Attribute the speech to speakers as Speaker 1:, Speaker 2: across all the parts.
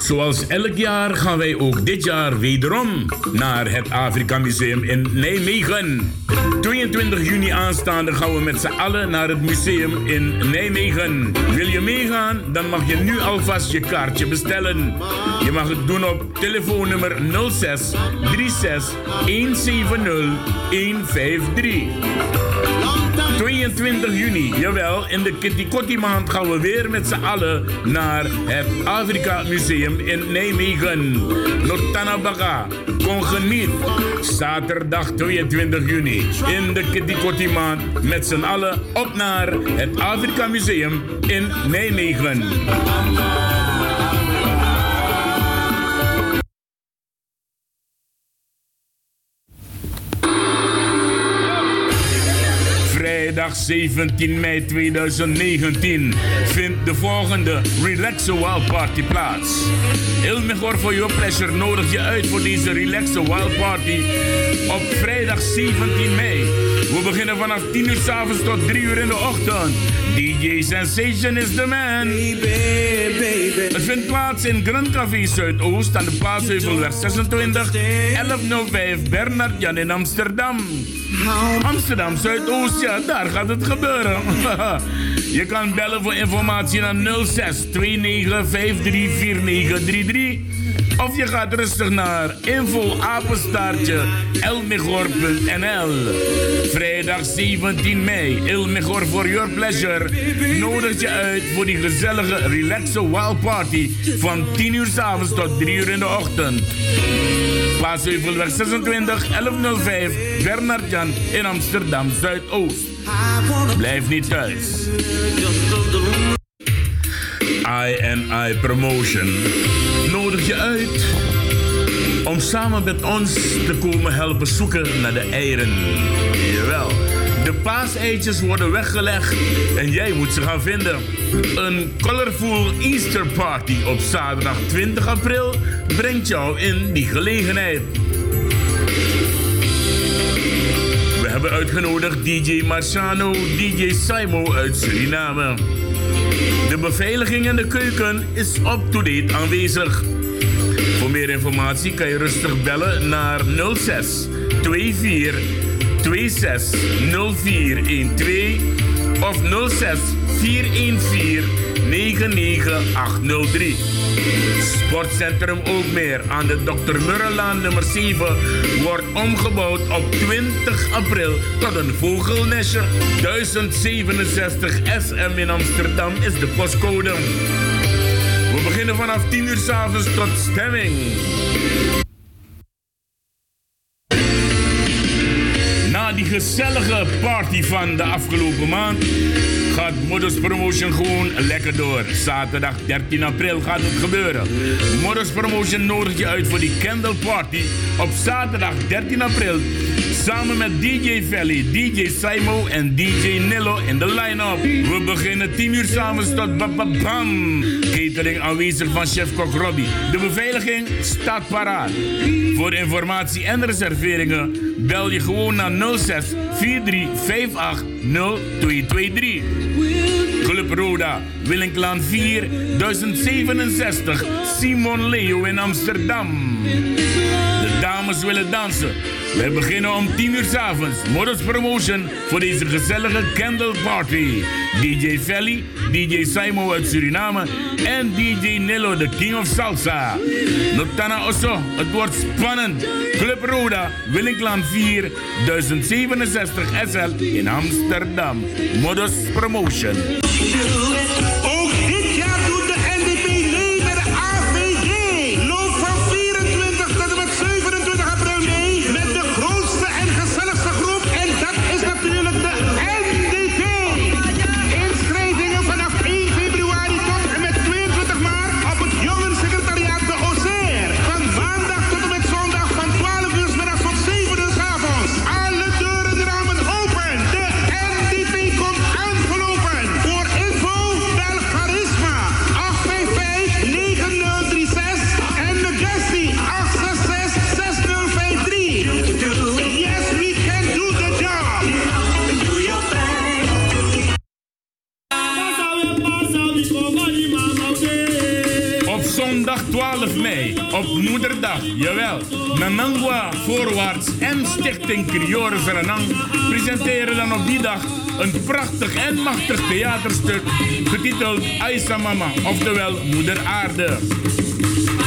Speaker 1: Zoals elk jaar gaan wij ook dit jaar wederom naar het Afrika Museum in Nijmegen. 22 juni aanstaande gaan we met z'n allen naar het museum in Nijmegen. Wil je meegaan? Dan mag je nu alvast je kaartje bestellen. Je mag het doen op telefoonnummer 06 36 170 153. 22 juni, jawel, in de Kitty maand gaan we weer met z'n allen naar het Afrika Museum in Nijmegen. Notana Baga, kon geniet. Zaterdag 22 juni in de Kitty met z'n allen op naar het Afrika Museum in Nijmegen. Vrijdag 17 mei 2019 vindt de volgende Relaxo Wild Party plaats. Ilmigor voor your pleasure nodig je uit voor deze Relaxo Wild Party op vrijdag 17 mei. We beginnen vanaf 10 uur s'avonds tot 3 uur in de ochtend. DJ Sensation is the man. Het vindt plaats in Grand Café Zuidoost aan de Paasheuvelweg 26 1105 Bernard Jan in Amsterdam. Amsterdam Zuidoost, ja, daar gaat het gebeuren. Je kan bellen voor informatie naar 06 29 53 4933. Of je gaat rustig naar info apenstaartje elmigor.nl. Vrijdag 17 mei, Elmigor for your pleasure. Nodig je uit voor die gezellige relaxe wild party van 10 uur s avonds tot 3 uur in de ochtend. Paasheuvelweg 26 1105 Bernard Jan in Amsterdam Zuidoost. Blijf niet thuis. I and I Promotion nodig je uit om samen met ons te komen helpen zoeken naar de eieren. Jawel, de paaseitjes worden weggelegd en jij moet ze gaan vinden. Een colorful Easter party op zaterdag 20 april brengt jou in die gelegenheid. We hebben uitgenodigd DJ Marciano, DJ Simo uit Suriname. De beveiliging in de keuken is up-to-date aanwezig. Voor meer informatie kan je rustig bellen naar 06 24 26 0412 of 06 414 99803. Sportcentrum Ookmeer aan de Dr. Murrelaan nummer 7 wordt omgebouwd op 20 april tot een vogelnestje. 1067 SM in Amsterdam is de postcode. We beginnen vanaf 10 uur s'avonds tot stemming. Gezellige party van de afgelopen maand gaat Modus Promotion gewoon lekker door. Zaterdag 13 april gaat het gebeuren. Modus Promotion nodigt je uit voor die Candle Party op zaterdag 13 april. Samen met DJ Valley, DJ Simo en DJ Nillo in de line-up. We beginnen 10 uur samen tot bam. Catering aanwezig van chef-kok Robbie. De beveiliging staat paraat. Voor informatie en reserveringen bel je gewoon naar 06 4358 0223. Club Roda, Willinklaan 4, 1067, Simon Leo in Amsterdam. De dames willen dansen. Wij beginnen om 10 uur s avonds. Modus Promotion voor deze gezellige candle party. DJ Felly, DJ Simo uit Suriname en DJ Nilo, de King of Salsa. Notana Osso, het wordt spannend. Club Roda, Willinklaan 4, 1067 SL in Amsterdam. Modus Promotion. Jawel. Nanangwa Voorwaarts en Stichting Criore Serenang presenteren dan op die dag een prachtig en machtig theaterstuk getiteld Aisa Mama, oftewel Moeder Aarde.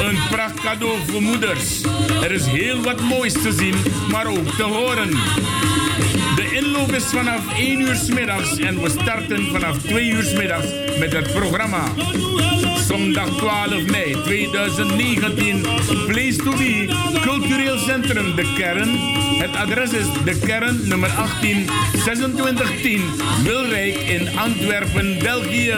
Speaker 1: Een pracht cadeau voor moeders. Er is heel wat moois te zien, maar ook te horen. Inloop is vanaf 1 uur s middags en we starten vanaf 2 uur s middags met het programma. Zondag 12 mei 2019, Place to Be, Cultureel Centrum De Kern. Het adres is De Kern, nummer 18, 2610, Wilrijk in Antwerpen, België.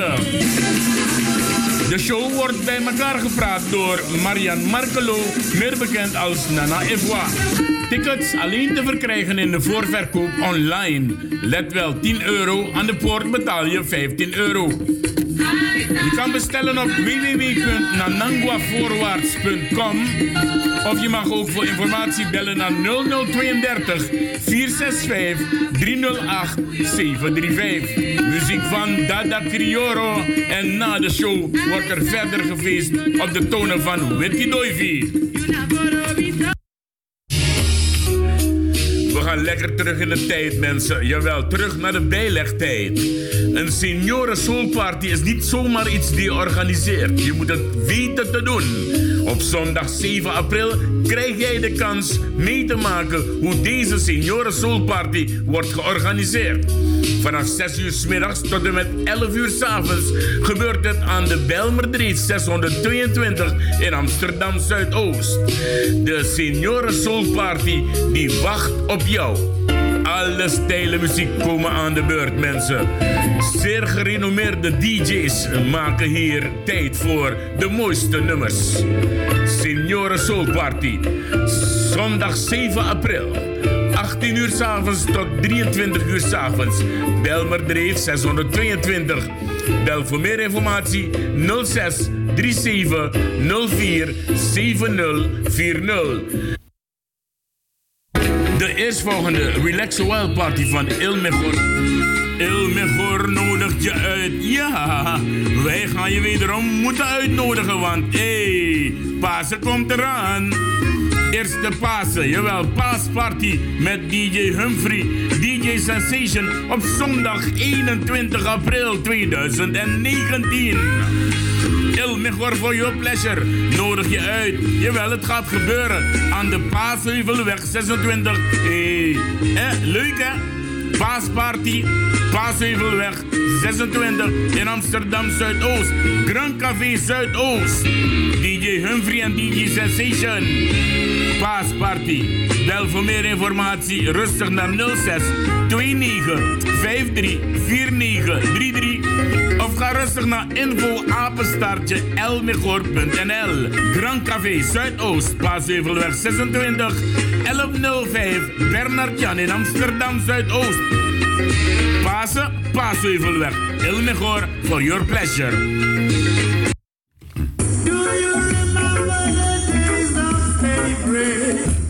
Speaker 1: De show wordt bij elkaar gepraat door Marian Markelo, meer bekend als Nana Evoa. Tickets alleen te verkrijgen in de voorverkoop online. Let wel, 10 euro, aan de poort betaal je 15 euro. Je kan bestellen op www.nananguavoorwaarts.com of je mag ook voor informatie bellen naar 0032 465 308 735. Muziek van Dada Crioro en na de show wordt er verder gefeest op de tonen van Witty Doivy. Terug in de tijd, mensen. Jawel, terug naar de bijlegtijd. Een senioren soulparty is niet zomaar iets die je organiseert. Je moet het weten te doen. Op zondag 7 april krijg jij de kans mee te maken hoe deze senioren soulparty wordt georganiseerd. Vanaf 6 uur s middags tot en met 11 uur s avonds gebeurt het aan de Belmerdreef 622 in Amsterdam Zuidoost. De Senioren Soul Party die wacht op jou. Alle stijlen muziek komen aan de beurt, mensen. Zeer gerenommeerde DJ's maken hier tijd voor de mooiste nummers. Senioren Soul Party. Zondag 7 april. 18 uur s'avonds tot 23 uur s'avonds. Belmerdreef 622. Bel voor meer informatie 06 37 04 7040. De eerstvolgende Relax Wild Party van Il Mejor. Il Mejor nodigt je uit. Ja, wij gaan je wederom moeten uitnodigen, want hé, hey, Pasen komt eraan. Eerste Pasen, jawel, paasparty met DJ Humphrey, DJ Sensation op zondag 21 april 2019. Mejor for your pleasure. Nodig je uit. Jawel, het gaat gebeuren. Aan de Paasheuvelweg 26. Hey. Eh, leuk hè? Paasparty. Paasheuvelweg 26 in Amsterdam Zuidoost. Grand Café Zuidoost. DJ Humphrey en DJ Sensation. Paasparty. Bel voor meer informatie rustig naar 06 29 53 49 33 of ga rustig naar info apenstaartje. Grand Café Zuidoost, Paasheuvelweg 26 1105 Bernard Jan in Amsterdam Zuidoost. Pasen, Paasheuvelweg. Elmegor for your pleasure.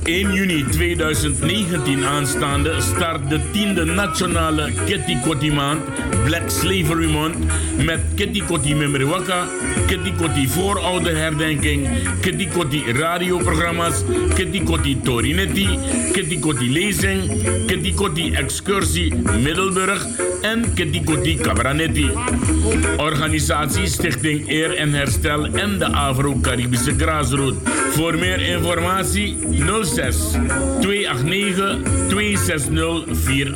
Speaker 1: 1 juni 2019 aanstaande start de tiende nationale Kitty Kotti maand, Black Slavery Month, met Kitty Kotti Memriwaka, Kitty Kotti voorouderherdenking, Kitty Kotti radioprogramma's, Kitty Kotti Torinetti, Kitty Kotti lezing, Kitty Kotti excursie Middelburg en Kitty Kotti Cabranetti. Organisatie Stichting Eer en Herstel en de Afro-Caribische Graasroute. Voor meer informatie 06 289 26048.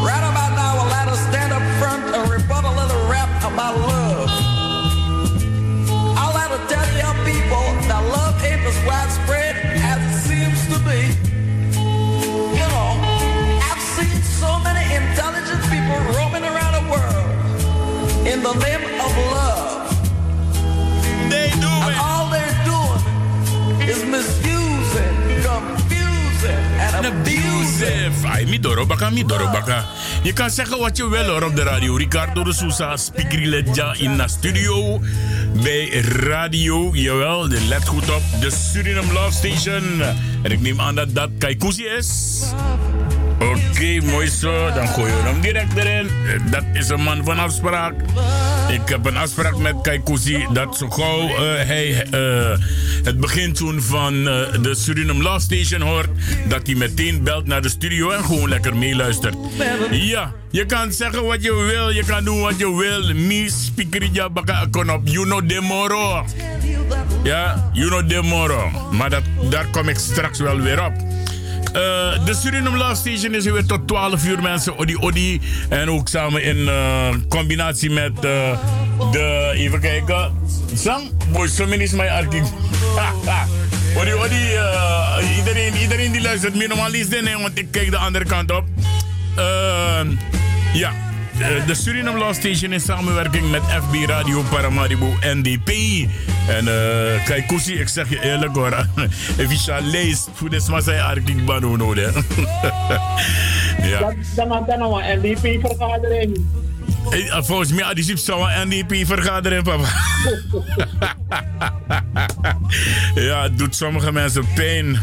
Speaker 2: Right about now, us stand up front and rebut a little rap about love. I'll let tell people that love ain't as widespread as it seems to be. You know, I've seen so many intelligent people roaming around the world in the and.
Speaker 1: Abusive. Ay, mi dorobaka, mi dorobaka. Je kan zeggen wat je wil hoor op de radio. Ricardo de Sousa, Spikri Ledja in de studio. Bij radio, jawel, let goed op. De Suriname Love Station. En ik neem aan dat dat Kaikousi is. Oké, mooi zo. Dan gooien we hem direct erin. Dat is een man van afspraak. Ik heb een afspraak met Kaikousi dat zo gauw eh, hij eh, het begintune van eh, de Suriname Law Station hoort, dat hij meteen belt naar de studio en gewoon lekker meeluistert. Ja, je kan zeggen wat je wil, je kan doen wat je wil. Mi speakerija baka kon op you know demoro. Ja, you know demoro. Maar dat, daar kom ik straks wel weer op. Eh, de Suriname Love Station is weer tot 12 uur mensen. Odi Odi. En ook samen in eh, combinatie met eh, de. Even kijken. Sam, boy, zo min is mijn artikel. Odi Odi. iedereen, iedereen die luistert, minimaal is dit, want ik kijk de andere kant op. Ja. Eh, de Suriname Law Station in samenwerking met FB Radio Paramaribo NDP. En uh, kijk, Koesie, ik zeg je eerlijk hoor. Je leest, hoe de sma zijn artikel bano nodig. Ja.
Speaker 3: Dat, maakt dan een NDP-vergadering.
Speaker 1: Eh, Volgens mij, die zou een NDP-vergadering, papa. ja, het doet sommige mensen pijn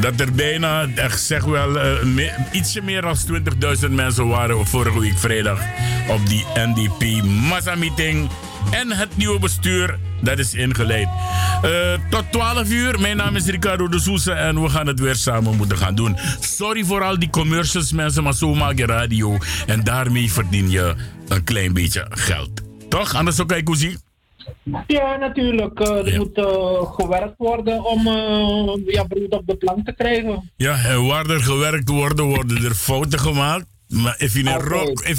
Speaker 1: dat er bijna, echt zeg wel, eh, ietsje meer dan 20.000 mensen waren vorige week vrijdag op die NDP-massa-meeting. En het nieuwe bestuur, dat is ingeleid. Eh, tot 12 uur, mijn naam is Ricardo de Sousa en we gaan het weer samen moeten gaan doen. Sorry voor al die commercials, mensen, maar zo maak je radio. En daarmee verdien je een klein beetje geld. Toch? Anders ook kijk hoe zie.
Speaker 3: Ja, natuurlijk. eh, er
Speaker 1: Ja.
Speaker 3: moet eh, gewerkt worden om eh, ja, brood op de plank te krijgen.
Speaker 1: Ja, en waar er gewerkt worden, worden er fouten gemaakt. Maar if je
Speaker 3: Oké.
Speaker 1: rook, je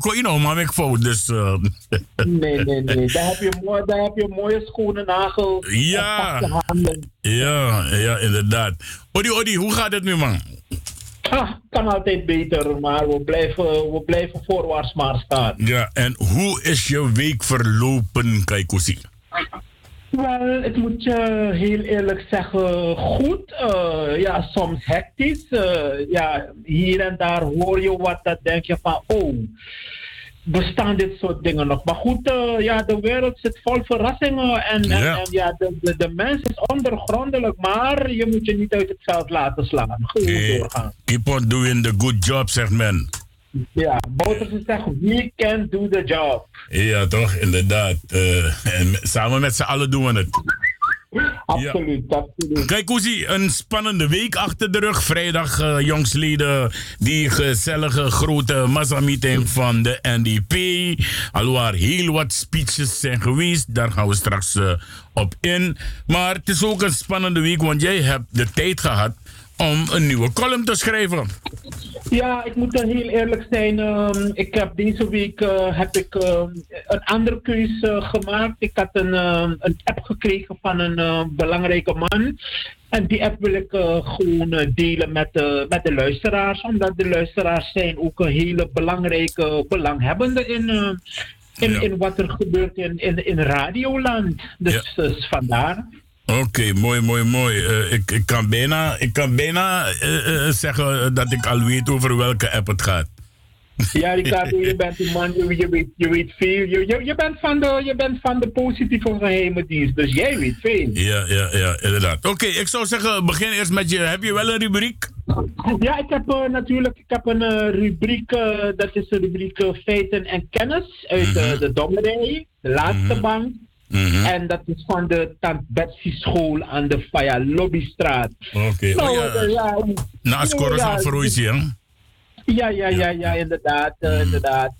Speaker 1: you know, maar ik fout. Dus
Speaker 3: Nee, nee, nee. daar, heb je mooi, daar heb je mooie schone nagels.
Speaker 1: Ja. ja, ja, inderdaad. Odi, Odi, hoe gaat het nu, man?
Speaker 3: Ah, kan altijd beter, maar we blijven, we blijven voorwaarts maar staan.
Speaker 1: Ja, en hoe is je week verlopen, Kaikusi?
Speaker 3: Wel, ik moet je heel eerlijk zeggen, goed. Eh, ja, soms hectisch. Eh, ja, hier en daar hoor je wat, dat denk je van, oh, bestaan dit soort dingen nog. Maar goed, eh, ja, de wereld zit vol verrassingen. En ja, en, en ja de, de, de mens is ondergrondelijk, maar je moet je niet uit het veld laten slaan.
Speaker 1: Eh,
Speaker 3: doorgaan.
Speaker 1: keep on doing the good job, zegt men.
Speaker 3: Ja, Bouterse zegt, we can do the job.
Speaker 1: Ja, toch? Inderdaad. Eh, en samen met z'n allen doen we het.
Speaker 3: Absoluut, absoluut.
Speaker 1: Kijk, Oezie, een spannende week achter de rug. Vrijdag, eh jongsleden, die gezellige grote massa-meeting van de NDP. Alwaar heel wat speeches zijn geweest. Daar gaan we straks eh, op in. Maar het is ook een spannende week, want jij hebt de tijd gehad om een nieuwe column te schrijven.
Speaker 3: Ja, ik moet heel eerlijk zijn. ehm, ik heb deze week eh, heb ik, ehm, een andere keuze gemaakt. Ik had een, ehm, een app gekregen van een eh, belangrijke man. En die app wil ik eh, gewoon eh, delen met, de met de luisteraars. Omdat de luisteraars zijn ook een hele belangrijke belanghebbende in, eh, in,
Speaker 1: Ja.
Speaker 3: in wat er gebeurt in, in, in radioland. Dus, dus vandaar.
Speaker 1: Oké, mooi, mooi, mooi. Eh, ik, ik kan bijna, ik kan bijna eh, eh, zeggen dat ik al weet over welke app het gaat.
Speaker 3: Ja, Ricardo, je bent die man, je, je, weet, je weet veel. Je, je, je, bent van de, je bent van de positieve geheime dienst, dus jij weet veel.
Speaker 1: Ja, ja, ja, inderdaad. Oké, ik zou zeggen, begin eerst met je. Heb je wel een rubriek?
Speaker 3: Ja, ik heb natuurlijk ik heb een rubriek, dat is de rubriek Feiten en Kennis uit eh, de Dommerij, de laatste bank.
Speaker 1: Mhm.
Speaker 3: En dat is van de Tant Betsy School aan de Faya Lobbystraat.
Speaker 1: Oké.
Speaker 3: Nou,
Speaker 1: Oh,
Speaker 3: eh,
Speaker 1: ja.
Speaker 3: ja,
Speaker 1: Naast Corus
Speaker 3: ja,
Speaker 1: hè?
Speaker 3: Ja, ja, ja, ja, inderdaad, eh, inderdaad.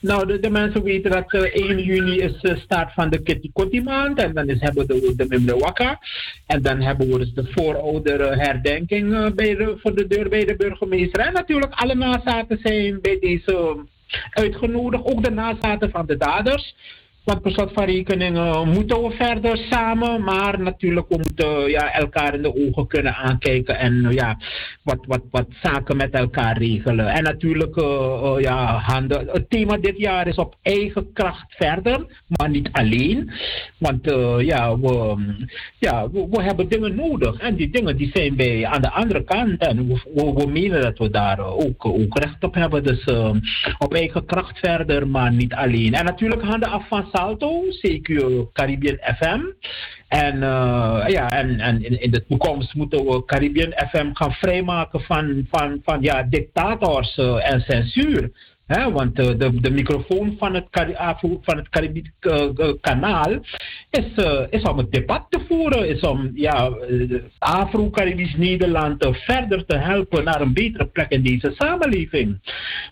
Speaker 3: Nou, de, de mensen weten dat eh, 1 juni is de start van de Kitty Kotti maand. En dan is, hebben we de, de Mimre. En dan hebben we dus de vooroudere herdenking bij de, voor de deur bij de burgemeester. En natuurlijk alle nazaten zijn bij deze uitgenodigd. Ook de nazaten van de daders. Want per slot van rekening eh, moeten we verder samen, maar natuurlijk we moeten ja, elkaar in de ogen kunnen aankijken en eh, ja, wat, wat, wat zaken met elkaar regelen. En natuurlijk, eh, eh, ja, handen. Het thema dit jaar is op eigen kracht verder, maar niet alleen. Want eh, ja, we, ja we, hebben dingen nodig en die dingen die zijn bij aan de andere kant en we, we, menen dat we daar eh, ook, ook recht op hebben. Dus eh, op eigen kracht verder, maar niet alleen. En natuurlijk handen af Salto, CQ Caribbean FM. En, uh, ja, en, en in, in, de toekomst moeten we Caribbean FM gaan vrijmaken van, van, van ja, dictators uh, en censuur. Want uh, de, de microfoon van het, van het Caribisch uh, kanaal is, is om het debat te voeren, is om ja, Afro-Caribisch Nederland verder te helpen naar een betere plek in deze samenleving.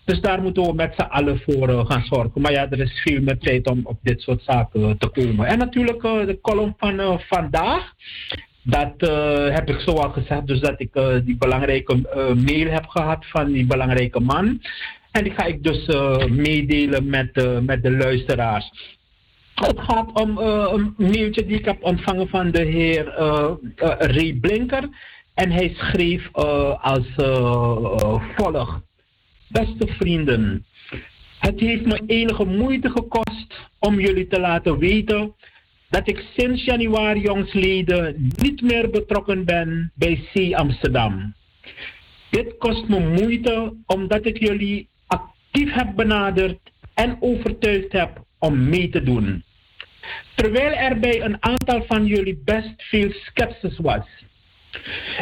Speaker 3: Dus daar moeten we met z'n allen voor gaan zorgen. Maar ja, er is veel meer tijd om op dit soort zaken te komen. En natuurlijk de column van vandaag. Dat heb ik zo al gezegd, dus dat ik die belangrijke mail heb gehad van die belangrijke man. En die ga ik dus uh, meedelen met, uh, met de luisteraars. Het gaat om uh, een mailtje die ik heb ontvangen van de heer Ray Blinker. En hij schreef als volgt. Beste vrienden, het heeft me enige moeite gekost om jullie te laten weten dat ik sinds januari jongsleden niet meer betrokken ben bij C Amsterdam. Dit kost me moeite omdat ik jullie actief heb benaderd en overtuigd heb om mee te doen. Terwijl er bij een aantal van jullie best veel sceptisch was.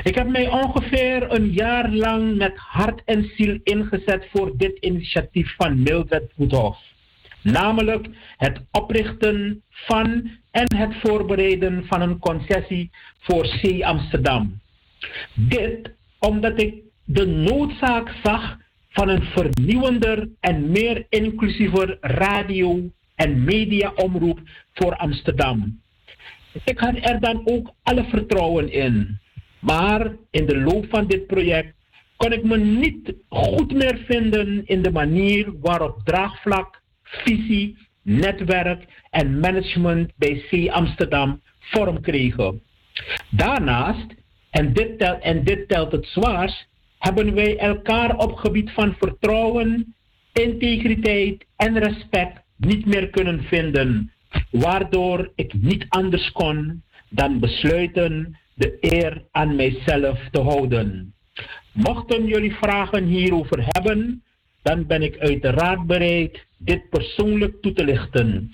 Speaker 3: Ik heb mij ongeveer een jaar lang met hart en ziel ingezet voor dit initiatief van Mildred Voethof. Namelijk het oprichten van en het voorbereiden van een concessie voor C Amsterdam. Dit omdat ik de noodzaak zag van een vernieuwender en meer inclusiever radio- en mediaomroep voor Amsterdam. Ik had er dan ook alle vertrouwen in. Maar in de loop van dit project kon ik me niet goed meer vinden in de manier waarop draagvlak, visie, netwerk en management bij C Amsterdam vorm kregen. Daarnaast, en dit, tel, en dit telt het zwaarst, hebben wij elkaar op gebied van vertrouwen, integriteit en respect niet meer kunnen vinden, waardoor ik niet anders kon dan besluiten de eer aan mijzelf te houden. Mochten jullie vragen hierover hebben, dan ben ik uiteraard bereid dit persoonlijk toe te lichten.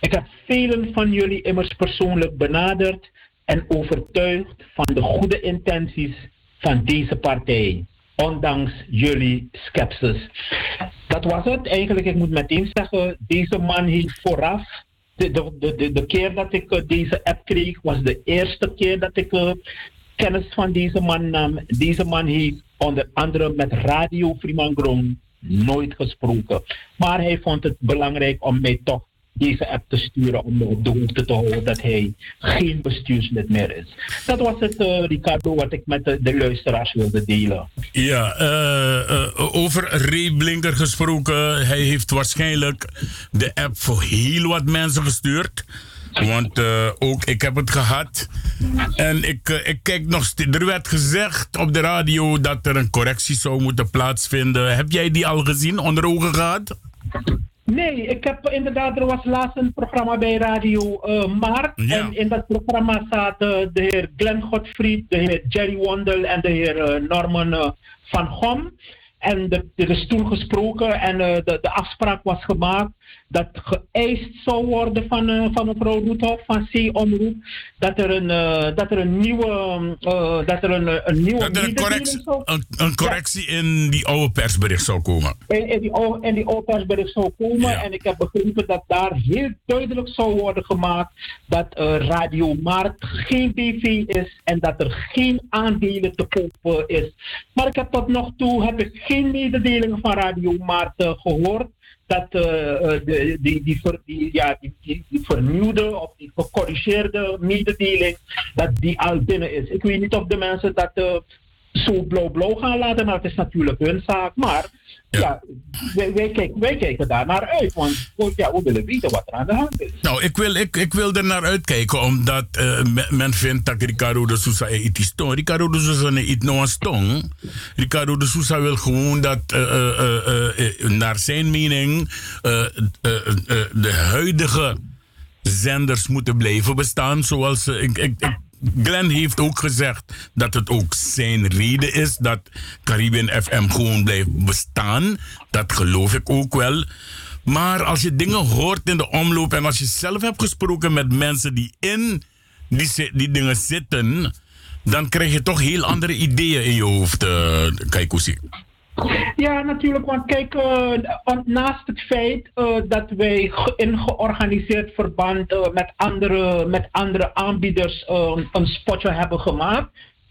Speaker 3: Ik heb velen van jullie immers persoonlijk benaderd en overtuigd van de goede intenties van deze partij. Ondanks jullie sceptisch. Dat was het eigenlijk. Ik moet meteen zeggen, deze man heeft vooraf. De, de, de, de keer dat ik uh, deze app kreeg, was de eerste keer dat ik uh, kennis van deze man nam. Deze man heeft onder andere met Radio Fremangrom nooit gesproken. Maar hij vond het belangrijk om mij toch deze app te sturen om op de hoogte te houden dat hij geen bestuurslid meer is. Dat was het, uh, Ricardo, wat ik met de, luisteraars wilde delen.
Speaker 1: Ja, uh, uh, over Ray Blinker gesproken. Hij heeft waarschijnlijk de app voor heel wat mensen gestuurd. Want ook ik heb het gehad. En ik, ik kijk nog steeds. Er werd gezegd op de radio dat er een correctie zou moeten plaatsvinden. Heb jij die al gezien, onder ogen gehad?
Speaker 3: Nee, ik heb inderdaad, er was laatst een programma bij Radio uh, Maart. Ja. En in dat programma zaten de heer Glenn Godfried, de heer Jerry Wondel en de heer Norman van Gom. En er is toen gesproken en de, de afspraak was gemaakt dat geëist zou worden van, uh, van mevrouw Roethoff van C-omroep. Dat er een, uh, dat er een nieuwe. Dat er een, een nieuwe.
Speaker 1: Dat er een correctie, een, een correctie ja. in die oude persbericht zou komen.
Speaker 3: In, in, die, oude, in die oude persbericht zou komen. Ja. En ik heb begrepen dat daar heel duidelijk zou worden gemaakt dat Radio Markt geen BV is en dat er geen aandelen te kopen is. Maar ik heb tot nog toe heb ik geen mededelingen van Radio Markt gehoord dat uh, de, die, die, ver, die, ja, die, die, die, vernieuwde of die gecorrigeerde mededeling, dat die al binnen is. Ik weet niet of de mensen dat zo blauw-blauw gaan laten, maar het is natuurlijk hun zaak. Maar ja, ja wij, wij, kijken, wij kijken daar naar uit, want ja, we willen weten wat er aan de hand is.
Speaker 1: Nou, ik wil, ik, ik wil er naar uitkijken, omdat uh, men vindt dat Ricardo de Sousa iets stong. Ricardo de Sousa niet nou stong. Ricardo de Sousa wil gewoon dat, uh, naar zijn mening, de huidige zenders moeten blijven bestaan, zoals ik, ik, ik Glenn heeft ook gezegd dat het ook zijn reden is dat Caribbean FM gewoon blijft bestaan. Dat geloof ik ook wel. Maar als je dingen hoort in de omloop en als je zelf hebt gesproken met mensen die in die, die dingen zitten, dan krijg je toch heel andere ideeën in je hoofd, uh, Kaikousi.
Speaker 3: Ja, natuurlijk. Want kijk, on- naast het feit eh, dat wij in georganiseerd verband eh, met, andere, met andere aanbieders een spotje hebben gemaakt.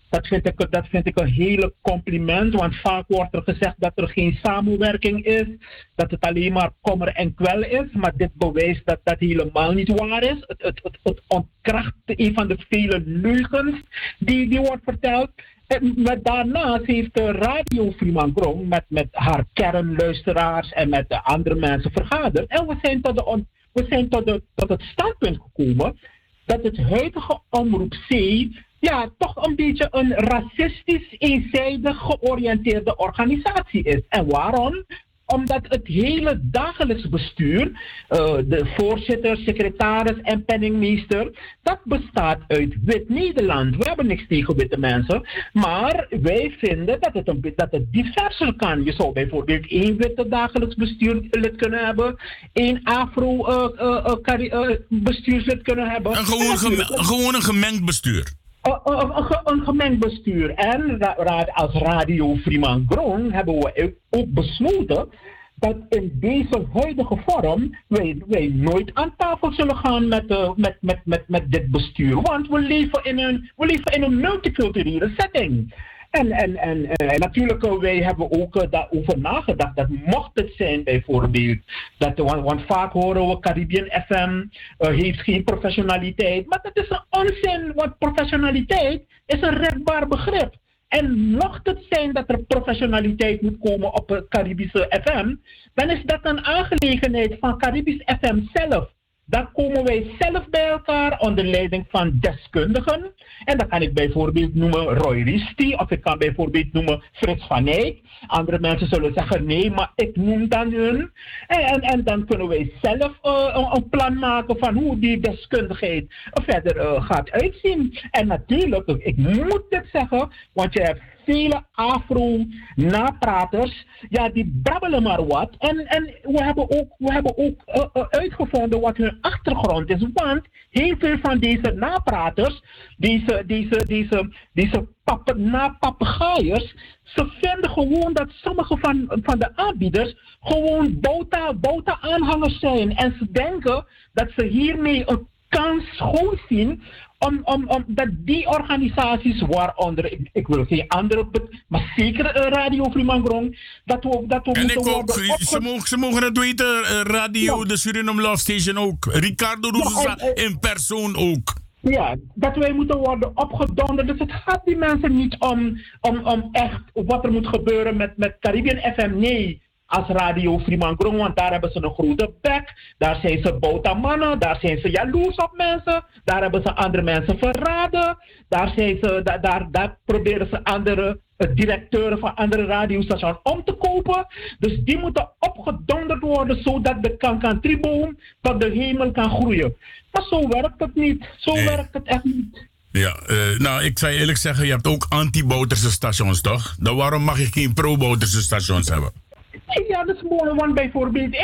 Speaker 3: Dat vind, ik, dat vind ik een hele compliment. Want vaak wordt er gezegd dat er geen samenwerking is. Dat het alleen maar kommer en kwel is. Maar dit bewijst dat dat helemaal niet waar is. Het, het, het, het ontkracht een van de vele leugens die, die wordt verteld. Met daarnaast heeft de Radio Fremangrom met, met haar kernluisteraars en met de andere mensen vergaderd. En we zijn tot, de, we zijn tot, de, tot het standpunt gekomen dat het huidige Omroep C ja, toch een beetje een racistisch, eenzijdig georiënteerde organisatie is. En waarom? Omdat het hele dagelijks bestuur, eh, de voorzitter, secretaris en penningmeester, dat bestaat uit wit Nederland. We hebben niks tegen witte mensen, maar wij vinden dat het, een, dat het diverser kan. Je zou bijvoorbeeld één witte dagelijks bestuurlid kunnen hebben, één afro eh, eh, eh, bestuurslid kunnen hebben.
Speaker 1: Een gewoon een gemengd bestuur.
Speaker 3: Een, een, een, ge- een gemengd bestuur. En als Radio Freeman Grong hebben we ook- besloten dat in deze huidige vorm wij, wij nooit aan tafel zullen gaan met, eh, met, met, met, met dit bestuur. Want we leven in een, we leven in een multiculturele setting. En, en, en, eh, natuurlijk, eh, wij hebben ook eh, daarover nagedacht dat mocht het zijn bijvoorbeeld, dat, want, want vaak horen we Caribbean FM heeft geen professionaliteit, maar dat is een onzin, want professionaliteit is een rekbaar begrip. En mocht het zijn dat er professionaliteit moet komen op Caribische FM, dan is dat een aangelegenheid van Caribisch FM zelf. Dan komen wij zelf bij elkaar onder leiding van deskundigen. En dan kan ik bijvoorbeeld noemen Roy Risti, of ik kan bijvoorbeeld noemen Frits van Eyck. Andere mensen zullen zeggen nee, maar ik noem dan hun. En, en, dan kunnen wij zelf eh, een, een plan maken van hoe die deskundigheid verder eh, gaat uitzien. En natuurlijk, ik moet dit zeggen, want je hebt vele afro-napraters, ja, die brabbelen maar wat. En, en we hebben ook, we hebben ook eh, eh, uitgevonden wat hun achtergrond is. Want heel veel van deze napraters, deze, deze, deze, deze pape, napapegaaiers, ze vinden gewoon dat sommige van, van de aanbieders gewoon bota, bota aanhangers zijn. En ze denken dat ze hiermee een kans goed zien om, om, om dat die organisaties, waaronder, ik, ik wil geen andere, maar zeker eh, Radio Fremangrom, dat we, dat we
Speaker 1: En ik
Speaker 3: moeten
Speaker 1: ook,
Speaker 3: worden
Speaker 1: ze mogen, ze mogen het weten, eh, radio,
Speaker 3: Ja.
Speaker 1: de Suriname Love Station ook. Ricardo Rousseau
Speaker 3: en-
Speaker 1: in persoon ook.
Speaker 3: Ja, dat wij moeten worden opgedonderd. Dus het gaat die mensen niet om, om, om echt wat er moet gebeuren met, met Caribbean FM. Nee, als Radio Fremangrom, want daar hebben ze een grote bek. Daar zijn ze boutamannen, daar zijn ze jaloers op mensen. Daar hebben ze andere mensen verraden. Daar, zijn ze, daar, daar, daar proberen ze andere eh, directeuren van andere radiostations om te kopen. Dus die moeten opgedonderd worden zodat de Kankan-triboom tot de hemel kan groeien. Maar zo werkt het niet. Zo
Speaker 1: Nee.
Speaker 3: werkt het echt niet.
Speaker 1: Ja, eh, nou, ik zou eerlijk zeggen, je hebt ook anti-Bouterse stations, toch? Dan waarom mag je geen pro-Bouterse stations hebben?
Speaker 3: Ja, dat is mooi, want bijvoorbeeld,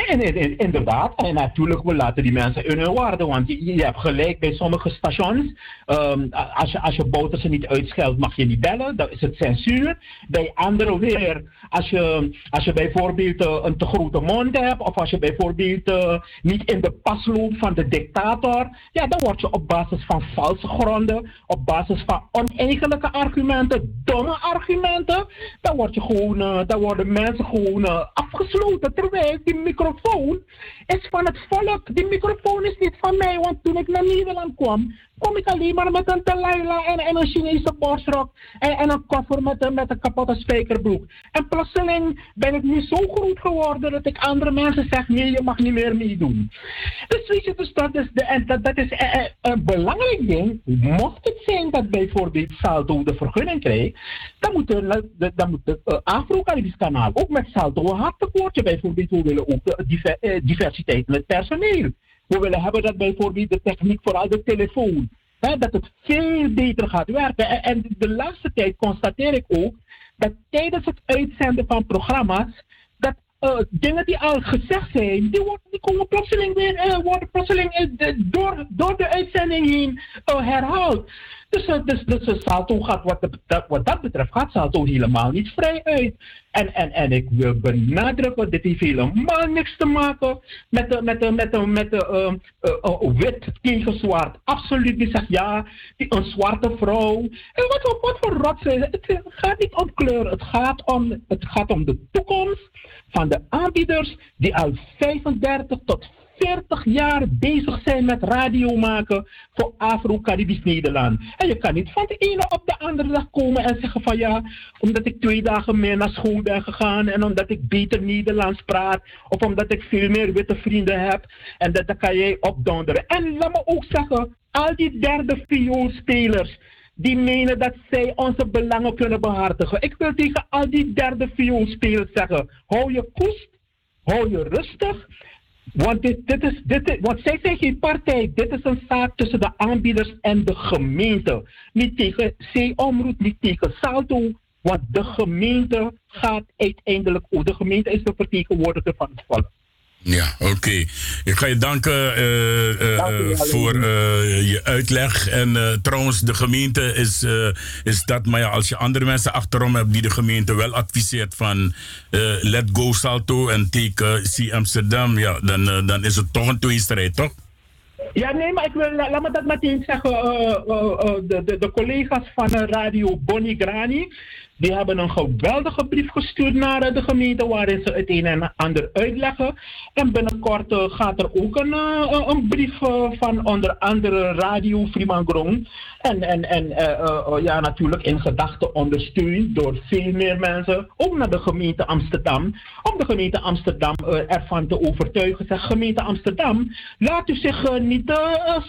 Speaker 3: inderdaad, en natuurlijk, we laten die mensen in hun waarde, want je, hebt gelijk bij sommige stations, ehm, als, je, als je botersen niet uitscheldt, mag je niet bellen, dan is het censuur. Bij anderen weer, als je, als je bijvoorbeeld eh, een te grote mond hebt, of als je bijvoorbeeld eh, niet in de pas loopt van de dictator, ja, dan word je op basis van valse gronden, op basis van oneigenlijke argumenten, domme argumenten, dan, word je gewoon, eh, dan worden mensen gewoon afgesloten. Terwijl die microfoon is van het volk. Die microfoon is niet van mij, want toen ik naar Nederland kwam, kom ik alleen maar met een Delilah en, en een Chinese borstrok en, en een koffer met, een- met een kapotte spijkerbroek. En plotseling ben ik nu zo groot geworden dat ik andere mensen zeg, nee, je mag niet meer meedoen. Dus weet je, dus dat is, de, en dat, dat is eh, eh, een belangrijk ding. Mocht het zijn dat bijvoorbeeld Salto de vergunning krijgt, dan moet, er, dan moet het uh, Afro-Caribisch kanaal ook met Salto een hartelijk bijvoorbeeld. We willen ook eh, eh, diversiteit met personeel. We willen hebben dat bijvoorbeeld de techniek, vooral de telefoon, dat het veel beter gaat werken. En, en de laatste tijd constateer ik ook dat tijdens het uitzenden van programma's, dat eh, dingen die al gezegd zijn, die, worden, die komen plotseling weer, eh, worden plotseling eh, door, door de uitzending heen herhaald. Dus, eh, dus, dus eh, Salto gaat wat, dat, wat dat betreft, gaat Salto helemaal niet vrij uit. En, en, en ik wil benadrukken, dit heeft helemaal niks te maken met de, met de, met de, met de ehm, eh, eh, wit tegen zwart. Absoluut niet. Zeg ja, die, een zwarte vrouw. En wat, voor- wat voor rot zijn het? Het gaat niet om kleur, het gaat om, het gaat om de toekomst van de aanbieders die al 35 tot 40 jaar bezig zijn met radio maken voor Afro-Caribisch Nederland. En je kan niet van de ene op de andere dag komen en zeggen van ja, omdat ik twee dagen meer naar school ben gegaan en omdat ik beter Nederlands praat of omdat ik veel meer witte vrienden heb en dat, dat kan jij opdonderen. En laat me ook zeggen, al die derde vioolspelers die menen dat zij onze belangen kunnen behartigen. Ik wil tegen al die derde vioolspelers zeggen, hou je koest, hou je rustig. Want, dit, dit is, dit is, want zij zijn geen partij. Dit is een zaak tussen de aanbieders en de gemeente. Niet tegen C-Omroep, niet tegen Salto. Want de gemeente gaat uiteindelijk... Oh, de gemeente is de vertegenwoordiger van het volk.
Speaker 1: Ja, oké. Ik ga je danken eh, eh,
Speaker 3: Dank u wel,
Speaker 1: voor eh, je uitleg. En eh, trouwens, de gemeente is, eh, is dat. Maar ja, als je andere mensen achterom hebt die de gemeente wel adviseert van eh, let go Salto en take C Amsterdam, ja, dan, eh, dan is het toch een tweestrijd, toch?
Speaker 3: Ja, nee, maar ik wil, la- laat me dat meteen zeggen. eh, eh, eh, de, de, de collega's van eh, Radio Bonnie Grani, die hebben een geweldige brief gestuurd naar de gemeente waarin ze het een en ander uitleggen. En binnenkort eh, gaat er ook een, eh, een brief eh, van onder andere Radio Fremangrom. En, en, en ja, natuurlijk in gedachten ondersteund door veel meer mensen, ook naar de gemeente Amsterdam, om de gemeente Amsterdam ervan te overtuigen. Zeg, gemeente Amsterdam, laat u zich niet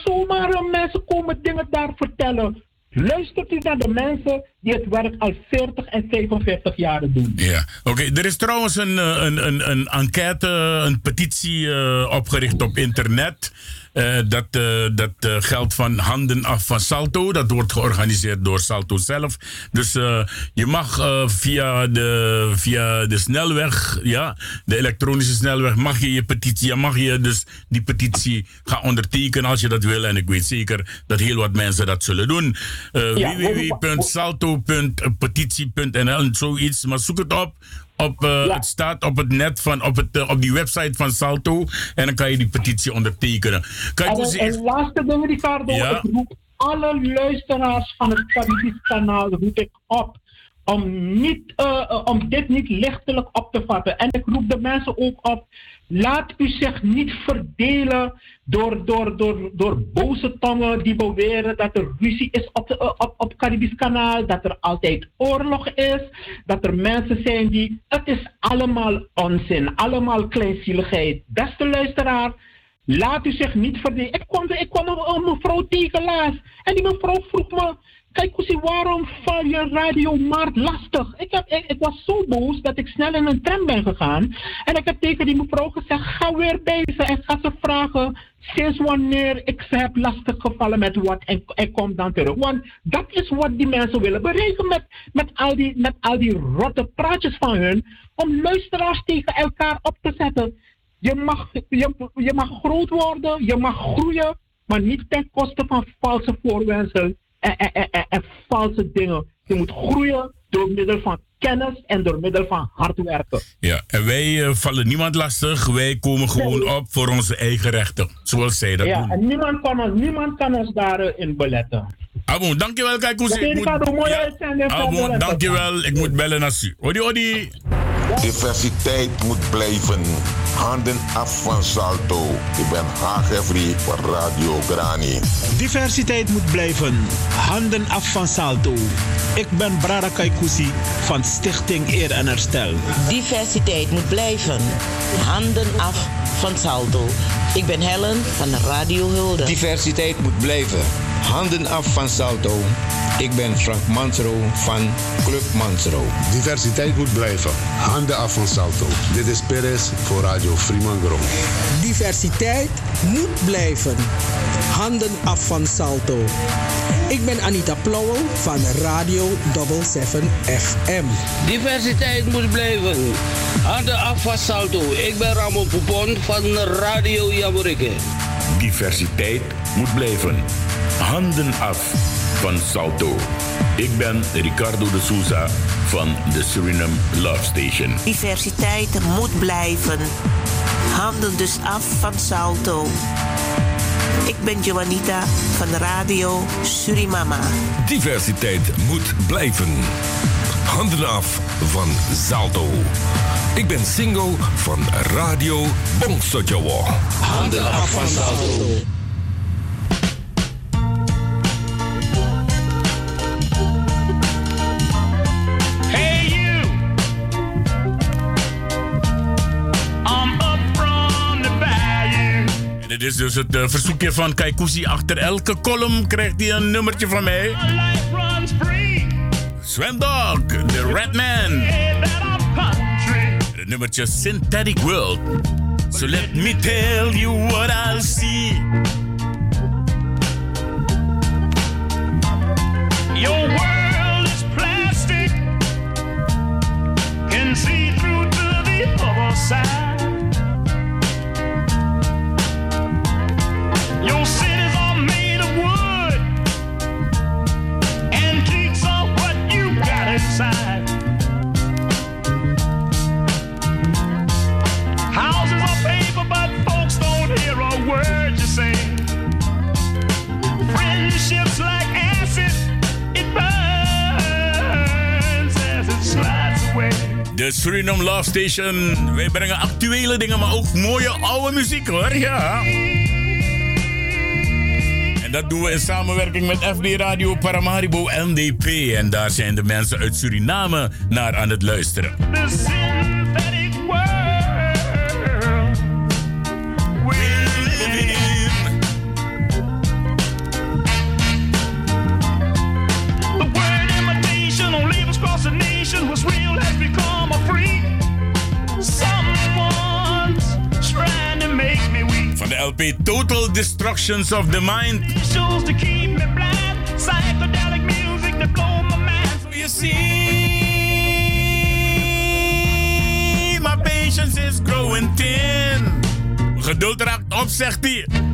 Speaker 3: zomaar mensen komen dingen daar vertellen. Luistert u naar de mensen die het werk al 40 en 45 jaar doen.
Speaker 1: Ja, oké. Er is trouwens een, eh, een, een, een enquête, een petitie eh, opgericht op internet. Eh, dat eh, dat eh, geldt van handen af van Salto. Dat wordt georganiseerd door Salto zelf. Dus je mag via, de, via de snelweg, ja, de elektronische snelweg, mag je je petitie, mag je dus die petitie gaan ondertekenen als je dat wil. En ik weet zeker dat heel wat mensen dat zullen doen.
Speaker 3: Ja,
Speaker 1: www.salto.petitie.nl en zoiets. Maar zoek het op. Op, eh,
Speaker 3: Ja.
Speaker 1: Het staat op het net van, op, het, eh, op die website van Salto. En dan kan je die petitie ondertekenen. Je
Speaker 3: En,
Speaker 1: dus
Speaker 3: en
Speaker 1: echt-
Speaker 3: laatste ding, Ricardo.
Speaker 1: Ja.
Speaker 3: Ik roep alle luisteraars van het Caribisch kanaal roep ik op. Om, niet, eh, om dit niet lichtelijk op te vatten. En ik roep de mensen ook op. Laat u zich niet verdelen door, door, door, door boze tongen die beweren dat er ruzie is op, eh, op, op het Caribisch kanaal. Dat er altijd oorlog is. Dat er mensen zijn die. Het is allemaal onzin. Allemaal kleinzieligheid. Beste luisteraar. Laat u zich niet verdedigen. Ik kwam, ik kwam een, een mevrouw tegen. En die mevrouw vroeg me... Kijk, Koesie, waarom val je radiomarkt lastig? Ik, heb, ik, was zo boos dat ik snel in een tram ben gegaan. En ik heb tegen die mevrouw gezegd... Ga weer bij ze en ga ze vragen... Sinds wanneer ik ze heb lastig gevallen met wat en, en kom dan terug. Want dat is wat die mensen willen bereiken met, met, al die, met al die rotte praatjes van hun. Om luisteraars tegen elkaar op te zetten. Je mag, je, je mag groot worden, je mag groeien, maar niet ten koste van valse voorwendselen en, en, en, en, en valse dingen. Je moet groeien door middel van kennis en door middel van hard werken.
Speaker 1: Ja, en wij eh, vallen niemand lastig. Wij komen gewoon op voor onze eigen rechten. Zoals zij dat
Speaker 3: Ja,
Speaker 1: doen.
Speaker 3: en niemand kan ons, niemand kan ons daarin beletten.
Speaker 1: Abo, dankjewel, Kaikous.
Speaker 3: Ja, Ricardo, mooie uitzending.
Speaker 1: Abo,
Speaker 3: Verder.
Speaker 1: dankjewel. Ik moet bellen naar u. Odi, odi.
Speaker 4: Diversiteit moet blijven. Handen af van Salto. Ik ben Hagevri voor Radio Grani.
Speaker 5: Diversiteit moet blijven. Handen af van Salto. Ik ben Brada Kaikousi van Stichting Eer en Herstel.
Speaker 6: Diversiteit moet blijven. Handen af van Salto. Ik ben Helen van Radio Hulde.
Speaker 7: Diversiteit moet blijven. Handen af van Salto. Ik ben Frank Mansro van Club Mansro.
Speaker 8: Diversiteit moet blijven. Handen af van Salto. Dit is Perez voor Radio Fremangrom.
Speaker 9: Diversiteit moet blijven. Handen af van Salto. Ik ben Anita Plauwel van Radio 77 FM.
Speaker 10: Diversiteit moet blijven. Handen af van Salto. Ik ben Ramon Poupon van Radio Jamorikke.
Speaker 1: Diversiteit moet blijven. Handen af van Salto. Ik ben Ricardo de Souza van de Suriname Love Station.
Speaker 11: Diversiteit moet blijven. Handen dus af van Salto. Ik ben Joanita van Radio Surimama.
Speaker 12: Diversiteit moet blijven. Handen af van Salto. Ik ben single van Radio Bongsojowo.
Speaker 7: Handen af van Salto.
Speaker 1: Dit is dus het eh, verzoekje van Kaikousi. Achter elke column krijgt hij een nummertje van mij.
Speaker 13: Free.
Speaker 1: Swamdog, The Redman. Het nummertje Synthetic World. So let me tell you what I see.
Speaker 13: Your world is plastic. Can see through to the other side.
Speaker 1: Suriname Love Station. Wij brengen actuele dingen, maar ook mooie oude muziek hoor. Ja. En dat doen we in samenwerking met FB Radio Paramaribo NDP. En daar zijn de mensen uit Suriname naar aan het luisteren. LP Total Destructions of the Mind.
Speaker 13: Shows to keep me blind. Psychedelic music that blow my mind.
Speaker 1: So you see, my patience is growing thin. Geduld raakt op, zegt hij.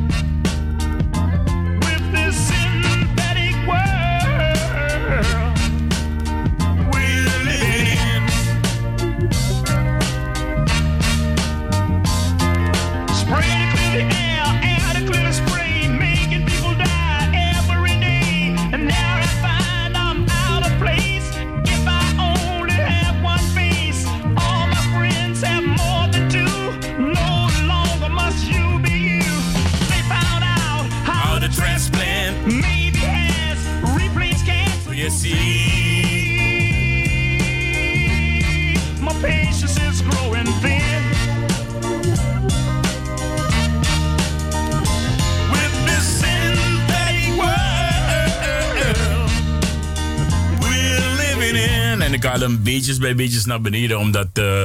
Speaker 1: Ik haal hem beetjes bij beetjes naar beneden, omdat eh,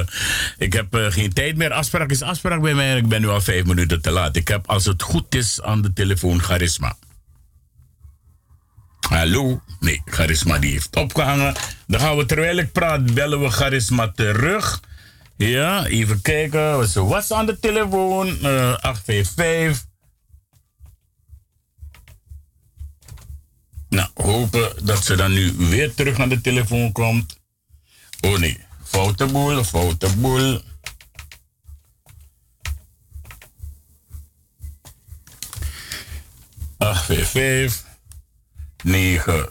Speaker 1: ik heb eh, geen tijd meer. Afspraak is afspraak bij mij en ik ben nu al vijf minuten te laat. Ik heb, als het goed is, aan de telefoon Charisma. Hallo? Nee, Charisma die heeft opgehangen. Dan gaan we, terwijl ik praat, bellen we Charisma terug. Ja, even kijken. Ze was aan de telefoon. eh 855. Nou, hopen dat ze dan nu weer terug aan de telefoon komt. Oh nee, foute boel, foute boel. Acht, vijf, vijf, negen.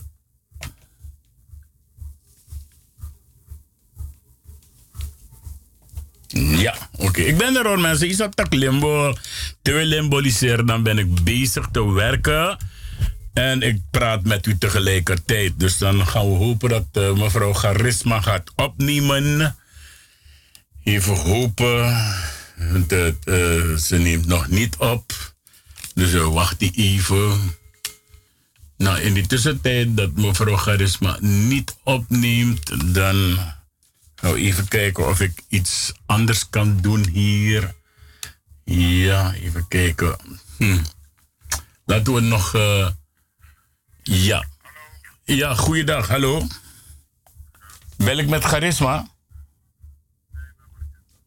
Speaker 1: Ja, oké. Ik ben er hoor mensen. Is op dat limbo. Terwijl limboliseren, dan ben ik bezig te werken. En ik praat met u tegelijkertijd. Dus dan gaan we hopen dat eh, mevrouw Charisma gaat opnemen. Even hopen. Dat, eh, ze neemt nog niet op. Dus we wachten even. Nou, in die tussentijd dat mevrouw Charisma niet opneemt, dan nou even kijken of ik iets anders kan doen hier. Ja, even kijken. Hm. Laten we nog. eh, ja. Ja, goeiedag, hallo. Bel ik met Charisma?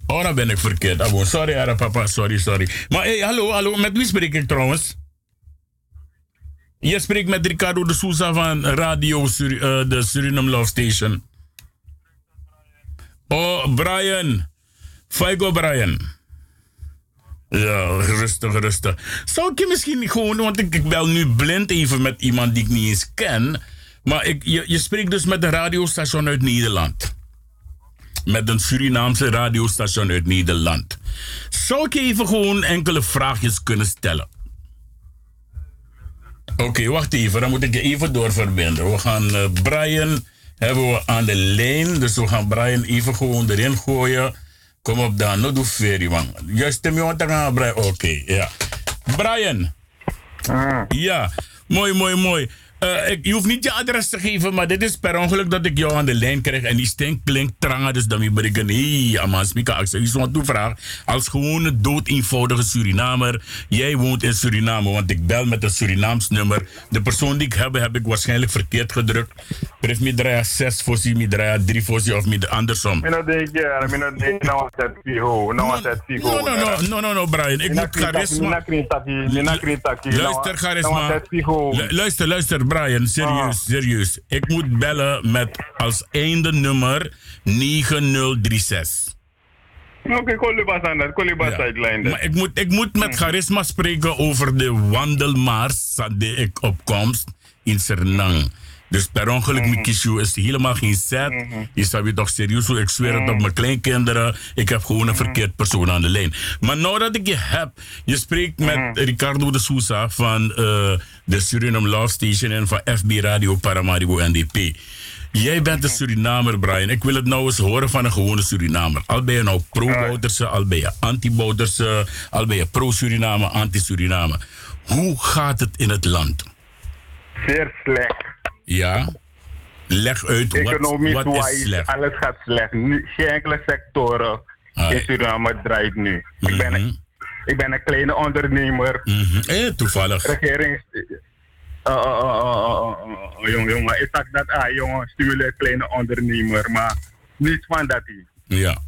Speaker 1: Oh, dan ben ik verkeerd. Abo, sorry, Ara papa, sorry, sorry. Maar hey, hallo, hallo, met wie spreek ik trouwens? Je spreekt met Ricardo de Souza van Radio Sur eh, de Suriname Love Station. Oh, Brian. Figo Brian. Ja, rustig, rustig. Zou ik je misschien gewoon, want ik, ik bel nu blind even met iemand die ik niet eens ken. Maar ik, je, je spreekt dus met een radiostation uit Nederland. Met een Surinaamse radiostation uit Nederland. Zou ik je even gewoon enkele vraagjes kunnen stellen? Oké, wacht even. Dan moet ik je even doorverbinden. We gaan eh, Brian hebben we aan de lijn. Dus we gaan Brian even gewoon erin gooien. Kom op dan, no doe ferry man. Juist stem je gaan Brian. Oké, ja. Brian. Ja, mooi, mooi, mooi. Eh, ik, je hoeft niet je adres te geven, maar dit is per ongeluk dat ik jou aan de lijn krijg. En die stem klinkt tranga, dus dan moet ik een hey, Amas Mika. Ik zou toevraag. Als gewone dood eenvoudige Surinamer. Jij woont in Suriname, want ik bel met een Surinaams nummer. De persoon die ik heb, heb ik waarschijnlijk verkeerd gedrukt. Mi draai 6 fossie, mi draai 3 fossie of mi de andersom.
Speaker 14: Mina denk ja, mina denk nou wat het figo, nou wat het figo.
Speaker 1: No, no, no, no, no, no, Brian. Ik moet charisma. Luister, charisma. Lu- Luister, luister, Brian. Serieus, serieus. Ik moet bellen met als einde nummer 9036.
Speaker 14: Oké, kolibas aan dat, kolibas.
Speaker 1: Maar ik moet, ik moet met charisma spreken over de wandelmars die ik opkomst in Sernang. Dus per ongeluk, mijn kiesje is helemaal geen set. Je staat weer toch serieus, ik zweer het op mijn kleinkinderen. Ik heb gewoon een verkeerd persoon aan de lijn. Maar nou dat ik je heb, je spreekt met Ricardo de Sousa van eh, de Suriname Love Station en van FB Radio Paramaribo NDP. Jij bent een Surinamer, Brian. Ik wil het nou eens horen van een gewone Surinamer. Al ben je nou pro-Bouterse, al ben je anti-Bouterse, al ben je pro-Suriname, anti-Suriname. Hoe gaat het in het land?
Speaker 14: Zeer slecht.
Speaker 1: Ja? Leg uit, wat,
Speaker 14: Economisch
Speaker 1: wat is
Speaker 14: wise,
Speaker 1: slecht?
Speaker 14: alles gaat slecht. Nu, geen enkele sectoren in Suriname draait nu. ik, ben, ik ben een kleine ondernemer.
Speaker 1: Mhm. Eh, toevallig.
Speaker 14: Regering. Uh, uh, uh, uh, jongen, jongen, ik zag dat, ah, jongen, stimuleer kleine ondernemer, maar niets van dat hij.
Speaker 1: Ja.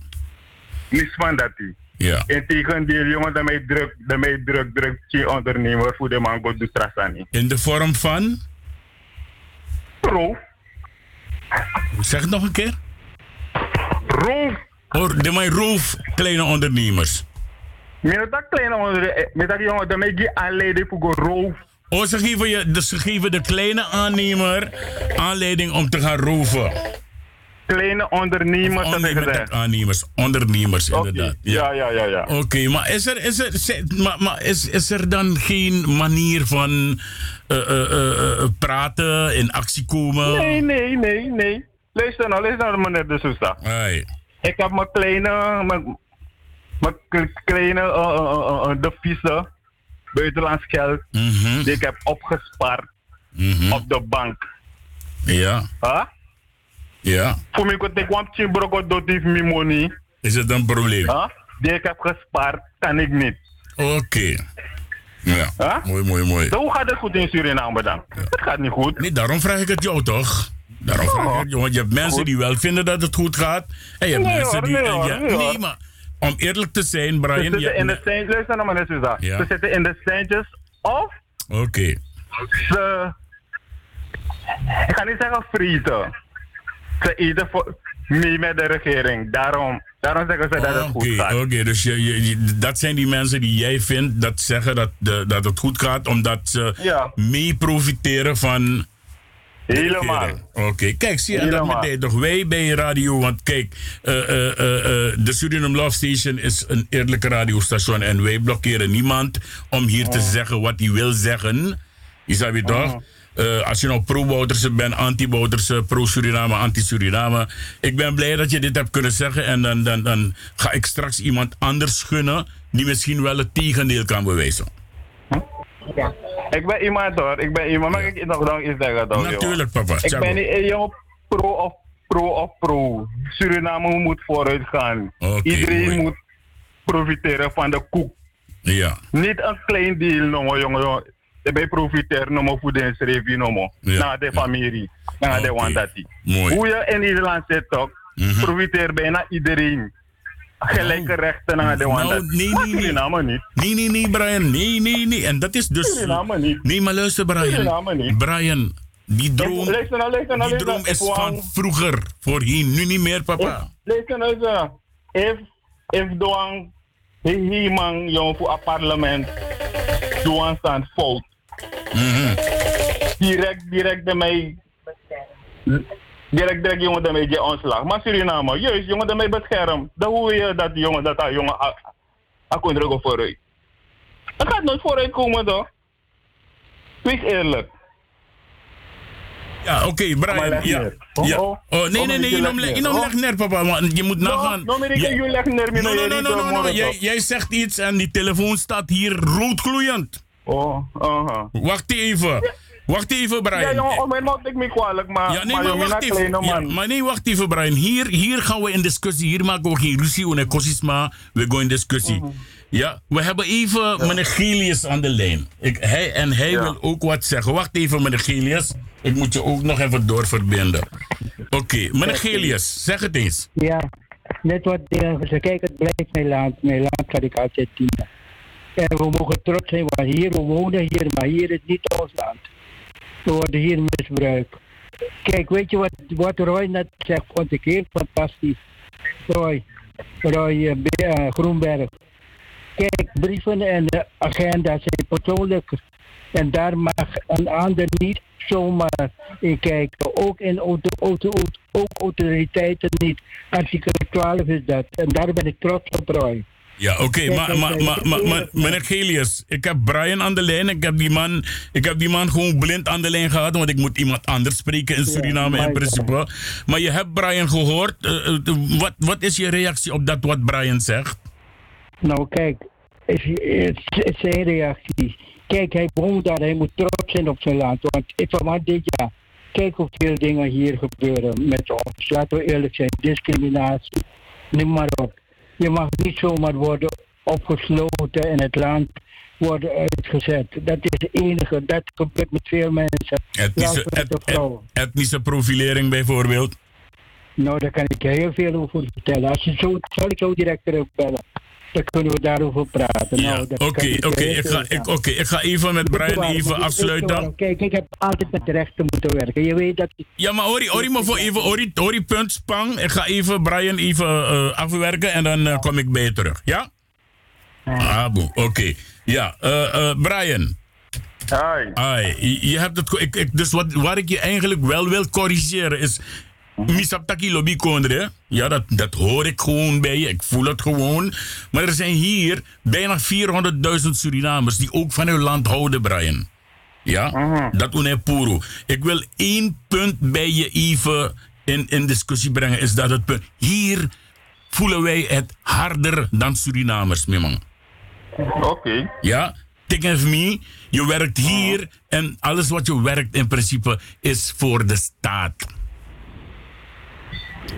Speaker 14: Niets van dat hij.
Speaker 1: Ja.
Speaker 14: Integendeel, jongen, daarmee druk, daarmee druk, druk, die ondernemer voor de mango doet trasani.
Speaker 1: In de vorm van?
Speaker 14: Roof.
Speaker 1: Zeg het nog een keer.
Speaker 14: Roof.
Speaker 1: Oh, de mijn roof kleine ondernemers.
Speaker 14: Met dat kleine ondernemer, met dat jongen, daarmee die aanleiding voor roof.
Speaker 1: Oh, ze geven, je, dus ze geven de kleine aannemer aanleiding om te gaan roven.
Speaker 14: Kleine ondernemers, gezegd.
Speaker 1: Aannemers, ondernemers, inderdaad.
Speaker 14: Ja, ja, ja, ja.
Speaker 1: Oké, maar, is er, is, er, maar, maar is, is er dan geen manier van eh, eh, eh, eh, praten, in actie komen?
Speaker 14: Nee, nee, nee, nee. Luister nou, luister nou, meneer De Sousa.
Speaker 1: Hey.
Speaker 14: Ik heb mijn kleine, mijn, mijn kleine, de vieze buitenlands geld, die ik heb opgespaard op de bank.
Speaker 1: Ja.
Speaker 14: Huh?
Speaker 1: Ja.
Speaker 14: Voor mij kon ik kwam tien broko dood heeft mijn money.
Speaker 1: Is het een probleem?
Speaker 14: Huh? Die ik heb gespaard, kan ik niet.
Speaker 1: Oké. Ja.
Speaker 14: Huh?
Speaker 1: Mooi, mooi, mooi.
Speaker 14: Zo hoe gaat het goed in Suriname dan? Het gaat niet goed.
Speaker 1: Nee, daarom vraag ik het jou toch? Daarom vraag ik het jou. Want je hebt mensen die wel vinden dat het goed gaat. En je hebt
Speaker 14: Nee,
Speaker 1: mensen
Speaker 14: hoor,
Speaker 1: die...
Speaker 14: nee,
Speaker 1: en
Speaker 14: hoor,
Speaker 1: je-
Speaker 14: nee, hoor.
Speaker 1: nee, maar om eerlijk te zijn,
Speaker 14: Ze
Speaker 1: Brian...
Speaker 14: zitten in de centjes, luister nou meneer.
Speaker 1: Ja.
Speaker 14: Ze zitten in de centjes of
Speaker 1: Oké.
Speaker 14: ze, ik ga niet zeggen frieten. Ze eten voor, mee met de regering. Daarom, daarom zeggen ze dat het goed gaat.
Speaker 1: oké, dus je, dat zijn die mensen die jij vindt dat zeggen dat, de, dat het goed gaat, omdat ze
Speaker 14: Ja.
Speaker 1: mee profiteren van.
Speaker 14: Helemaal.
Speaker 1: Oké, kijk, zie je dat meteen toch wij bij radio, want kijk, eh, eh, eh, de Suriname Love Station is een eerlijke radiostation en wij blokkeren niemand om hier
Speaker 14: Oh.
Speaker 1: te zeggen wat hij wil zeggen. Je snap je toch? Eh, als je nou pro-Bouterse bent, anti-Bouterse, pro-Suriname, anti-Suriname. Ik ben blij dat je dit hebt kunnen zeggen. En dan, dan, dan ga ik straks iemand anders gunnen die misschien wel het tegendeel kan bewijzen.
Speaker 14: Ik ben iemand hoor, ik ben iemand. Mag ik nog dan iets zeggen?
Speaker 1: Natuurlijk, papa.
Speaker 14: Ik
Speaker 1: Tjago.
Speaker 14: ben niet een jongen pro of pro of pro. Suriname moet vooruit gaan. Iedereen
Speaker 1: mooi.
Speaker 14: moet profiteren van de koek.
Speaker 1: Ja.
Speaker 14: Niet een klein jongen. jongen. Ik ben profiteer, no, mo, voedingsrevi, no, mo.
Speaker 1: Ja,
Speaker 14: Naar de familie. Naar de wandati.
Speaker 1: Mooi.
Speaker 14: Hoe je in Nederland zit, toch? Profiteer bijna iedereen. Gelijke rechten naar de wandati.
Speaker 1: Nou, nee,
Speaker 14: Maar
Speaker 1: nee, nee.
Speaker 14: Suriname niet.
Speaker 1: Nee, nee, nee, Brian. Nee, nee, nee. En dat is dus...
Speaker 14: Niet.
Speaker 1: Nee, maar luister, Brian.
Speaker 14: niet.
Speaker 1: Brian, die droom,
Speaker 14: Luister nou, luister nou,
Speaker 1: die
Speaker 14: luister.
Speaker 1: droom is van vroeger. Voorheen, nu niet meer, papa.
Speaker 14: Luister nou eens. If, if doang, he, he man, jong, voor het parlement, doang staan fout. Direct, direct de mij, direct, direct jongen mij je ontslag. Maar Suriname, juist, jongen mij bescherm. Dan hoe je dat jongen, dat dat jongen, ik kon er ook vooruit. Het gaat nooit vooruit komen, toch? Wees eerlijk.
Speaker 1: Ja, oké, Brian. Ja.
Speaker 14: Oh,
Speaker 1: nee, nee, nee.
Speaker 14: je
Speaker 1: Je
Speaker 14: legt
Speaker 1: leg
Speaker 14: neer.
Speaker 1: je
Speaker 14: Oh.
Speaker 1: leg neer, papa. Want je moet nagaan.
Speaker 14: no,
Speaker 1: No, no, no,
Speaker 14: niet,
Speaker 1: no,
Speaker 14: eh,
Speaker 1: no, no.
Speaker 14: morgen
Speaker 1: Jij, zegt iets en die telefoon staat hier roodgloeiend.
Speaker 14: Oh, aha.
Speaker 1: Wacht even. Wacht even, Brian.
Speaker 14: Ja, jongen, om mij maakt ik me kwalijk, maar,
Speaker 1: Ja, nee,
Speaker 14: maar,
Speaker 1: maar wacht
Speaker 14: een
Speaker 1: even.
Speaker 14: kleine
Speaker 1: Ja, maar nee, wacht even, Brian. Hier, hier gaan we in discussie. Hier maken we geen ruzie en kosties, maar we gaan in discussie.
Speaker 14: Mhm.
Speaker 1: Ja, we hebben even meneer Gelius aan de lijn. Ik, hij, en hij wil ook wat zeggen. Wacht even, meneer Gelius. Ik moet je ook nog even doorverbinden. Oké, meneer Gelius, zeg het eens.
Speaker 15: Ja, net wat dingen gezegd. Kijk, het blijft mijn land. Mijn land kan ik altijd dienen. En we mogen trots zijn, want hier, we wonen hier, maar hier is niet ons land. We worden hier misbruikt. Kijk, weet je wat, wat Roy net zegt, vond ik heel fantastisch. Roy, Roy eh, eh, Groenberg. Kijk, brieven en agenda zijn persoonlijk. En daar mag een ander niet zomaar in kijken. Ook, in auto, auto, ook autoriteiten niet. Artikel 12 is dat. En daar ben ik trots op, Roy.
Speaker 1: Ja, oké, maar, maar, maar, maar, maar, meneer Gelius, ik heb Brian aan de lijn. Ik heb, die man, ik heb die man gewoon blind aan de lijn gehad, want ik moet iemand anders spreken in Suriname in principe. Maar je hebt Brian gehoord. Eh, eh, wat, wat is je reactie op dat wat Brian zegt?
Speaker 15: Nou, kijk, is, is, is zijn reactie. Kijk, hij woont daar, hij moet trots zijn op zijn land. Want ik verwacht dit jaar, kijk hoeveel dingen hier gebeuren met ons. Laten we eerlijk zijn, discriminatie, noem maar op. Je mag niet zomaar worden opgesloten en het land worden uitgezet. Dat is het enige, dat gebeurt met veel mensen.
Speaker 1: Etnische, et- et-
Speaker 15: vrouwen.
Speaker 1: etnische profilering bijvoorbeeld.
Speaker 15: Nou, daar kan ik heel veel over vertellen. Als je zo, zal ik jou direct terugbellen. Dan kunnen we daarover praten.
Speaker 1: Ja,
Speaker 15: nou,
Speaker 1: Oké, oké. Ik, ga- ik, oké, ik ga even met Brian
Speaker 15: waarom?
Speaker 1: even afsluiten.
Speaker 15: Kijk, ik heb altijd met de rechten moeten werken. Je weet dat.
Speaker 1: Ja, maar Ori, Ori, maar voor even, Ori, Ori, punt, spang. Ik ga even Brian even eh, afwerken en dan eh, kom ik bij je terug. Ja? Ah, boe, oké. Ja, eh, eh, Brian.
Speaker 14: Hi.
Speaker 1: Hi. Je, je hebt het, ik, dus wat, waar ik je eigenlijk wel wil corrigeren is... Misaptaki lobby kondre. Ja, dat, dat hoor ik gewoon bij je. Ik voel het gewoon. Maar er zijn hier bijna 400.000 Surinamers die ook van hun land houden, Brian. Ja, dat doen hij puro. Ik wil één punt bij je even in, in discussie brengen. Is dat het punt. Hier voelen wij het harder dan Surinamers, mijn man.
Speaker 14: Oké.
Speaker 1: Ja, think of me. Je werkt hier en alles wat je werkt in principe is voor de staat.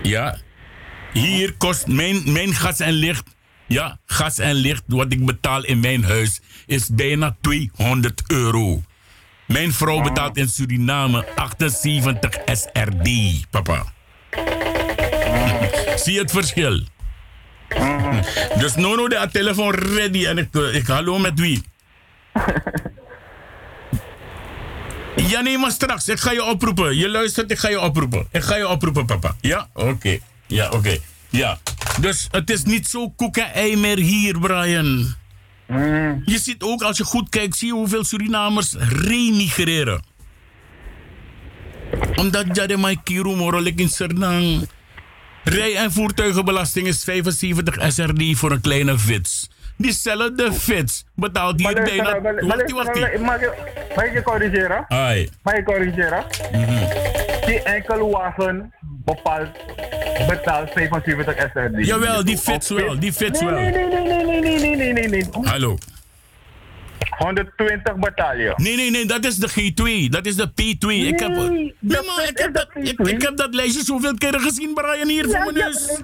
Speaker 1: Ja, hier kost mijn, mijn gas en licht. Ja, gas en licht wat ik betaal in mijn huis is bijna 200 euro. Mijn vrouw betaalt in Suriname 78 SRD, papa. Zie het verschil? Dus Nono de telefoon ready en ik, eh, ik hallo met wie? Ja, nee, maar straks. Ik ga je oproepen. Je luistert, ik ga je oproepen. Ik ga je oproepen, papa. Ja? Oké. Ja, oké. Ja. Dus het is niet zo koek en ei meer hier, Brian. Je ziet ook, als je goed kijkt, zie je hoeveel Surinamers remigreren. Omdat Jade Mai Kiru Morolik in Sernang. Rij- en voertuigenbelasting is 75 SRD voor een kleine fits. Diezelfde fits betaalt hier
Speaker 14: Maar
Speaker 1: bijna...
Speaker 14: maar-
Speaker 1: Wacht, wacht.
Speaker 14: Mag je corrigeren?
Speaker 1: Ai.
Speaker 14: Mag ik corrigeren?
Speaker 1: Mhm.
Speaker 14: Die enkele wagen bepaalt, betaalt 75 SRD.
Speaker 1: Jawel, die fits wel, die fits
Speaker 14: nee,
Speaker 1: wel.
Speaker 14: Nee, nee, nee, nee, nee, nee, nee, nee, nee, nee.
Speaker 1: Hallo.
Speaker 14: 120 bataljon.
Speaker 1: Nee, nee, nee, dat is de G2. Dat is de P2. ik heb, nee, maar ik heb, dat, ik, ik heb dat lijstje zoveel keren gezien, Brian, hier voor mijn neus.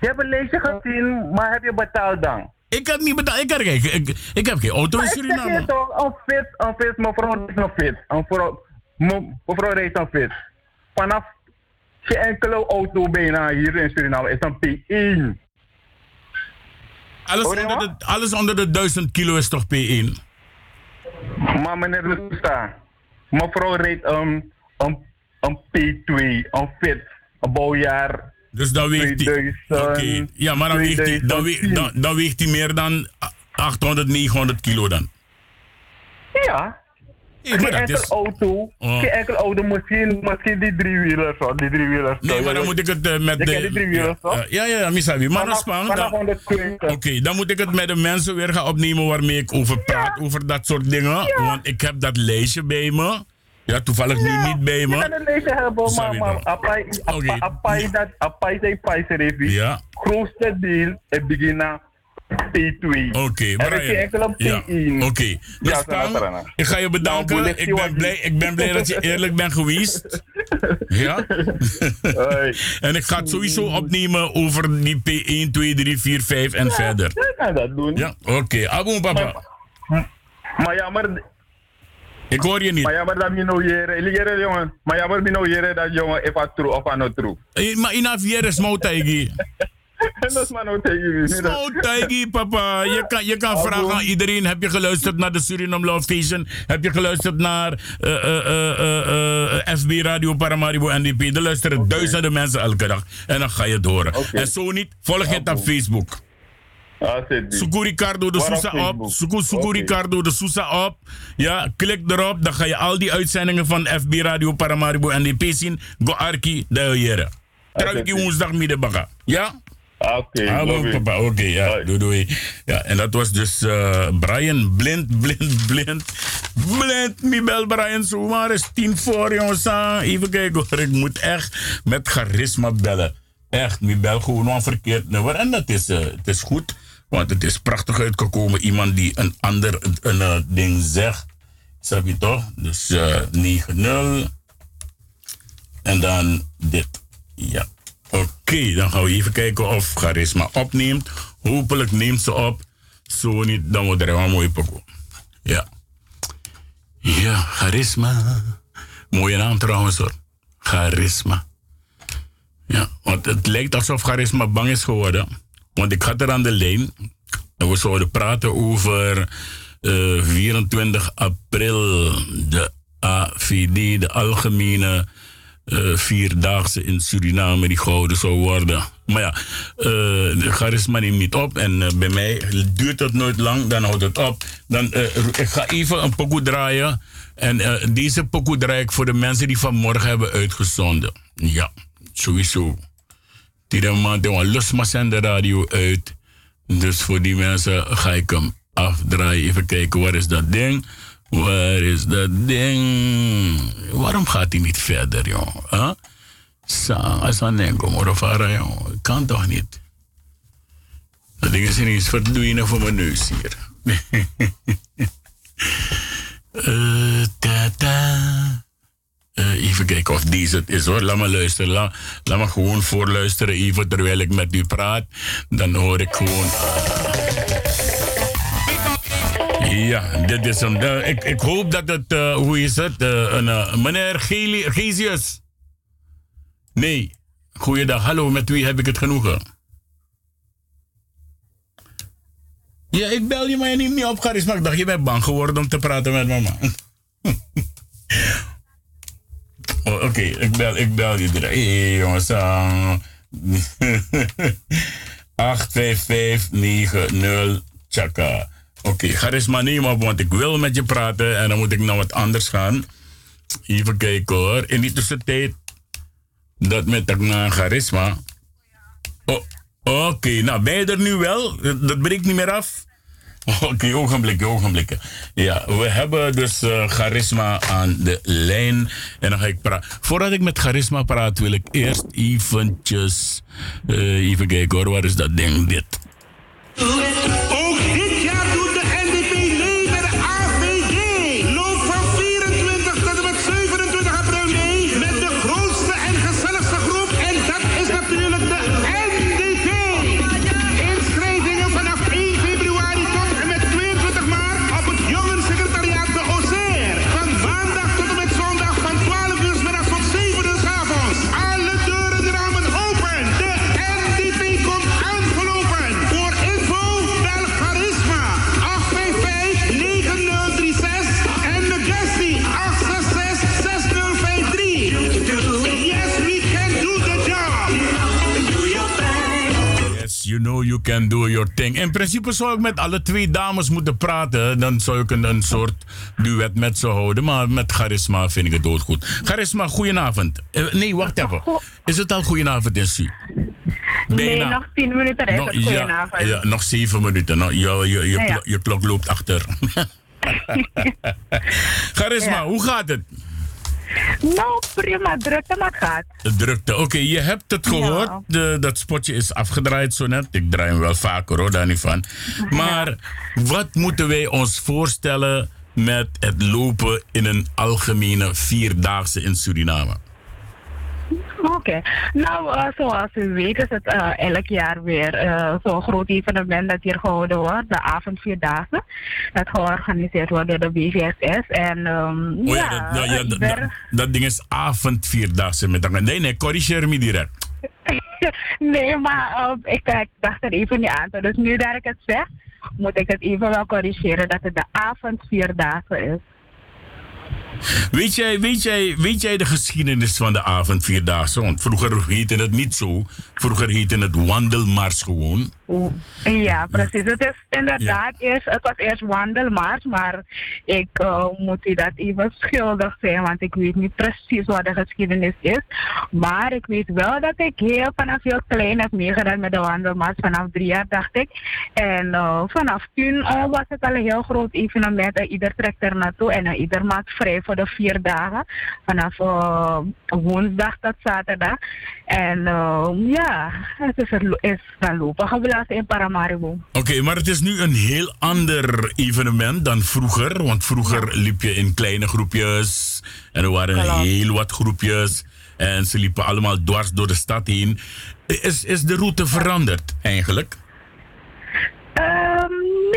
Speaker 14: Je hebt een lijstje gezien, maar heb je betaald dan?
Speaker 1: Ik heb niet betaald. Ik, heb, ik, ik, ik heb geen auto in
Speaker 14: ik
Speaker 1: Suriname.
Speaker 14: je toch, een fit, een fit, mevrouw is een fit. Een vrouw, rijdt een fit. Vanaf geen enkele auto bijna hier in Suriname is een P1.
Speaker 1: Alles onder, de, alles onder de 1000 kilo is toch P1?
Speaker 14: Maar meneer de Soesta, mevrouw rijdt een, een, een P2, een fit, een bouwjaar.
Speaker 1: Dus dan weegt hij. Ja, maar dan weegt hij, dan, weegt, dan, dan weegt hij meer dan 800, 900 kilo dan.
Speaker 14: Ja. geen enkele
Speaker 1: is-
Speaker 14: auto,
Speaker 1: Oh.
Speaker 14: geen enkele auto, misschien, misschien die driewielers, die driewielers.
Speaker 1: Nee, maar dan moet ik het eh, met de.
Speaker 14: driewielers, toch?
Speaker 1: Ja, ja, ja, Misabi. Maar
Speaker 14: Vanaf- vanaf
Speaker 1: dan-
Speaker 14: 120.
Speaker 1: Oké, dan moet ik het met de mensen weer gaan opnemen waarmee ik over praat, over dat soort dingen. Want ik heb dat lijstje bij me. Ja, toevallig nu niet bij
Speaker 14: Je kan
Speaker 1: me.
Speaker 14: een lijstje hebben, maar, maar apai, apai, apai, dat, apai zijn prijzen
Speaker 1: Ja.
Speaker 14: Grootste deel is beginnen P2.
Speaker 1: Oké,
Speaker 14: geen enkele
Speaker 1: Ja,
Speaker 14: P1.
Speaker 1: Oké.
Speaker 14: Ja,
Speaker 1: Dus
Speaker 14: Sarah.
Speaker 1: ik ga je bedanken. Ik ben, blij, ik ben blij dat je eerlijk bent geweest. Ja? en ik ga het sowieso opnemen over die P1, 2, 3, 4, 5 en verder.
Speaker 14: Ik kan dat doen.
Speaker 1: Ja, oké. Aboom, papa.
Speaker 14: Maar jammer,
Speaker 1: Ik hoor je niet.
Speaker 14: maar jammer dat je nou hier, liggen jongen. Maar jammer dat je nou hier dat jongen, het true of not true.
Speaker 1: Eh, Maar in Avier is Moutaigi.
Speaker 14: En dat is maar nou tegen
Speaker 1: papa. Je kan, je kan vragen aan iedereen. Heb je geluisterd naar de Suriname Love Station? Heb je geluisterd naar eh, eh, FB Radio Paramaribo NDP? Er luisteren duizenden mensen elke dag. En dan ga je het horen. En zo niet, volg het op Facebook. Suku Ricardo de Sousa op.
Speaker 14: Oké.
Speaker 1: Ricardo de Sousa op. Ja, klik erop. Dan ga je al die uitzendingen van FB Radio Paramaribo NDP zien. Go Arki, de jere. Trouwens, woensdag middenbaga. Ja?
Speaker 14: Oké, you.
Speaker 1: papa, oké, ja, doei doei. Ja, en dat was dus eh, Brian, blind, blind, blind. Blind, mi bel Brian zomaar is tien voor jongens. Even kijken hoor, ik moet echt met charisma bellen. Echt, mi bel gewoon een verkeerd nummer. En dat is, eh, het is goed, want het is prachtig uitgekomen. Iemand die een ander een, eh, ding zegt. Snap je toch? Dus eh 9-0. En dan dit. Ja. Oké, dan gaan we even kijken of Charisma opneemt. Hopelijk neemt ze op. Zo niet, dan wordt er een mooie pokoe. Ja. Ja, Charisma. Mooie naam trouwens hoor. Charisma. Ja, want het lijkt alsof Charisma bang is geworden. Want ik had er aan de lijn. En we zouden praten over eh, 24 april. De AVD, de Algemene eh, Vierdaagse in Suriname, die gehouden zou worden. Maar ja, eh, de charisma niet op. En eh, bij mij duurt het nooit lang, dan houdt het op. Dan, eh, ik ga even een pokoe draaien. En eh, deze pokoe draai ik voor de mensen die vanmorgen hebben uitgezonden. Ja, sowieso. Die man een losma de radio uit. Dus voor die mensen ga ik hem afdraaien. Even kijken, waar is dat ding? Waar is dat ding? Waarom gaat hij niet verder, joh? Huh? Sa, als een enkel morofara, joh. Kan toch niet? Dat ding is ineens verdwenen voor mijn neus hier. Eh, ta, Eh, even kijken of deze het is hoor. Laat me luisteren. Laat, me gewoon voorluisteren even terwijl ik met u praat. Dan hoor ik gewoon. Ja, dit is hem. Eh, ik, ik hoop dat het, eh, hoe is het? Een, meneer Gesius. Nee. Goeiedag. Hallo, met wie heb ik het genoegen? Ja, ik bel je, maar je neemt niet op, Charisma. Ik dacht, je bent bang geworden om te praten met mama. Oh, Oké, ik, bel, ik bel je direct. Hé, hey, jongens. ah. 85590 Chaka. Oké, charisma neem op, want ik wil met je praten en dan moet ik naar wat anders gaan. Even kijken hoor. In die tussentijd, dat met dat charisma. Oh, Oké, nou ben je er nu wel? Dat breekt niet meer af? Oké, ogenblikken, ogenblikken. Ja, we hebben dus eh, charisma aan de lijn. En dan ga ik praten. Voordat ik met charisma praat, wil ik eerst eventjes... eh, even kijken hoor, waar is dat ding? Dit.
Speaker 13: Ook dit
Speaker 1: can do your thing. In principe zou ik met alle twee dames moeten praten. Dan zou ik een, een soort duet met ze houden. Maar met charisma vind ik het doodgoed. Charisma, goedenavond. Eh, nee, wacht even. Is het al goedenavond in Su?
Speaker 16: Nee, nog tien minuten is het goedenavond.
Speaker 1: ja, ja, nog zeven minuten. Nou, je, je, je,
Speaker 16: Ja,
Speaker 1: je klok loopt achter. Charisma, hoe gaat het?
Speaker 16: Nou, prima, drukte, maar gaat.
Speaker 1: Drukte. Oké, je hebt het gehoord. De, dat spotje is afgedraaid zo net. Ik draai hem wel vaker hoor, daar niet van. Maar wat moeten wij ons voorstellen met het lopen in een algemene vierdaagse in Suriname?
Speaker 16: Oké. Nou, eh, zoals u weet is het eh, elk jaar weer eh, zo'n groot evenement dat hier gehouden wordt. De avondvierdaagse. Dat georganiseerd wordt door de BVSS. En ehm,
Speaker 1: Oh ja,
Speaker 16: ja,
Speaker 1: dat, nou ja, dat,
Speaker 16: ieder-
Speaker 1: dat- dat ding is avondvierdaagse met elkaar. Nee, nee, corrigeer me direct.
Speaker 16: nee, maar eh, ik, ik dacht er even niet aan. Dus nu dat ik het zeg, moet ik het even wel corrigeren dat het de avondvierdaagse is.
Speaker 1: Weet jij, weet, jij, weet jij de geschiedenis van de avondvierdaagse? Want vroeger heette het niet zo. Vroeger heette het wandelmars gewoon.
Speaker 16: Ja, precies. Het is inderdaad eerst, het was eerst wandelmars, maar ik eh, moet u dat even schuldig zijn, want ik weet niet precies wat de geschiedenis is. Maar ik weet wel dat ik heel vanaf heel klein heb meegedaan met de wandelmars, vanaf drie jaar dacht ik. En eh, vanaf toen eh, was het al een heel groot evenement en ieder trekt er naartoe en ieder maakt vrij voor de vier dagen, vanaf woensdag tot zaterdag. En ja, het is, er, is dan lopen in Paramaribo.
Speaker 1: Oké, maar het is nu een heel ander evenement dan vroeger. Want vroeger liep je in kleine groepjes. En er waren heel wat groepjes. En ze liepen allemaal dwars door de stad heen. Is, is de route veranderd eigenlijk?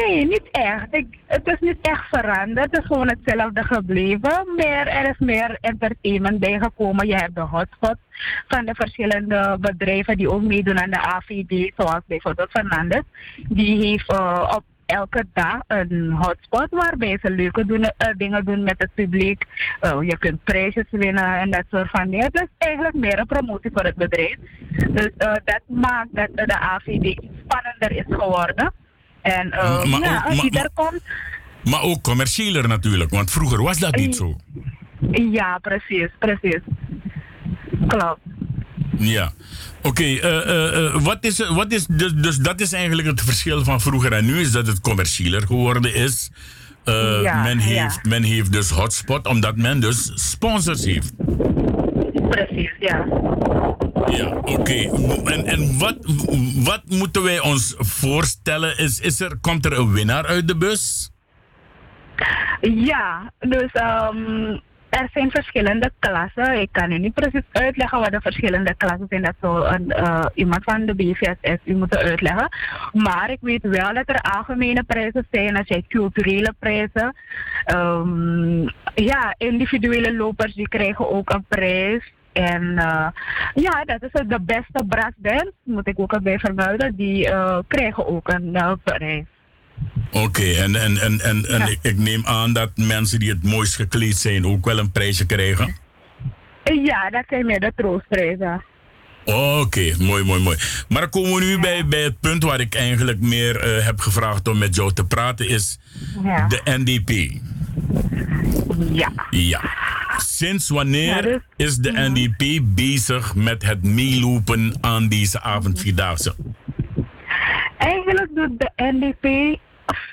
Speaker 16: Nee, niet echt. Het is niet echt veranderd. Het is gewoon hetzelfde gebleven. Maar er is meer entertainment bijgekomen. Je hebt de hotspots van de verschillende bedrijven die ook meedoen aan de AVD. Zoals bijvoorbeeld Fernandes. Die heeft eh, op elke dag een hotspot waarbij ze leuke doen, eh, dingen doen met het publiek. Eh, je kunt prijsjes winnen en dat soort van dingen. Is eigenlijk meer een promotie voor het bedrijf. Dus dat maakt dat de AVD spannender is geworden. En eh,
Speaker 1: Maar
Speaker 16: ja, als komt.
Speaker 1: Maar ook commerciëler natuurlijk. Want vroeger was dat niet zo.
Speaker 16: Ja, precies, precies. Klopt.
Speaker 1: Ja. Oké, eh, eh, eh, wat is, wat is dus, dus dat is eigenlijk het verschil van vroeger en nu, is dat het commerciëler geworden is. Eh,
Speaker 16: Ja,
Speaker 1: men,
Speaker 16: ja.
Speaker 1: heeft, men heeft dus hotspot, omdat men dus sponsors heeft.
Speaker 16: Precies, ja.
Speaker 1: Ja, oké. En, en wat, wat moeten wij ons voorstellen? Is, is er, komt er een winnaar uit de bus?
Speaker 16: Ja, dus ehm, er zijn verschillende klassen. Ik kan u niet precies uitleggen wat de verschillende klassen zijn. Dat zou een, eh, iemand van de BVSS u moeten uitleggen. Maar ik weet wel dat er algemene prijzen zijn. Er zijn culturele prijzen. Ehm, ja, individuele lopers die krijgen ook een prijs. En eh, ja, dat is de beste brassband, moet ik ook erbij vermelden. Die eh, krijgen ook een eh, prijs.
Speaker 1: Oké, en, en, en, en, en ik, ik neem aan dat mensen die het mooist gekleed zijn ook wel een prijsje krijgen.
Speaker 16: Ja, dat zijn meer de troostprijzen.
Speaker 1: Oké, mooi, mooi, mooi. Maar dan komen we nu bij, bij het punt waar ik eigenlijk meer heb gevraagd om met jou te praten, is
Speaker 16: Ja.
Speaker 1: de NDP.
Speaker 16: Ja.
Speaker 1: Ja. Sinds wanneer
Speaker 16: dus-
Speaker 1: is de NDP bezig met het meelopen aan deze avondvierdaagse?
Speaker 16: Eigenlijk doet de NDP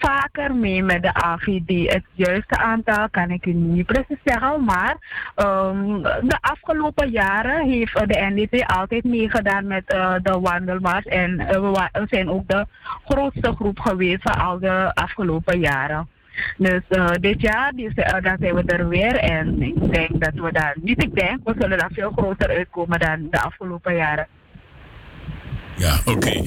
Speaker 16: vaker mee met de AVD. Het juiste aantal kan ik u niet precies zeggen, maar ehm, de afgelopen jaren heeft de NDP altijd meegedaan met eh, de wandelmars. En eh, we zijn ook de grootste groep geweest van al de afgelopen jaren. Dus eh, dit jaar eh, zijn we er weer en ik denk dat we daar, niet ik denk, we zullen daar veel groter uitkomen dan de afgelopen jaren.
Speaker 1: Ja, oké.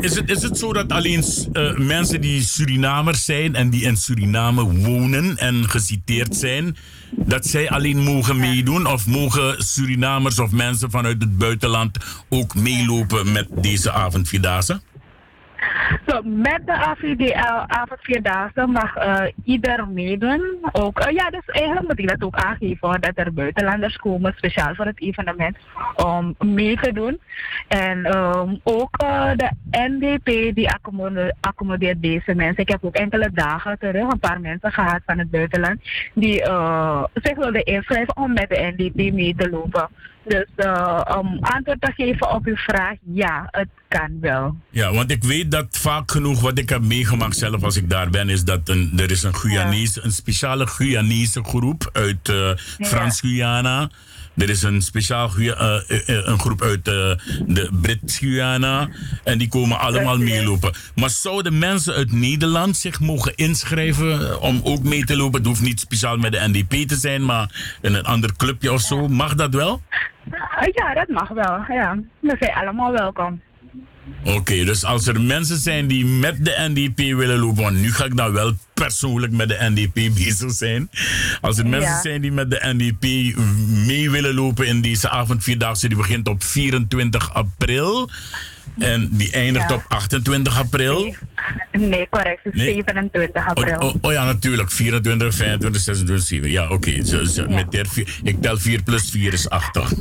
Speaker 1: Is het, is het zo dat alleen eh, mensen die Surinamers zijn en die in Suriname wonen en geciteerd zijn, dat zij alleen mogen meedoen? Of mogen Surinamers of mensen vanuit het buitenland ook meelopen met deze avondvierdaagse?
Speaker 16: Zo, met de AVDL, avondvierdaagse, mag eh, ieder meedoen. Ook, eh, ja, dus eigenlijk moet ik dat ook aangeven, dat er buitenlanders komen, speciaal voor het evenement, om mee te doen. En ehm, ook eh, de NDP, die accommodeert, accommodeert deze mensen. Ik heb ook enkele dagen terug een paar mensen gehad van het buitenland, die zich wilden inschrijven om met de NDP mee te lopen. Dus eh, om antwoord te geven op uw vraag, ja, het kan wel.
Speaker 1: Ja, want ik weet dat vaak genoeg wat ik heb meegemaakt zelf als ik daar ben, is dat een, er is een Guyanese, een speciale Guyanese groep uit eh, Frans-Guyana. Er is een speciaal eh, eh, eh, een groep uit de Brit-Guyana. En die komen allemaal meelopen. Maar zouden mensen uit Nederland zich mogen inschrijven om ook mee te lopen? Het hoeft niet speciaal met de NDP te zijn, maar in een ander clubje of zo. Mag dat wel?
Speaker 16: Ja, dat mag wel. Ja, we zijn allemaal welkom.
Speaker 1: Oké, dus als er mensen zijn die met de NDP willen lopen, want nu ga ik nou wel persoonlijk met de NDP bezig zijn. Als er mensen
Speaker 16: Ja.
Speaker 1: zijn die met de NDP mee willen lopen in deze avondvierdaagse, die begint op 24 april en die eindigt
Speaker 16: Ja.
Speaker 1: op 28 april.
Speaker 16: Nee, correct. Het is
Speaker 1: Nee.
Speaker 16: 27 april.
Speaker 1: Oh, oh ja, natuurlijk. 24, 25, 26, 7. Ja, oké. Zo- zo, met der vier- Ik tel 4 plus 4 is 8. toch?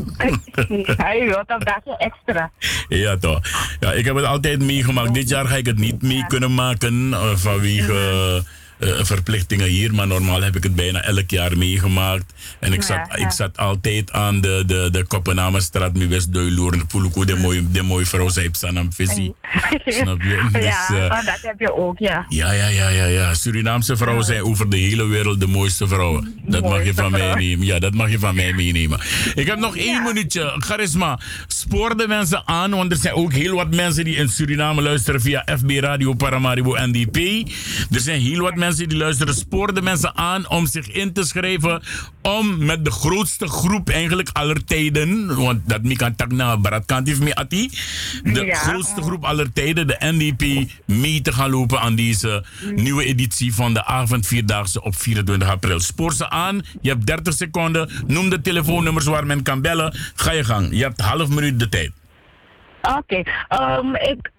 Speaker 16: Ja, je wilt een dagje extra.
Speaker 1: Ja, toch. Ja, ik heb het altijd meegemaakt. Dit jaar ga ik het niet mee kunnen maken eh, vanwege verplichtingen hier. Maar normaal heb ik het bijna elk jaar meegemaakt. En ik, zat, ik zat altijd aan de, de, de Koppenamenstraat, mijn. Puluku, de mooie, de mooie vrouw, zei Sanam Visie. Snap je? Dus,
Speaker 16: ja,
Speaker 1: eh,
Speaker 16: oh, dat heb je ook, ja.
Speaker 1: ja, ja, ja, ja, ja. Surinaamse vrouwen zijn over de hele wereld de mooiste vrouwen. Dat mag je van mij nemen. Ja, dat mag je van mij meenemen. Ik heb nog één minuutje. Charisma, spoor de mensen aan, want er zijn ook heel wat mensen die in Suriname luisteren via FB Radio Paramaribo NDP. Er zijn heel wat mensen die luisteren. Spoor de mensen aan om zich in te schrijven om met de grootste groep eigenlijk aller tijden, want dat mi kan tak na Baratkant heeft me ati, de
Speaker 16: Ja.
Speaker 1: grootste groep aller tijden, de NDP, mee te gaan lopen aan deze nieuwe editie van de avondvierdaagse op 24 april. Spoor ze aan, je hebt 30 seconden, noem de telefoonnummers waar men kan bellen, ga je gang. Je hebt half minuut de tijd.
Speaker 16: Oké, ehm, ik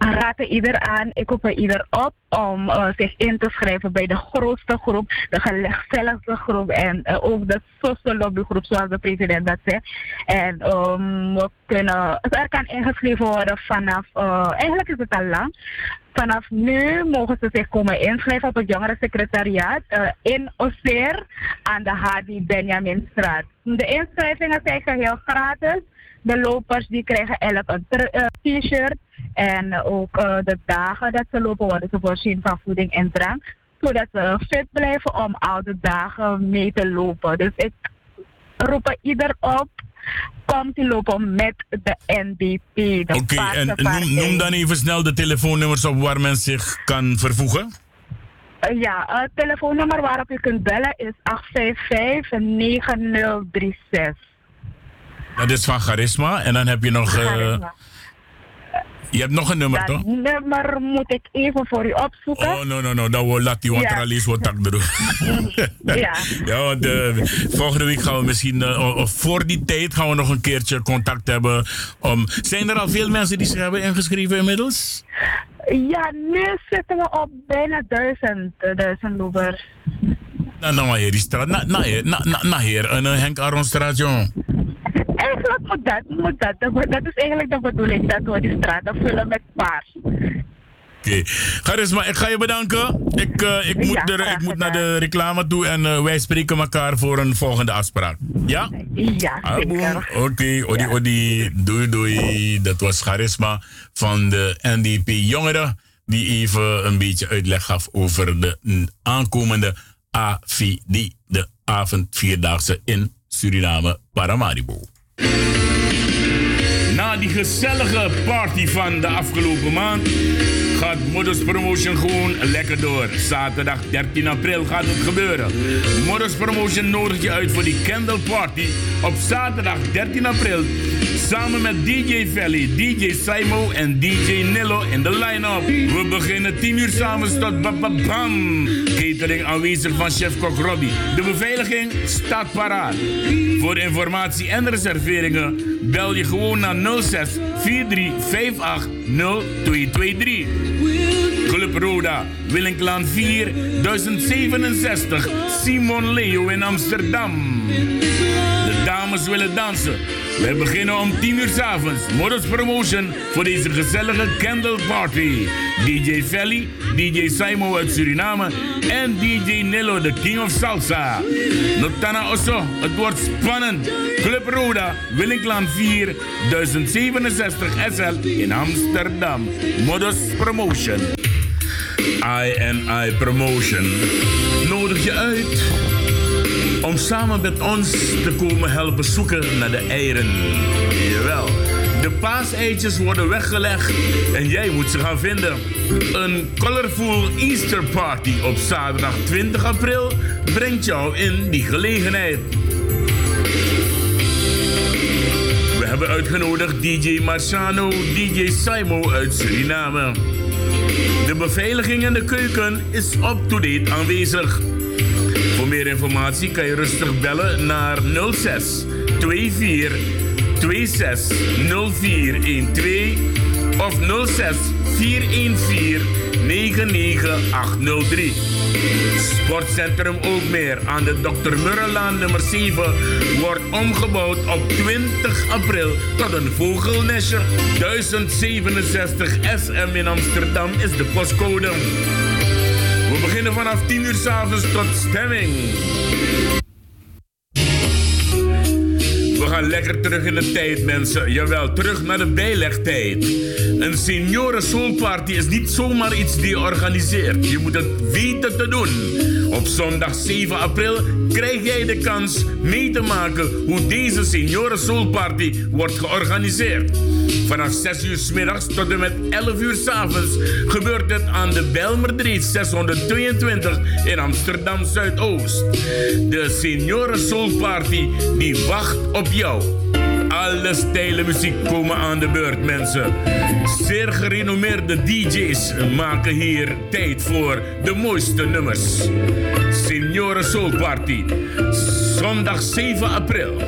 Speaker 16: er ieder aan, ik roep er ieder op om eh, zich in te schrijven bij de grootste groep, de gezelligste groep en eh, ook de social lobbygroep zoals de president dat zegt. En ehm, we kunnen, er kan ingeschreven worden vanaf, eh, eigenlijk is het al lang, Vanaf nu mogen ze zich komen inschrijven op het jongerensecretariaat eh, in Osseer aan de Hadi Benjaminstraat. De inschrijvingen zijn geheel gratis. De lopers die krijgen elk een eh, t-shirt. En ook eh, de dagen dat ze lopen worden ze voorzien van voeding en drank. Zodat ze fit blijven om al de dagen mee te lopen. Dus ik roep er ieder op. Komt u lopen met de NDP. De
Speaker 1: Oké, en noem, noem dan even snel de telefoonnummers op waar men zich kan vervoegen.
Speaker 16: Eh, ja, het telefoonnummer waarop u kunt bellen is 855-9036.
Speaker 1: Dat is van Charisma. En dan heb je nog... eh, je hebt nog een nummer,
Speaker 16: Dat
Speaker 1: toch?
Speaker 16: nummer moet ik even voor u opzoeken.
Speaker 1: Oh, no, no, no. Dat wil laat die wat tak.
Speaker 16: Ja.
Speaker 1: ja, want eh, volgende week gaan we misschien, eh, of voor die tijd gaan we nog een keertje contact hebben. Om, zijn er al veel mensen die zich hebben ingeschreven inmiddels?
Speaker 16: Ja, nu zitten we op bijna duizend, duizend lopers.
Speaker 1: Nou, nou, hier die straat. Nou, hier, nou, hier, een Henk Aron straat, jong.
Speaker 16: Eigenlijk moet dat, moet dat. Dat is eigenlijk de bedoeling, dat we die straten vullen met paars.
Speaker 1: Oké. Charisma, ik ga je bedanken. Ik, eh, ik, moet,
Speaker 16: Ja,
Speaker 1: ik moet naar de reclame toe en eh, wij spreken elkaar voor een volgende afspraak. Ja?
Speaker 16: Ja.
Speaker 1: Oké, odi odi, doei doei. Dat was Charisma van de NDP Jongeren, die even een beetje uitleg gaf over de aankomende AVD, de avondvierdaagse in Suriname, Paramaribo. Yeah. Die gezellige party van de afgelopen maand gaat Modus Promotion gewoon lekker door. Zaterdag 13 april gaat het gebeuren. Modus Promotion nodigt je uit voor die Candle Party op zaterdag 13 april. Samen met DJ Valley, DJ Simo en DJ Nillo in de line-up. We beginnen 10 uur samen tot bam. Catering aanwezig van chef-kok Robbie. De beveiliging staat paraat. Voor informatie en reserveringen bel je gewoon naar 06 43 58 0223. Club Roda, Willinklaan 4, 1067, Simon Leo in Amsterdam. Dames willen dansen. We beginnen om 10 uur s avonds. Modus Promotion voor deze gezellige candle party. DJ Felly, DJ Simon uit Suriname en DJ Nello, de King of Salsa. Notana Osso, het wordt spannend. Club Roda, Willinklaan 4, 1067 SL in Amsterdam. Modus Promotion. I and I Promotion nodig je uit om samen met ons te komen helpen zoeken naar de eieren. Jawel, de paaseitjes worden weggelegd en jij moet ze gaan vinden. Een colorful Easter party op zaterdag 20 april brengt jou in die gelegenheid. We hebben uitgenodigd DJ Marciano, DJ Simo uit Suriname. De beveiliging in de keuken is up-to-date aanwezig. Voor meer informatie kan je rustig bellen naar 06 24 26 0412 of 06 414 99803. Sportcentrum Ookmeer aan de Dr. Murrelaan nummer 7 wordt omgebouwd op 20 april tot een vogelnestje. 1067 SM in Amsterdam is de postcode. We beginnen vanaf 10 uur s'avonds tot stemming. We gaan lekker terug in de tijd, mensen. Jawel, terug naar de bijlegtijd. Een senioren soulparty is niet zomaar iets die je organiseert. Je moet het weten te doen. Op zondag 7 april krijg jij de kans mee te maken hoe deze senioren soulparty wordt georganiseerd. Vanaf 6 uur s middags tot en met 11 uur s avonds gebeurt het aan de Belmerdreef 622 in Amsterdam Zuidoost. De Senioren Soul Party die wacht op jou. Alle stijlen muziek komen aan de beurt, mensen. Zeer gerenommeerde DJ's maken hier tijd voor de mooiste nummers. Senioren Soul Party. Zondag 7 april.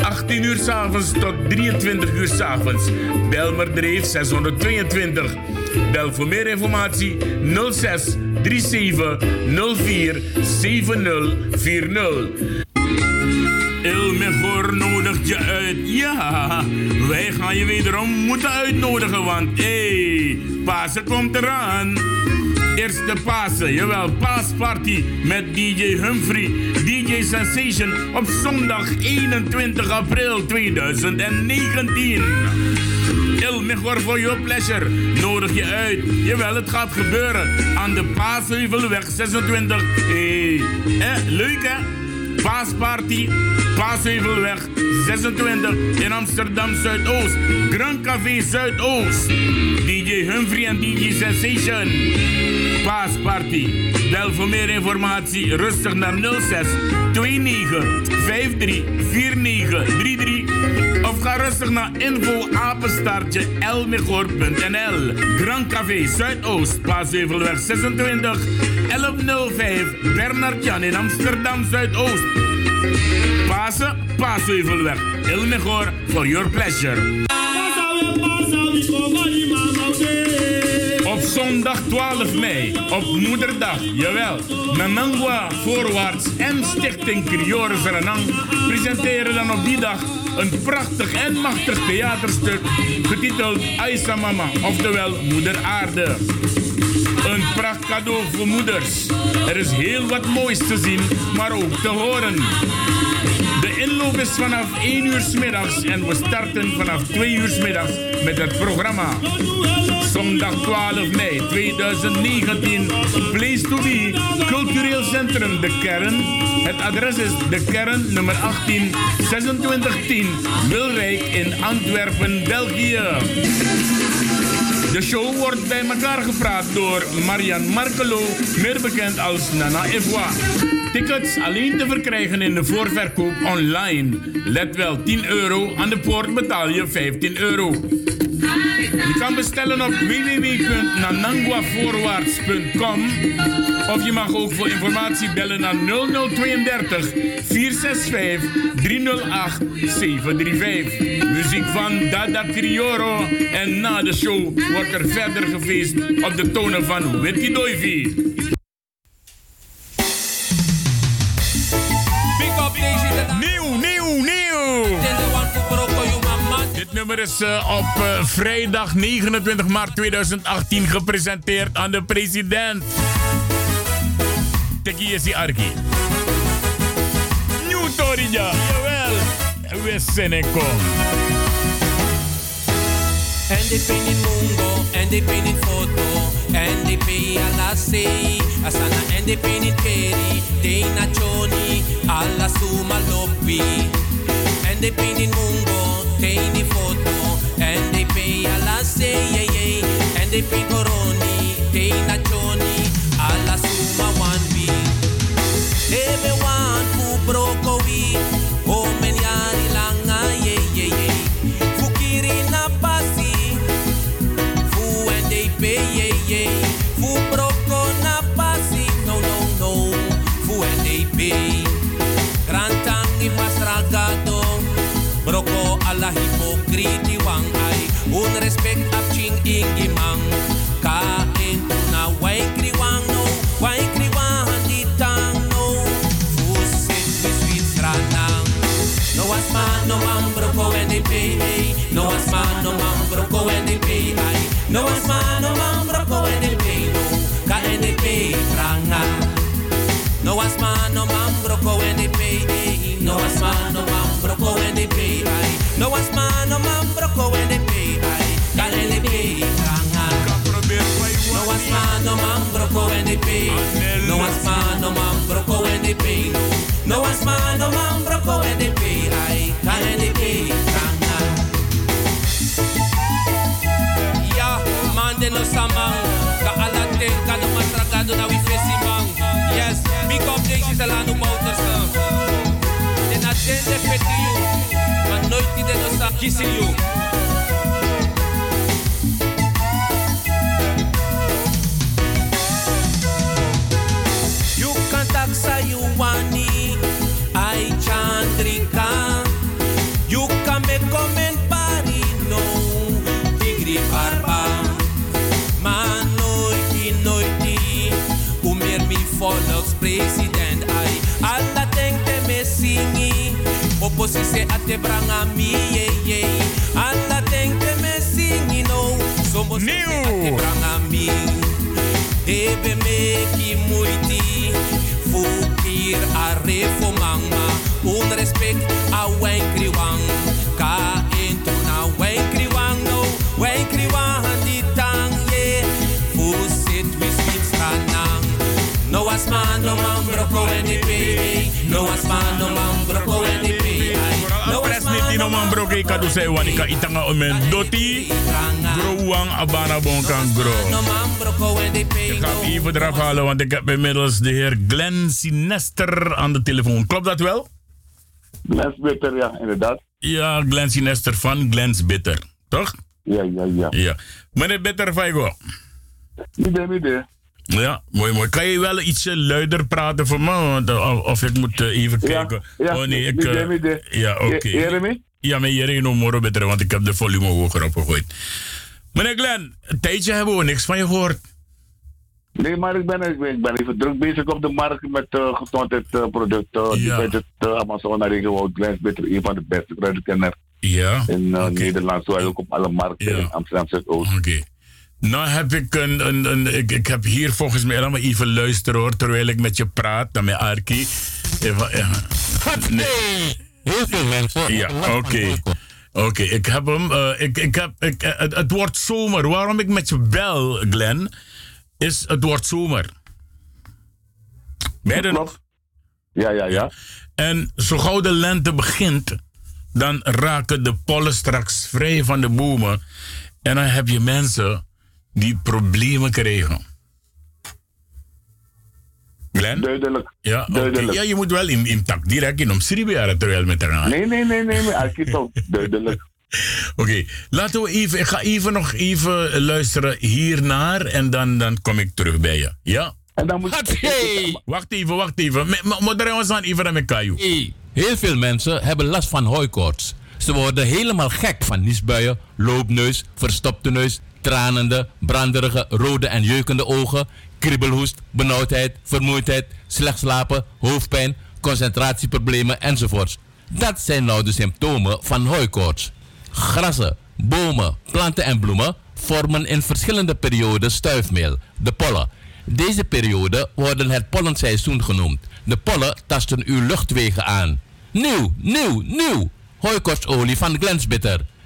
Speaker 1: 18 uur s'avonds tot 23 uur s'avonds. Belmerdreef 622. Bel voor meer informatie 06 37 04 7040. Il Mejor nodigt je uit. Ja, wij gaan je wederom moeten uitnodigen, want hé, hey, Pasen komt eraan. Eerste Pasen, jawel, paasparty met DJ Humphrey, DJ Sensation op zondag 21 april 2019. Il Mejor voor your pleasure nodig je uit. Jawel, het gaat gebeuren aan de Paasheuvelweg 26. Hé, hey. leuk hè? Paasparty, Paasheuvelweg 26 in Amsterdam Zuidoost. Grand Café Zuidoost. DJ Humphrey en DJ Sensation. Paasparty. Bel voor meer informatie rustig naar 06 29 53 49 33 of ga rustig naar info apenstaartje. Grand Café Zuidoost, Paasheuvelweg 26 1105 Bernard Jan in Amsterdam Zuidoost. Pasen, Paasheuvelweg. Elmegor for your pleasure. Op zondag 12 mei, op Moederdag, jawel. Nanangwa Voorwaarts en Stichting Criore Suriname presenteren dan op die dag een prachtig en machtig theaterstuk getiteld Aisa Mama, oftewel Moeder Aarde. Een pracht cadeau voor moeders. Er is heel wat moois te zien, maar ook te horen. De inloop is vanaf 1 uur s middags en we starten vanaf 2 uur s middags met het programma. Zondag 12 mei 2019, Place to Be, Cultureel Centrum De Kern. Het adres is De Kern, nummer 18, 2610, Wilrijk in Antwerpen, België. De show wordt bij elkaar gepraat door Marian Markelo, meer bekend als Nana Evoa. Tickets alleen te verkrijgen in de voorverkoop online. Let wel, 10 euro, aan de poort betaal je 15 euro. Je kan bestellen op www.nananguavoorwaarts.com of je mag ook voor informatie bellen naar 0032 465 308 735. Muziek van Dada Crioro en na de show wordt er verder gefeest op de tonen van Witty Doivy. Nummer is uh, op uh, vrijdag 29 maart 2018 gepresenteerd aan de president. Teki is die Arki. Nieuw Torija, jawel. We zijn en kom.
Speaker 17: En de pin in mungo, en in foto, en de pin alla sei, asana en de pin in peri, teina choni, alla suma loppi. En de pin in mungo, teini foto, en de pin alla sei, yeah, yeah. en de pin coroni, teina choni, alla suma one we. Ingi mang. They pay. No was man, no man, broko and they pay, no. Was man, no man, ay. Ka and they pay, tranga. Ja, man de no samang Ka alate, ka matragado na wifesi mang Yes, big up deze sa lano motors De na tende peti you Man nooit die de no sa volkspresident Ay, alla denkt me singi Oppositie at te branga mi ye ye. Alla denkt me singi no. Somos at te branga mi. Debe me ki muiti Fukir a reformanga Un respect a wen kriwang broko en pay No as no man broko en pay No as
Speaker 1: bro kay kadu sa iwan ika itanga omen doti growang abana bonkan gro. Ik ga even eraf halen, want ik heb inmiddels de heer Glenn Sinester aan de telefoon. Klopt dat wel?
Speaker 18: Glens Bitter, ja, inderdaad.
Speaker 1: Ja, Glenn Sinester van Glens Bitter, toch?
Speaker 18: Ja, ja, ja.
Speaker 1: ja. Meneer Bitter, Faigo.
Speaker 18: Midden, midden.
Speaker 1: Ja, mooi, mooi. Kan je wel ietsje luider praten voor me? Want, of, ik moet uh, even kijken.
Speaker 18: Ja,
Speaker 1: oh nee, ik. ja, oké.
Speaker 18: Okay. Jeremy?
Speaker 1: Ja, maar Jeremy nog morgen beter, want ik heb de volume hoger opgegooid. Meneer Glenn, een tijdje hebben we niks van je gehoord.
Speaker 18: Nee, maar ik ben, ik ben, even druk bezig op de markt met uh, gezondheidsproducten. Uh,
Speaker 1: Ja.
Speaker 18: Die uh, Amazon regio Glens Bitter, een van de beste producten
Speaker 1: Ja.
Speaker 18: in uh, Nederland. Zo ook op alle markten in Amsterdam Zuidoost.
Speaker 1: Oké. Nou heb ik een, een, een ik, ik heb hier volgens mij, laat me even luisteren hoor, terwijl ik met je praat, naar mijn Arki. Even, ja. Nee.
Speaker 19: Heel veel mensen.
Speaker 1: Ja, oké. Oké, ik heb hem. eh, ik, ik heb, ik, eh, het, het wordt zomer. Waarom ik met je bel, Glenn, is het wordt zomer. Ben je er nog?
Speaker 18: Ja, ja, ja.
Speaker 1: En zo gauw de lente begint, dan raken de pollen straks vrij van de bomen. En dan heb je mensen die problemen krijgen. Glenn?
Speaker 18: Duidelijk.
Speaker 1: Ja, ja je moet wel in, in tak direct in om Sribiara terwijl met elkaar.
Speaker 18: Nee, nee, nee, nee, nee. Als je toch duidelijk.
Speaker 1: Oké, laten we even. Ik ga even nog even luisteren hiernaar en dan, dan kom ik terug bij je. Ja?
Speaker 20: En dan moet
Speaker 1: Wacht even, wacht even. Modern ons aan even met.
Speaker 19: Hey, heel veel mensen hebben last van hooikoorts. Ze worden helemaal gek van niesbuien, loopneus, verstopte neus, tranende, branderige, rode en jeukende ogen, kriebelhoest, benauwdheid, vermoeidheid, slecht slapen, hoofdpijn, concentratieproblemen enzovoorts. Dat zijn nou de symptomen van hooikoorts. Grassen, bomen, planten en bloemen vormen in verschillende perioden stuifmeel, de pollen. Deze periode worden het pollenseizoen genoemd. De pollen tasten uw luchtwegen aan. Nieuw, nieuw, nieuw! Hooikorstolie van Glensbitter.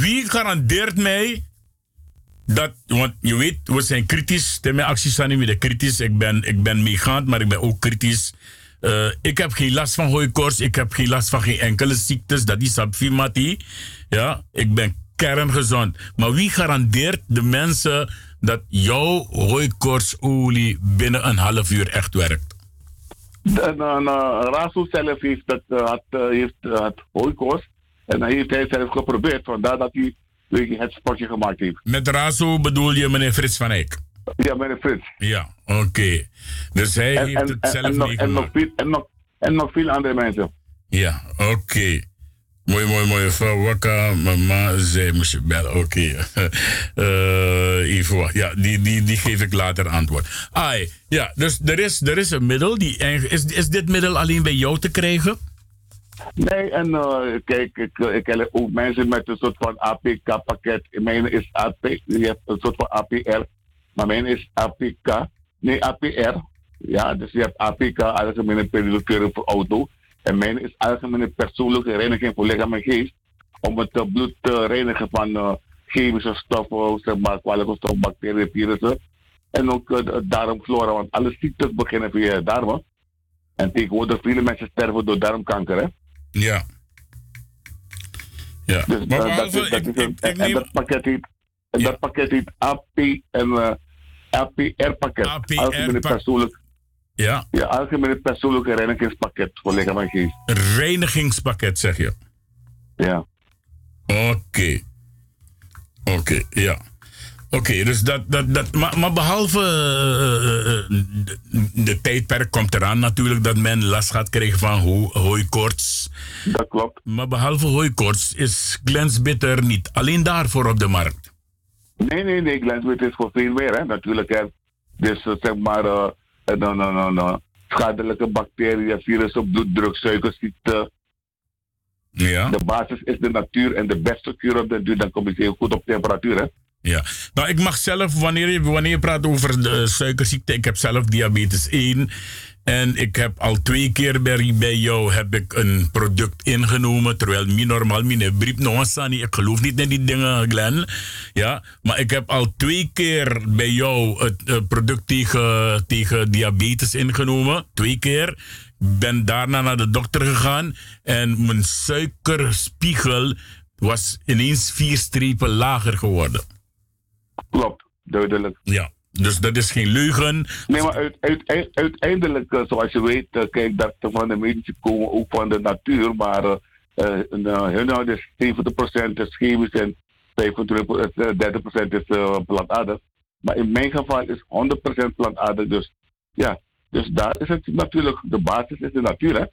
Speaker 1: Wie garandeert mij dat, want je weet, we zijn kritisch. Mijn acties zijn niet meer kritisch. Ik ben, ik ben meegaand, maar ik ben ook kritisch. Uh, ik heb geen last van hooikoorts. Ik heb geen last van geen enkele ziektes. Dat is abfimati. Ja, ik ben kerngezond. Maar wie garandeert de mensen dat jouw hooikoortsolie binnen een half uur echt werkt?
Speaker 20: De, zelf heeft, het, uh, had, uh, heeft hooikoorts. En dat heeft hij zelf geprobeerd. Vandaar dat hij het sportje gemaakt heeft.
Speaker 1: Met Rasu bedoel je meneer Frits van Eyck?
Speaker 20: Ja, meneer Frits.
Speaker 1: Ja, oké. Okay. Dus hij
Speaker 20: en,
Speaker 1: heeft
Speaker 20: en,
Speaker 1: het zelf
Speaker 20: en, nog, en, nog veel, en, nog, en nog veel andere mensen.
Speaker 1: Ja, oké. Mooi, mooi, mooi. Van Wakka, mama, zij moest je bellen. Oké. Eh, even wacht. Ja, die, die, die geef ik later antwoord. Ai, ja, dus er is, er is een middel. Die, is, is dit middel alleen bij jou te krijgen?
Speaker 20: Nee, en eh, kijk, ik, ik ken ook mensen met een soort van APK-pakket. Mijn is AP, je hebt een soort van APR, maar mijn is APK, nee APR. Ja, dus je hebt APK, algemene periodekeuring voor auto. En mijn is algemene persoonlijke reiniging voor lichaam en geest. Om het eh, bloed te reinigen van eh, chemische stoffen, zeg maar, kwalijke stoffen, bacteriën, virussen. En ook eh, de darmflora, want alle ziektes beginnen via darmen. En tegenwoordig vele mensen sterven door darmkanker.
Speaker 1: Ja. Ja.
Speaker 20: Dus
Speaker 1: Maar
Speaker 20: eh, dat, is, dat,
Speaker 1: ik-
Speaker 20: is een,
Speaker 1: ik-
Speaker 20: en dat pakket heet, en dat pakket heet AP en eh, APR-pakket.
Speaker 1: APR
Speaker 20: Algemene persoonlijk,
Speaker 1: Ja.
Speaker 20: ja, algemene persoonlijke reinigingspakket voor lichaam en geest.
Speaker 1: Reinigingspakket, zeg je?
Speaker 20: Ja.
Speaker 1: Oké. Oké, ja. Oké, dus dat, dat, dat maar, maar behalve eh, eh, de, de tijdperk komt eraan natuurlijk dat men last gaat krijgen van ho hooikoorts.
Speaker 20: Dat klopt.
Speaker 1: Maar behalve hooikoorts is Glensbitter niet alleen daarvoor op de markt.
Speaker 20: Nee, nee, nee, Glenswit is voor veel meer, hè, natuurlijk. Hè. Dus zeg maar, eh, no, no, no, no. schadelijke bacteriën, virussen, bloeddruk, suikerziekte.
Speaker 1: Ja.
Speaker 20: De basis is de natuur en de beste kuur op de duur, dan kom je heel goed op temperatuur, hè.
Speaker 1: Ja, nou ik mag zelf, wanneer je, wanneer praat over de suikerziekte, ik heb zelf diabetes 1. En ik heb al twee keer bij, bij jou heb ik een product ingenomen. Terwijl mi normaal, mi brief no sani. Ik geloof niet in die dingen, Glenn. Ja, maar ik heb al twee keer bij jou het eh, product tegen, tegen diabetes ingenomen. Twee keer. Ben daarna naar de dokter gegaan. En mijn suikerspiegel was ineens vier strepen lager geworden.
Speaker 20: Klopt, duidelijk.
Speaker 1: Ja, dus dat is geen leugen.
Speaker 20: Nee, maar uit, uit, uit- uiteindelijk, eh, zoals je weet, eh, kijk, dat van de medici komen ook van de natuur, maar eh, hun nou, dus 70% is chemisch en 25%, eh, 30% is eh, plantaardig. Maar in mijn geval is 100% plantaardig, dus ja, dus daar is het natuurlijk, de basis is de natuur, hè.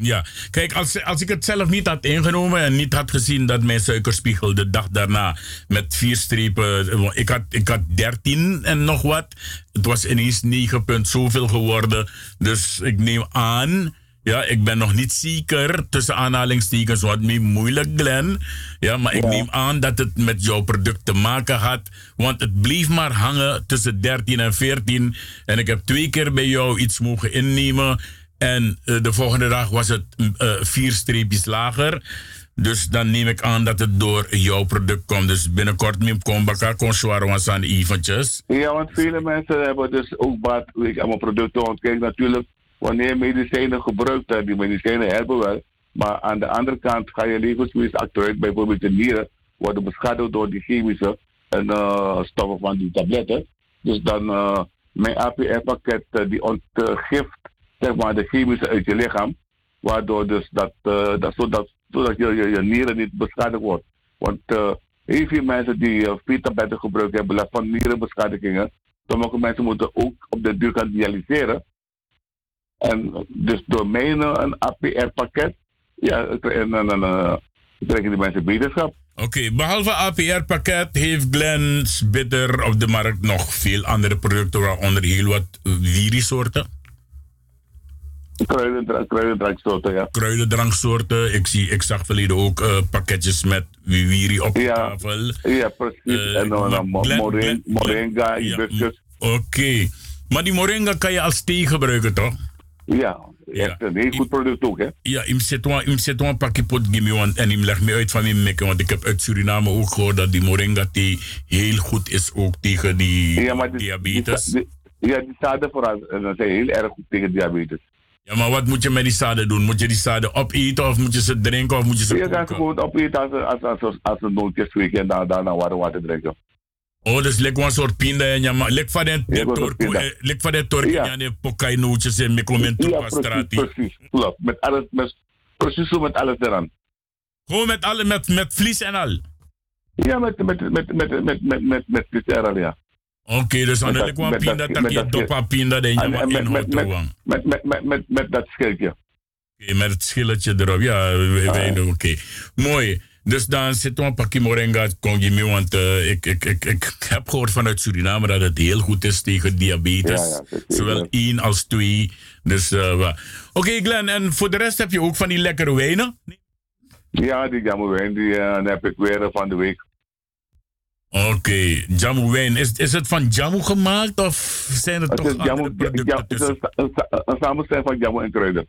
Speaker 1: Ja, kijk, als, als ik het zelf niet had ingenomen en niet had gezien dat mijn suikerspiegel de dag daarna met vier strepen. eh, Ik had, ik had 13 en nog wat. Het was ineens 9 punt zoveel geworden. Dus ik neem aan. Ja, ik ben nog niet zeker, tussen aanhalingstekens, wat me moeilijk, Glenn. Ja, maar ik neem aan dat het met jouw product te maken had. Want het bleef maar hangen tussen 13 en 14. En ik heb twee keer bij jou iets mogen innemen. En eh, de volgende dag was het mm, eh, vier streepjes lager. Dus dan neem ik aan dat het door jouw product komt. Dus binnenkort neem ik baka kon aan eventjes.
Speaker 20: Ja, want vele mensen hebben dus ook baat aan mijn producten. Want kijk, natuurlijk, wanneer medicijnen gebruikt, hè, die medicijnen helpen wel. Maar aan de andere kant ga je levenswezen achteruit. Bijvoorbeeld de nieren worden beschadigd door die chemische en, eh, stoffen van die tabletten. Dus dan, mijn APR-pakket die ontgift zeg maar, de chemische uit je lichaam. Waardoor dus dat, dat, zodat, zodat je, je, je nieren niet beschadigd wordt. Want heel veel mensen die uh, tabletten gebruiken hebben last van nierenbeschadigingen. Sommige mensen moeten ook op de duur gaan dialyseren. En dus door mijn een APR-pakket, ja, en dan krijgen die mensen beterschap.
Speaker 1: Oké, behalve APR-pakket heeft Glens Bitter op de markt nog veel andere producten, waaronder heel wat
Speaker 20: Kruidendranksoorten, ja.
Speaker 1: Kruidendranksoorten. Ik, zie, ik zag verleden ook uh, pakketjes met wiri op
Speaker 20: ja,
Speaker 1: tafel.
Speaker 20: Ja, precies. Uh, en dan moringa, moringa hibiscus.
Speaker 1: Oké. Okay. Maar die moringa kan je als thee gebruiken, toch?
Speaker 20: Ja, ja. een heel goed product ook, hè?
Speaker 1: Ja, ik zet een pakje pot gimme en ik leg me uit van mijn mekken, want ik heb uit Suriname ook gehoord dat die moringa thee heel goed is ook tegen die
Speaker 20: ja, maar die,
Speaker 1: diabetes.
Speaker 20: Die, die, ja, die zaden vooral zijn heel erg goed tegen diabetes.
Speaker 1: Ja, maar wat moet je met die zaden doen? Moet je die zaden opeten of moet je ze drinken of moet je ze
Speaker 20: Je kan ze gewoon opeten als, als, als, als, als een nootjes en dan, daarna warm water drinken.
Speaker 1: Oh, dus lekker een soort pinda en ja, maar lekker van de torko, lekker van de torko en de pokai nootjes en micromento
Speaker 20: ja, precies. Met alles, met, precies zo met alles eraan.
Speaker 1: Gewoon met alle, met, met vlies en al?
Speaker 20: Ja, met, met, met, met, met, met, met, met, met vlies en al, ja.
Speaker 1: Oké, okay, dus dan een pinda, dat je dopa pinda je maar in
Speaker 20: met, met, met, met, met, met dat schildje.
Speaker 1: Oké, met het schilletje erop, ja, ah, oké. Okay. Mooi. Dus dan zit een pakje moringa want uh, ik, ik, ik, ik heb gehoord vanuit Suriname dat het heel goed is tegen diabetes. Ja, ja, Zowel één als twee. Dus, uh, Oké, okay, Glenn, en voor de rest heb je ook van die lekkere wijnen?
Speaker 20: Ja, die jamu wijn, die uh, heb ik weer van de week.
Speaker 1: Oké, okay, jamu wijn. Is, is het van jamu gemaakt of zijn er
Speaker 20: het
Speaker 1: toch
Speaker 20: is jamu, andere producten ja, Het is een, een, samenstelling van jamu en kruiden.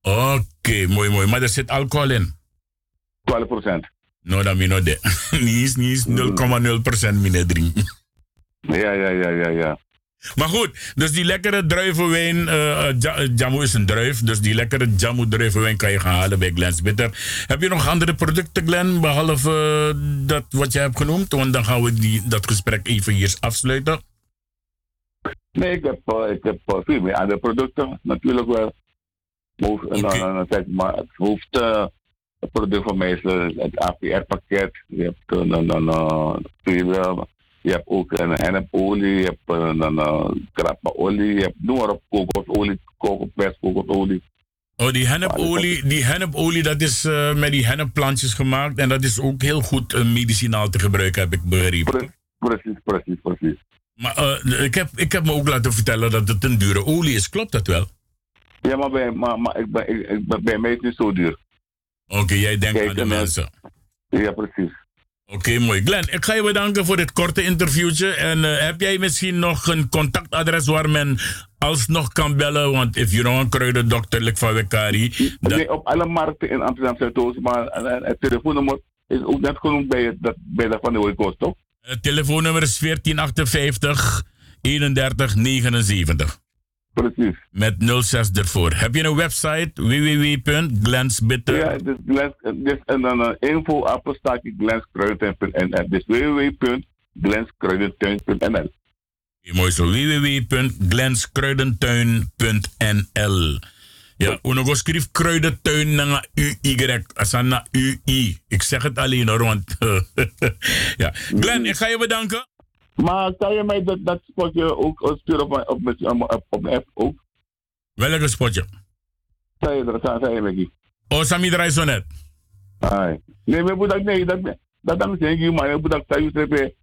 Speaker 1: Oké, okay, mooi, mooi. Maar er zit alcohol in?
Speaker 20: 12 procent.
Speaker 1: No, dat mino de. niet niet 0,0 procent minder drinken.
Speaker 20: Ja, ja, ja, ja, ja.
Speaker 1: Maar goed, dus die lekkere druivenwijn, uh, Jamu is een druif, dus die lekkere Jamu druivenwijn kan je gaan halen bij Glens Bitter. Heb je nog andere producten, Glen, behalve uh, dat wat je hebt genoemd? Want dan gaan we die, dat gesprek even hier afsluiten.
Speaker 20: Nee, ik heb, uh, ik heb veel meer andere producten, natuurlijk wel. Hoofd, okay. dan, maar het hoeft het product van mij is het APR-pakket. Je hebt dan, dan, dan, je hebt ook een hennepolie, je hebt een uh, krappeolie, je hebt noem maar op kokosolie, kokopers, kokosolie.
Speaker 1: Oh, die hennepolie, die hennepolie dat is uh, met die hennepplantjes gemaakt en dat is ook heel goed uh, medicinaal te gebruiken, heb ik begrepen.
Speaker 20: Precies, precies, precies.
Speaker 1: Maar uh, ik, heb, ik heb me ook laten vertellen dat het een dure olie is, klopt dat wel?
Speaker 20: Ja, maar bij, maar, maar ik, ben, ik, ik, bij mij is het niet zo duur.
Speaker 1: Oké, okay, jij denkt Kijk, aan de mensen.
Speaker 20: Ja, precies.
Speaker 1: Oké, okay, mooi. Glenn, ik ga je bedanken voor dit korte interviewtje. En uh, heb jij misschien nog een contactadres waar men alsnog kan bellen? Want if you know een kruidendokter van Wekari...
Speaker 20: Dat... Nee, op alle markten in Amsterdam Zuidoost, maar het telefoonnummer is ook net genoemd bij, dat, bij dat van de Ooikost, toch?
Speaker 1: Het telefoonnummer is 1458 3179.
Speaker 20: Precies.
Speaker 1: Met 06 ervoor. Heb je een website? www.glensbitter?
Speaker 20: Ja, dus en dan uh, info apenstaatje glenskruidentuin.nl. Dus www.glenskruidentuin.nl.
Speaker 1: Mooi zo. www.glenskruidentuin.nl. Ja, uno schrijf kruidentuin naar U-Y. Asana U-I. Ik zeg het alleen hoor, want... ja. Glenn, ik ga je bedanken.
Speaker 20: Maar kan je mij dat, dat spotje ook sturen op, op, op, op mijn app ook?
Speaker 1: Welke spotje?
Speaker 20: Zei je er, zei je me
Speaker 1: Oh, Sami draai zo net.
Speaker 20: Nee, maar ik nee, dat dat dan zeg ik, maar moet thuis trekken.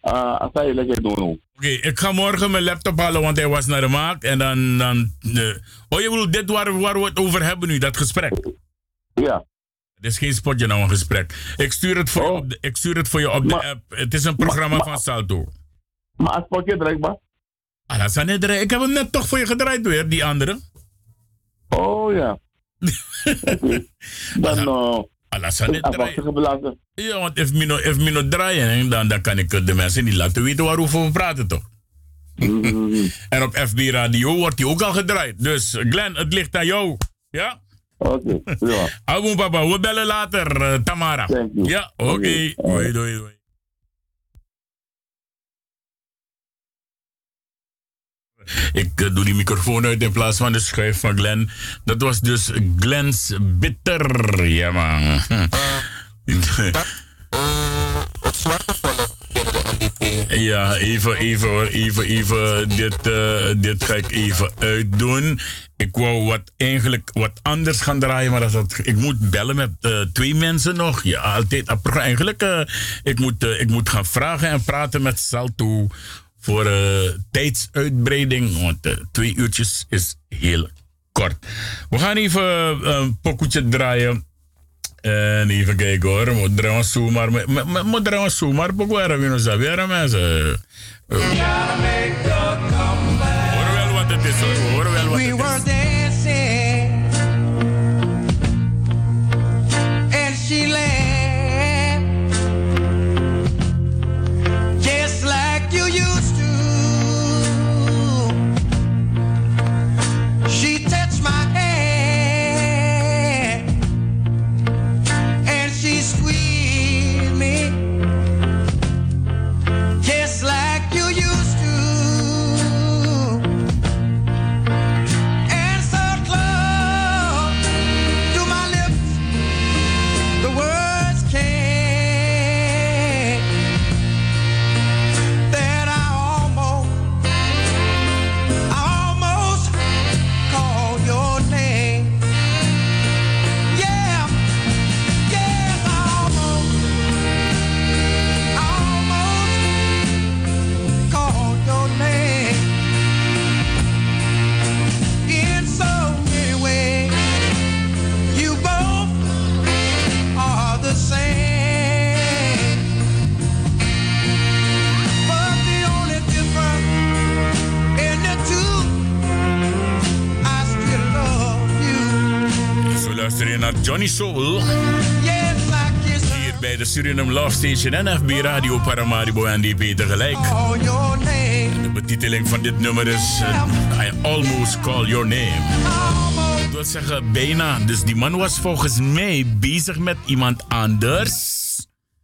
Speaker 20: Ah, lekker doen.
Speaker 1: Oké, ik ga morgen mijn laptop halen, want hij was naar de markt. En dan. dan uh, oh, je bedoelt dit waar, waar we het over hebben nu, dat gesprek?
Speaker 20: Ja.
Speaker 1: Het is geen spotje nou een gesprek. Ik stuur het voor, oh. je, op de, ik stuur het voor je op maar, de app. Het is een programma
Speaker 20: maar,
Speaker 1: van Salto.
Speaker 20: Maar een spotje draait maar.
Speaker 1: Ik heb hem net toch voor je gedraaid weer, die andere.
Speaker 20: Oh ja. Dan,
Speaker 18: belangen.
Speaker 1: Ja, want if mino, if mino draaien, dan, dan kan ik de mensen niet laten weten waarover we praten, toch? en op FB Radio wordt die ook al gedraaid. Dus Glenn, het ligt aan jou. Ja?
Speaker 18: Oké, ja.
Speaker 1: Hou papa, we bellen later, eh, Tamara. Ja, oké. Doei, doei, doei. Ik eh, doe die microfoon uit in plaats van de schuif van Glenn. Dat was dus Glenn's Bitter. Ja, man. Ja, even, even even, even. Dit, eh, dit ga ik even uitdoen. Ik wou wat, eigenlijk wat anders gaan draaien, maar dat, ik moet bellen met eh, twee mensen nog. Ja, altijd. Eigenlijk, uh, ik, moet, ik moet gaan vragen en praten met Salto voor tijdsuitbreiding. Want twee uurtjes is heel kort. We gaan even een pokoetje draaien. En even kijken hoor, moet draaien zomaar. Moet draaien zomaar, mensen. Wel wat het is hoor, hoor wel wat
Speaker 9: We
Speaker 1: het is. Suriname Love Station en FB Radio Paramaribo en DP tegelijk.
Speaker 9: name.
Speaker 1: De betiteling van dit nummer is eh, I Almost Call Your Name. Dat wil zeggen bijna. Dus die man was volgens mij bezig met iemand anders.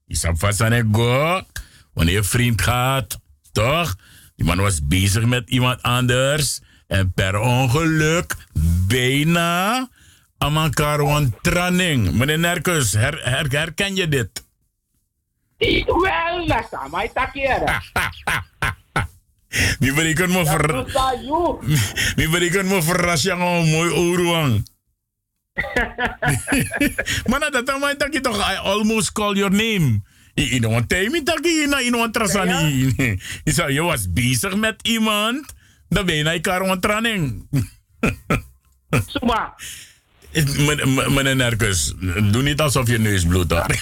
Speaker 1: Zou vast aan go. Wanneer je vriend gaat, toch? Die man was bezig met iemand anders. En per ongeluk, bijna, aan elkaar een tranning. Meneer Nerkus, her, her- herken je dit?
Speaker 21: Wel, dat is mij takeren.
Speaker 1: Die bereken me ver... Die bereken me verrassing om mooi oorwang. Maar dat dan mij tak je toch I almost call your name. In een time tak je na in een trasani. Je zei je was bezig met iemand, dan ben je naar elkaar een tranning.
Speaker 21: Suma.
Speaker 1: Meneer Nerkus, doe niet alsof je neus bloedt hoor.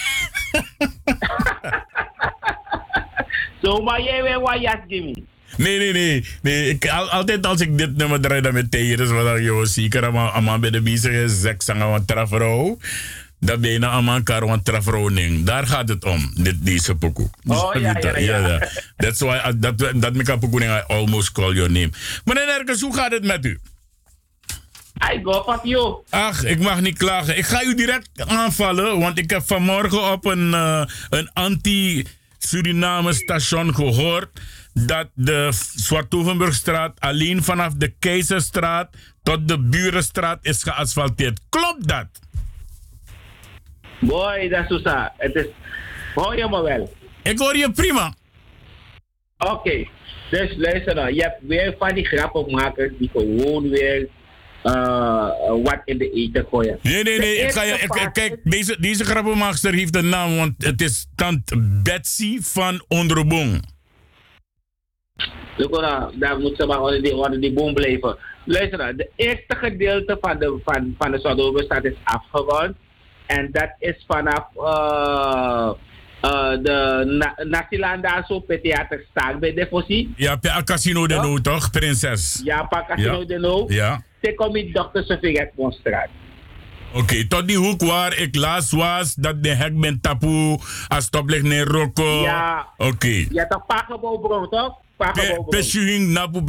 Speaker 21: Zo, maar jij weet wat jas gimme.
Speaker 1: Nee, nee, nee. nee ik, altijd als ik dit nummer draai, dan met tegen, dus wat joh, zeker allemaal, bij de bezig is, seks aan een trafro. Dan ben je allemaal elkaar een trafroning. Daar gaat het om, dit, deze pokoe.
Speaker 21: Oh, ja, ja, ja.
Speaker 1: That's why, I- dat, dat I almost call your name. Meneer Nerkens, hoe gaat het met u?
Speaker 21: I go fuck you.
Speaker 1: Ach, ik mag niet klagen. Ik ga u direct aanvallen, want ik heb vanmorgen op een, eh, een anti-Suriname station gehoord dat de Zwartovenburgstraat alleen vanaf de Keizerstraat tot de Burenstraat is geasfalteerd. Klopt dat?
Speaker 21: Boy, dat is zo. Het is... Hoor je me wel?
Speaker 1: Ik hoor je prima.
Speaker 21: Oké. Dus luister nou. Je hebt weer van die grappenmakers die gewoon weer eh, wat in de eten gooien.
Speaker 1: Nee, nee, nee. Ik ga je, ik- kijk, deze, deze grappenmaakster heeft een naam, want het is tant Betsy van Onderbong.
Speaker 21: Look nou, daar moet ze maar onder die, onder die boom blijven. Luister nou, de eerste gedeelte van de, van, van de is afgerond. En dat is vanaf eh eh de na, Nasiland daar zo per theater staat bij Defosie.
Speaker 1: Ja, per Casino de Nou, toch, prinses?
Speaker 21: Ja, pa Casino
Speaker 1: Ja.
Speaker 21: de Nou.
Speaker 1: Ja.
Speaker 21: Ze komt in Dr. Sofie Edmondstraat.
Speaker 1: Oké, tot die hoek waar ik laatst was, dat de hek ben tapu, als stoplicht in Rocco.
Speaker 21: Ja.
Speaker 1: Oké.
Speaker 21: Ja, toch Pagebouwbron, toch? Pagebouwbron.
Speaker 1: Peshuing napu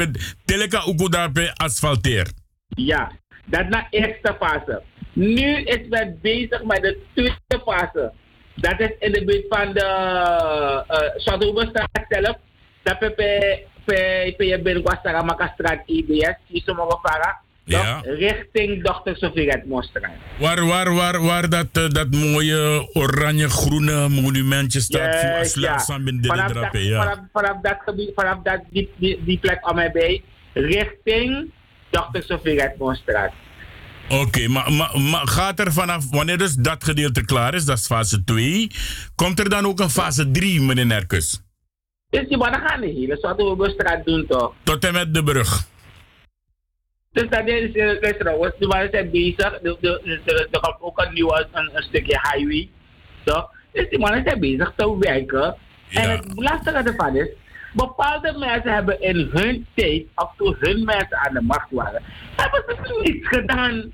Speaker 1: teleka uku daar pe asfalteer.
Speaker 21: Ja, dat na eerste fase. Nu is men bezig met de tweede fase. Dat is in de buurt van de uh, Chateaubestraat zelf. Dat pe pe pe pe je ben Guastara Makastraat IBS. Die sommige varen.
Speaker 1: Ja.
Speaker 21: Richting Dr. Sofie Redmostraat.
Speaker 1: Waar, waar, waar, waar dat, eh, dat mooie oranje-groene monumentje staat voor slaapsam in de
Speaker 21: Vanaf dat,
Speaker 1: ja.
Speaker 21: vanaf, vanaf dat gebied, vanaf dat, die, die, die plek om mij bij, richting Dr. Sofie Redmostraat.
Speaker 1: Oké, maar, maar, maar gaat er vanaf, wanneer dus dat gedeelte klaar is, dat is fase 2, komt er dan ook een fase 3, meneer Nerkus?
Speaker 21: Dus die mannen gaan de hele Zouthoevenstraat doen toch?
Speaker 1: Tot en met de brug.
Speaker 21: Dus dat is, eh, luister trouwens, die mannen zijn bezig. Er de, de, de, komt ook een nieuw een, een stukje highway. Toch? Dus die mannen zijn bezig te werken. En het lastige ervan is, bepaalde mensen hebben in hun tijd, of toen hun mensen aan de macht waren, hebben ze niets gedaan.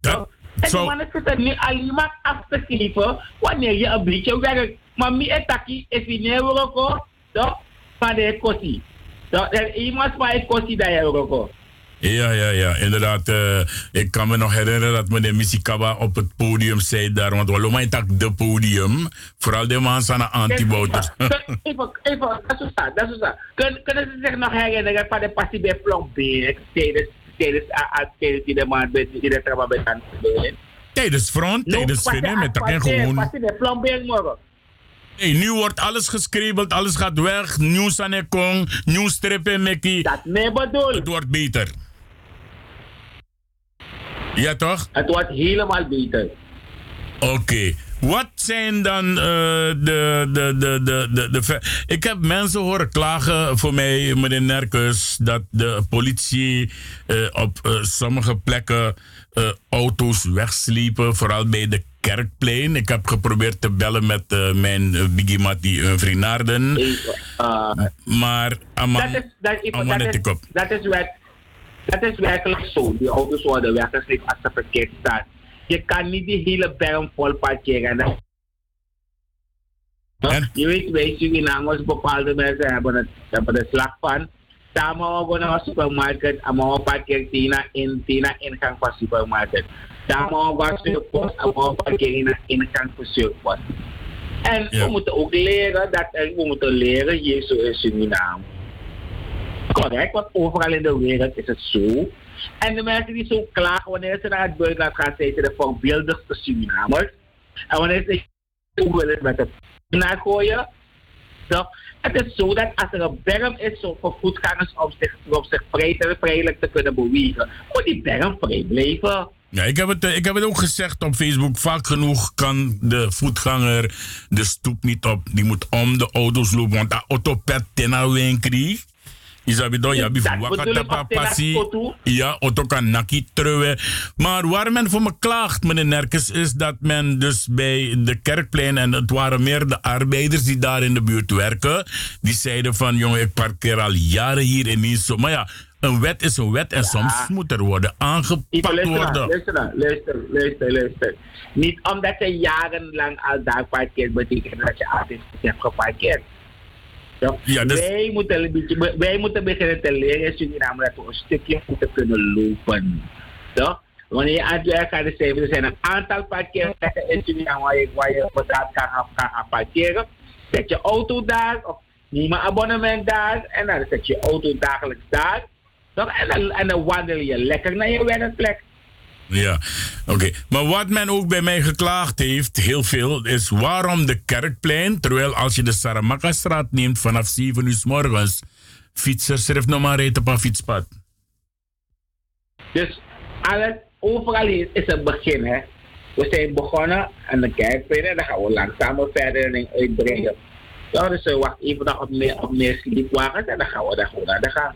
Speaker 1: Ja,
Speaker 21: en die mannen zitten nu alleen maar af te geven wanneer je een beetje werkt. Maar mi etaki is in Europa, toch? Maar de kosi. Toch? Er iemand maar het kosi dat Europa.
Speaker 1: Ja, ja, ja, inderdaad. eh, ik kan me nog herinneren dat meneer Misikaba op het podium zei daar, want we tak de podium, vooral de mensen aan de antibouters.
Speaker 21: Even, even, dat is zo, dat is. Kun, kunnen ze zich nog herinneren van de passie bij Plombeer tijdens, tijdens, tijdens die de man bij die de trauma bij Tandberg?
Speaker 1: Tijdens front, tijdens vinden met dat gewoon.
Speaker 21: Passie bij Plombeer morgen.
Speaker 1: Hey, nu wordt alles geschreven, alles gaat weg. Nieuws aan de kong, nieuwstrippen, Mickey.
Speaker 21: Dat nee bedoel.
Speaker 1: Het wordt beter. Ja, toch?
Speaker 21: Het wordt helemaal beter.
Speaker 1: Oké. Wat zijn dan eh, de, de, de, de, de, de, Ik heb mensen horen klagen voor mij, meneer Nerkus, dat de politie eh, op eh, sommige plekken auto's wegsliepen, vooral bij de Kerkplein. Ik heb geprobeerd te bellen met mijn Biggie Mattie uh, vriendaarden. maar
Speaker 21: dat is, dat, ik- is, dat, dat is werkelijk zo. Die auto's worden weggesleept als ze verkeerd staan. Je kan niet die hele berm vol parkeren. En dat- Je weet, wij Surinamers, bepaalde mensen hebben, het, hebben er slag van. Samen we naar de supermarkt en we parkeren tina in tina ingang van de supermarkt. Samen we gaan surfpost en we parkeren in de ingang van surfpost. En we moeten ook leren dat we moeten leren hier zo in Suriname. Correct, want overal in de wereld is het zo. En de mensen die zo klagen wanneer ze naar het buitenland gaan, zijn ze de voorbeeldigste Surinamers. En wanneer ze hoe willen met het naar gooien. Toch? Het is zo dat als er een berm is zo voor voetgangers om zich, om zich vrij vrijelijk te kunnen bewegen, moet die berm vrij blijven.
Speaker 1: Ja, ik heb, het, eh, ik heb het ook gezegd op Facebook. Vaak genoeg kan de voetganger de stoep niet op. Die moet om de auto's lopen. Want dat autopet tena winkri. Isabi do, ja, bifu wakata
Speaker 21: auto.
Speaker 1: Ja, auto kan naki truwen. Maar waar men voor me klaagt, meneer Nerkes, is dat men dus bij de kerkplein, en het waren meer de arbeiders die daar in de buurt werken, die zeiden van, jongen, ik parkeer al jaren hier en niet zo. Maar ja, een wet is een wet en soms moet er worden aangepakt
Speaker 21: Luister nou,
Speaker 1: worden.
Speaker 21: luister nou, luister, luister, luister. Niet omdat je jarenlang al daar parkeert, betekent dat je altijd hebt geparkeerd. Toch?
Speaker 1: Ja, dus-
Speaker 21: wij, moeten beetje, wij moeten beginnen te leren in Suriname dat we een stukje moeten kunnen lopen. Toch? Wanneer je aan het werk gaat, er zijn een aantal parkeerplekken in Suriname waar je, waar je betaald kan gaan, kan gaan parkeren. Zet je auto daar of neem een abonnement daar en dan zet je je auto dagelijks daar. Toch? En, dan, en dan wandel je lekker naar je werkplek.
Speaker 1: Ja, oké. Maar wat men ook bij mij geklaagd heeft, heel veel, is waarom de kerkplein, terwijl als je de Saramaka-straat neemt vanaf 7 uur s morgens, fietsers schrijft nog maar rijden op een fietspad.
Speaker 21: Dus alles, overal is een begin. Hè. We zijn begonnen aan de kerkplein en dan gaan we langzamer verder en uitbreiden. Ja, dus we wachten even op meer, op meer sleepwagens en dan gaan we daar gewoon aan de gang.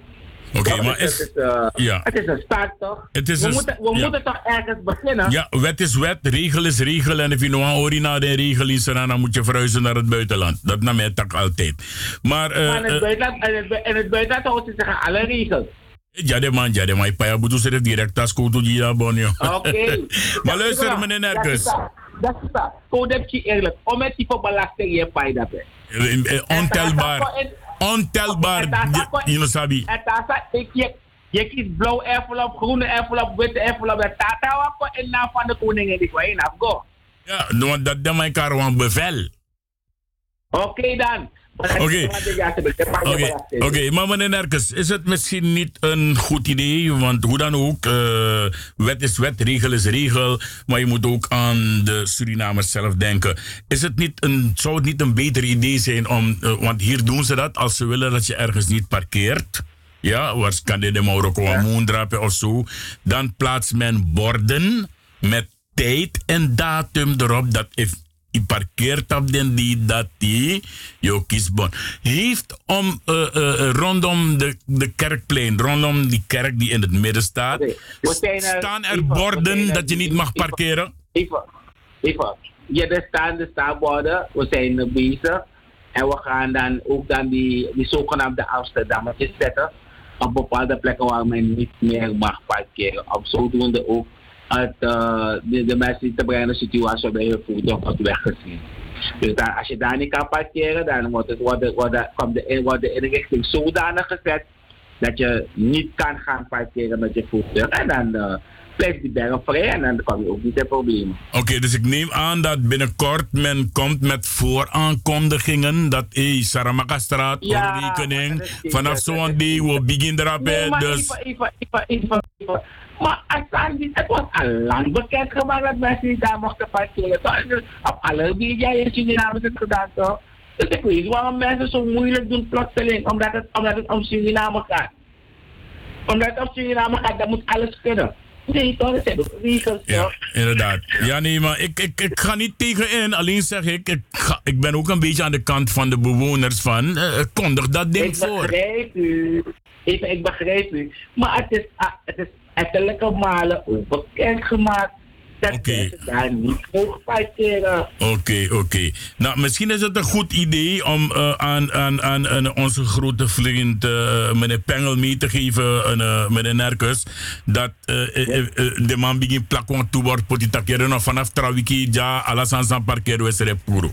Speaker 1: Oké,
Speaker 21: Ja,
Speaker 1: maar is...
Speaker 21: het, is, eh,
Speaker 1: ja.
Speaker 21: het is een start toch?
Speaker 1: Het is
Speaker 21: we
Speaker 1: een
Speaker 21: moeten, we
Speaker 1: ja.
Speaker 21: moeten toch ergens beginnen?
Speaker 1: Ja, wet is wet, regel is regel. En als je nog een orina de regel is, dan moet je verhuizen naar het buitenland. Dat nam mij tak altijd. Maar, eh,
Speaker 21: maar in het,
Speaker 1: eh,
Speaker 21: buitenland, in, het, buitenland houden ze aan alle regels.
Speaker 1: Ja, de man, ja, de man. Ik pa butuh serif direct als kutu dia bonio.
Speaker 21: Oké.
Speaker 1: maar luister, meneer Nerkes.
Speaker 21: Dat is dat. Je eerlijk. Om het type belasting je paai dat.
Speaker 1: Eh, eh, Ontelbaar. Ontelbaar. Je- sabi.
Speaker 21: En je, kiest blauw envelop, groene envelop, witte envelop. En staat wat in naam van de koningin. Ik weet niet, go.
Speaker 1: Ja, want dat de mijn kar een bevel.
Speaker 21: Oké dan.
Speaker 1: Oké. Oké, oké, maar meneer is het misschien niet een goed idee? Want hoe dan ook, eh, wet is wet, regel is regel. Maar je moet ook aan de Surinamers zelf denken. Is het niet een, zou het niet een beter idee zijn om, eh, want hier doen ze dat als ze willen dat je ergens niet parkeert. Ja, waar kan dit de Marokko een moendrapen of zo. Dan plaatst men borden met tijd en datum erop dat if je parkeert op den die dat die je kiesbon heeft om eh, eh, rondom de, de kerkplein, rondom die kerk die in het midden staat,
Speaker 21: er-
Speaker 1: staan er borden
Speaker 21: er-
Speaker 1: dat je niet mag parkeren?
Speaker 21: Even, even. Ja, er staan de staanborden. We zijn er bezig. En we gaan dan ook dan die, die zogenaamde Amsterdammetjes zetten. Op bepaalde plekken waar men niet meer mag parkeren. Om zodoende ook het, eh, de, de mensen niet te brengen situatie waarbij je voertuig wordt weggezien. Dus dan, als je daar niet kan parkeren, dan wordt, het, wordt, de- wordt, komt de, wordt de inrichting zodanig gezet dat je niet kan gaan parkeren met je voertuig. En dan blijft die berg vrij en dan kom je ook niet in problemen.
Speaker 1: Oké, dus ik neem aan dat binnenkort men komt met vooraankondigingen dat hey, Saramaka-straat,
Speaker 21: Ja,
Speaker 1: rekening, vanaf zo'n day, we beginnen erop,
Speaker 21: Nee,
Speaker 1: dus...
Speaker 21: even, even, even. Maar niet, het was al lang bekend gemaakt dat mensen niet daar mochten parkeren. Toch? Dus Op alle media in Suriname is het gedaan toch? Dus ik weet waarom mensen zo moeilijk doen plotseling, omdat het, omdat het om Suriname gaat. Omdat het om Suriname gaat, dan moet alles kunnen. Nee, toch? Dat zijn ook regels, toch?
Speaker 1: Inderdaad. Ja, nee, maar ik, ik, ik ga niet tegenin. Alleen zeg ik, ik, ga- ik ben ook een beetje aan de kant van de bewoners van, eh, kondig dat ding
Speaker 21: Ik
Speaker 1: voor.
Speaker 21: begrijp u. Even, ik begrijp u. Maar het is, ah, het is ettelijke malen ook bekend gemaakt dat mensen daar niet mogen parkeren.
Speaker 1: Oké, oké. Nou, misschien is het een goed idee om eh, aan, aan, aan, aan onze grote vriend eh, meneer Pengel mee te geven, uh, meneer Nerkus, dat eh, eh, eh, de man begin plakwan toe wordt potitakeren nog vanaf Trawiki, ja, alles aan zijn parkeer we puro.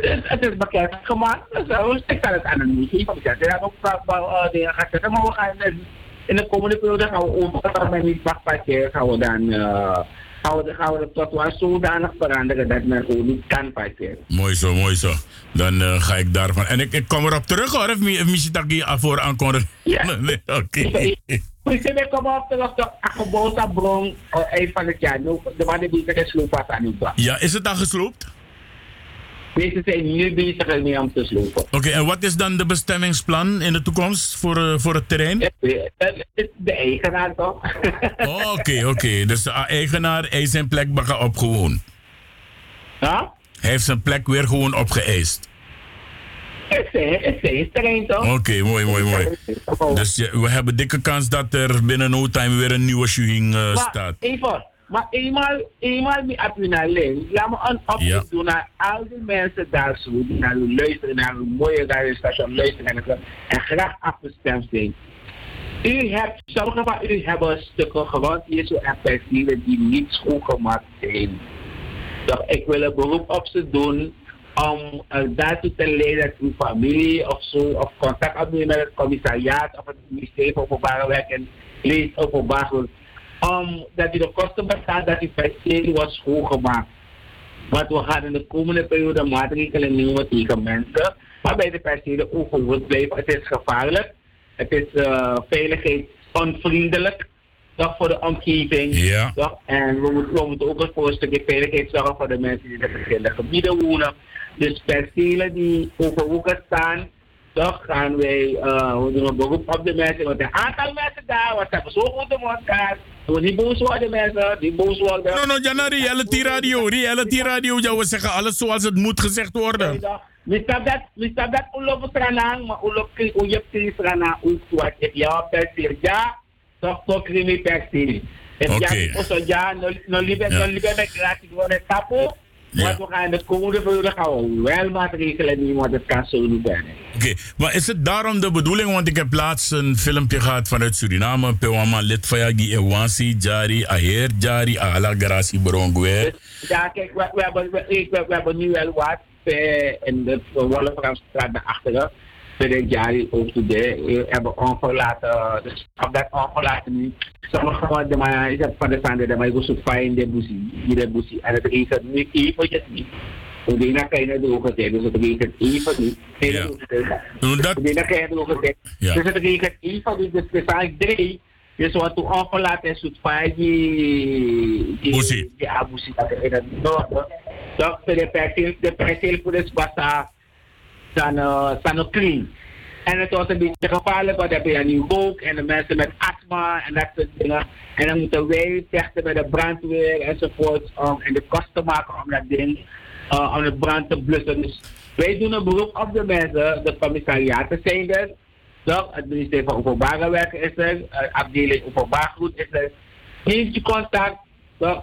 Speaker 21: Nou, het is, bekend gemaakt. Dus, ik kan het aan geven. want Ik zeg, er hebben ook wel uh, dingen gaan zetten. Maar we gaan in, in de komende periode gaan we over niet mag parkeren. Gaan we dan uh, gaan we, gaan we de zodanig veranderen dat men gewoon niet kan parkeren.
Speaker 1: Mooi zo, mooi zo. Dan uh, ga ik daarvan. En ik, ik kom erop terug hoor, of misschien dat ik voor aankondigen.
Speaker 21: Ja.
Speaker 1: Nee, Oké.
Speaker 21: Misschien ik kom op terug de eind van het jaar. Nu, De man die is slopen aan.
Speaker 1: Ja, is het al gesloopt?
Speaker 21: Deze zijn nu bezig ermee om te slopen.
Speaker 1: Oké, en wat is dan de bestemmingsplan in de toekomst voor, uh, voor het terrein?
Speaker 21: De, de, de eigenaar toch?
Speaker 1: Oké, oh, oké. Okay, okay. Dus de eigenaar heeft zijn plek bakken opgewoond.
Speaker 21: Ja?
Speaker 1: Hij heeft zijn plek weer gewoon opgeëist.
Speaker 21: Het is terrein toch?
Speaker 1: Oké, okay, mooi, mooi, mooi. Dus ja, we hebben dikke kans dat er binnen no time weer een nieuwe shuhing uh, staat.
Speaker 21: Even, maar eenmaal, eenmaal die links, laat me een oproep
Speaker 1: Ja.
Speaker 21: doen naar al die mensen daar zo, die naar u luisteren, naar uw mooie radiostation luisteren en, en graag afgestemd zijn. U hebt, sommigen van u hebben stukken grond hier zo en die niet schoongemaakt zijn. Dus ik wil een beroep op ze doen om uh, daartoe te leiden dat uw familie of zo, of contact opnemen met het commissariaat of het ministerie van Openbare Werk en Lees Openbaar Om dat u de kosten betaalt dat uw perceel wordt schoongemaakt. Want we gaan in de komende periode maatregelen nemen tegen mensen waarbij de percelen ongewoond blijven. Het is gevaarlijk, het is uh, veiligheidsonvriendelijk toch voor de omgeving.
Speaker 1: Ja.
Speaker 21: Toch? En we moeten, we moeten ook voor een stukje veiligheid zorgen voor de mensen die in de verschillende gebieden wonen. Dus percelen die overwoekerd staan, toch gaan wij uh, we doen een beroep op de mensen. Want een aantal mensen daar, wat hebben zo goed de mondkaart. We niet boos worden mensen, die boos worden.
Speaker 1: No, no, Jana, reality radio, reality radio. Ja, we zeggen alles zoals het moet gezegd worden.
Speaker 21: Mistab dat, dat ulof stranang, maar ulof kri uyep kri stranang usuat. If ya ja. If ya ja, no libe no libe me gratis tapo. Want we gaan de komende periode gaan we wel maatregelen nemen, want het kan zo niet zijn.
Speaker 1: Oké, maar is het daarom de bedoeling? Want ik heb laatst een filmpje gehad vanuit Suriname. Pewama Litvaya, die Ewansi, Jari, Aher, Jari, Ala Garasi, Borongwe.
Speaker 21: Ja, kijk, we, we, hebben, we, ik- we, we hebben nu wel wat eh, in de Wolframstraat daarachter. Dit jaar ook today. We hebben ongelaten, dus op dat ongelaten nu. Van de maar, ik heb van de zanden, maar ik was zo fijn in de busie, in de busie. En het regent nu eventjes niet. Ik denk dat je de ogen kijken, dus het regent even niet.
Speaker 1: Ja.
Speaker 21: Ik denk dat je de kijken.
Speaker 1: Ja.
Speaker 21: Dus het regent even niet, dus er zijn drie. Dus wat toen ongelaten is, zoet fijn die,
Speaker 1: Busie.
Speaker 21: die abusie dat er in het noorden. Donc, de perceel, de perceel voor de zijn, uh, clean. En het was een beetje gevaarlijk, want dan heb je nu rook en de mensen met astma en dat soort dingen. En dan moeten wij vechten met de brandweer enzovoort om en de kosten maken om dat ding, uh, om de brand te blussen. Dus wij doen een beroep op de mensen, de commissariaten zijn er. Het ministerie van Openbare Werken is er, uh, afdeling Openbaar is er. Neemt je contact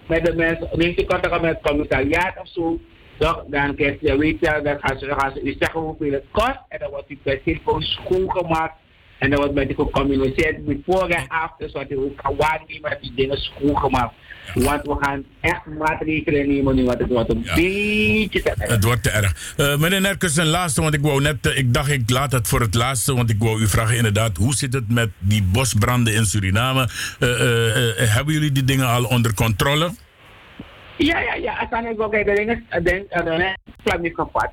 Speaker 21: met de mensen, neemt contact met het commissariaat of zo. Toch, dan je weten, dan gaan ze, dan gaan ze u zeggen hoeveel het kost. En dan wordt die per telefoon schoongemaakt. En dan wordt met je gecommuniceerd met voor en achter, zodat je ook kan waarnemen dat die dingen schoongemaakt. Want we gaan echt maatregelen nemen nu, want het wordt een beetje te erg.
Speaker 1: Het wordt te erg. Eh, meneer Nerkens, een laatste, want ik wou net, eh, ik dacht ik laat het voor het laatste, want ik wou u vragen inderdaad, hoe zit het met die bosbranden in Suriname? Eh, hebben jullie die dingen al onder controle?
Speaker 21: Ja, ja, ja. Als dan ook de dingen, denk, dan is plan niet gevat.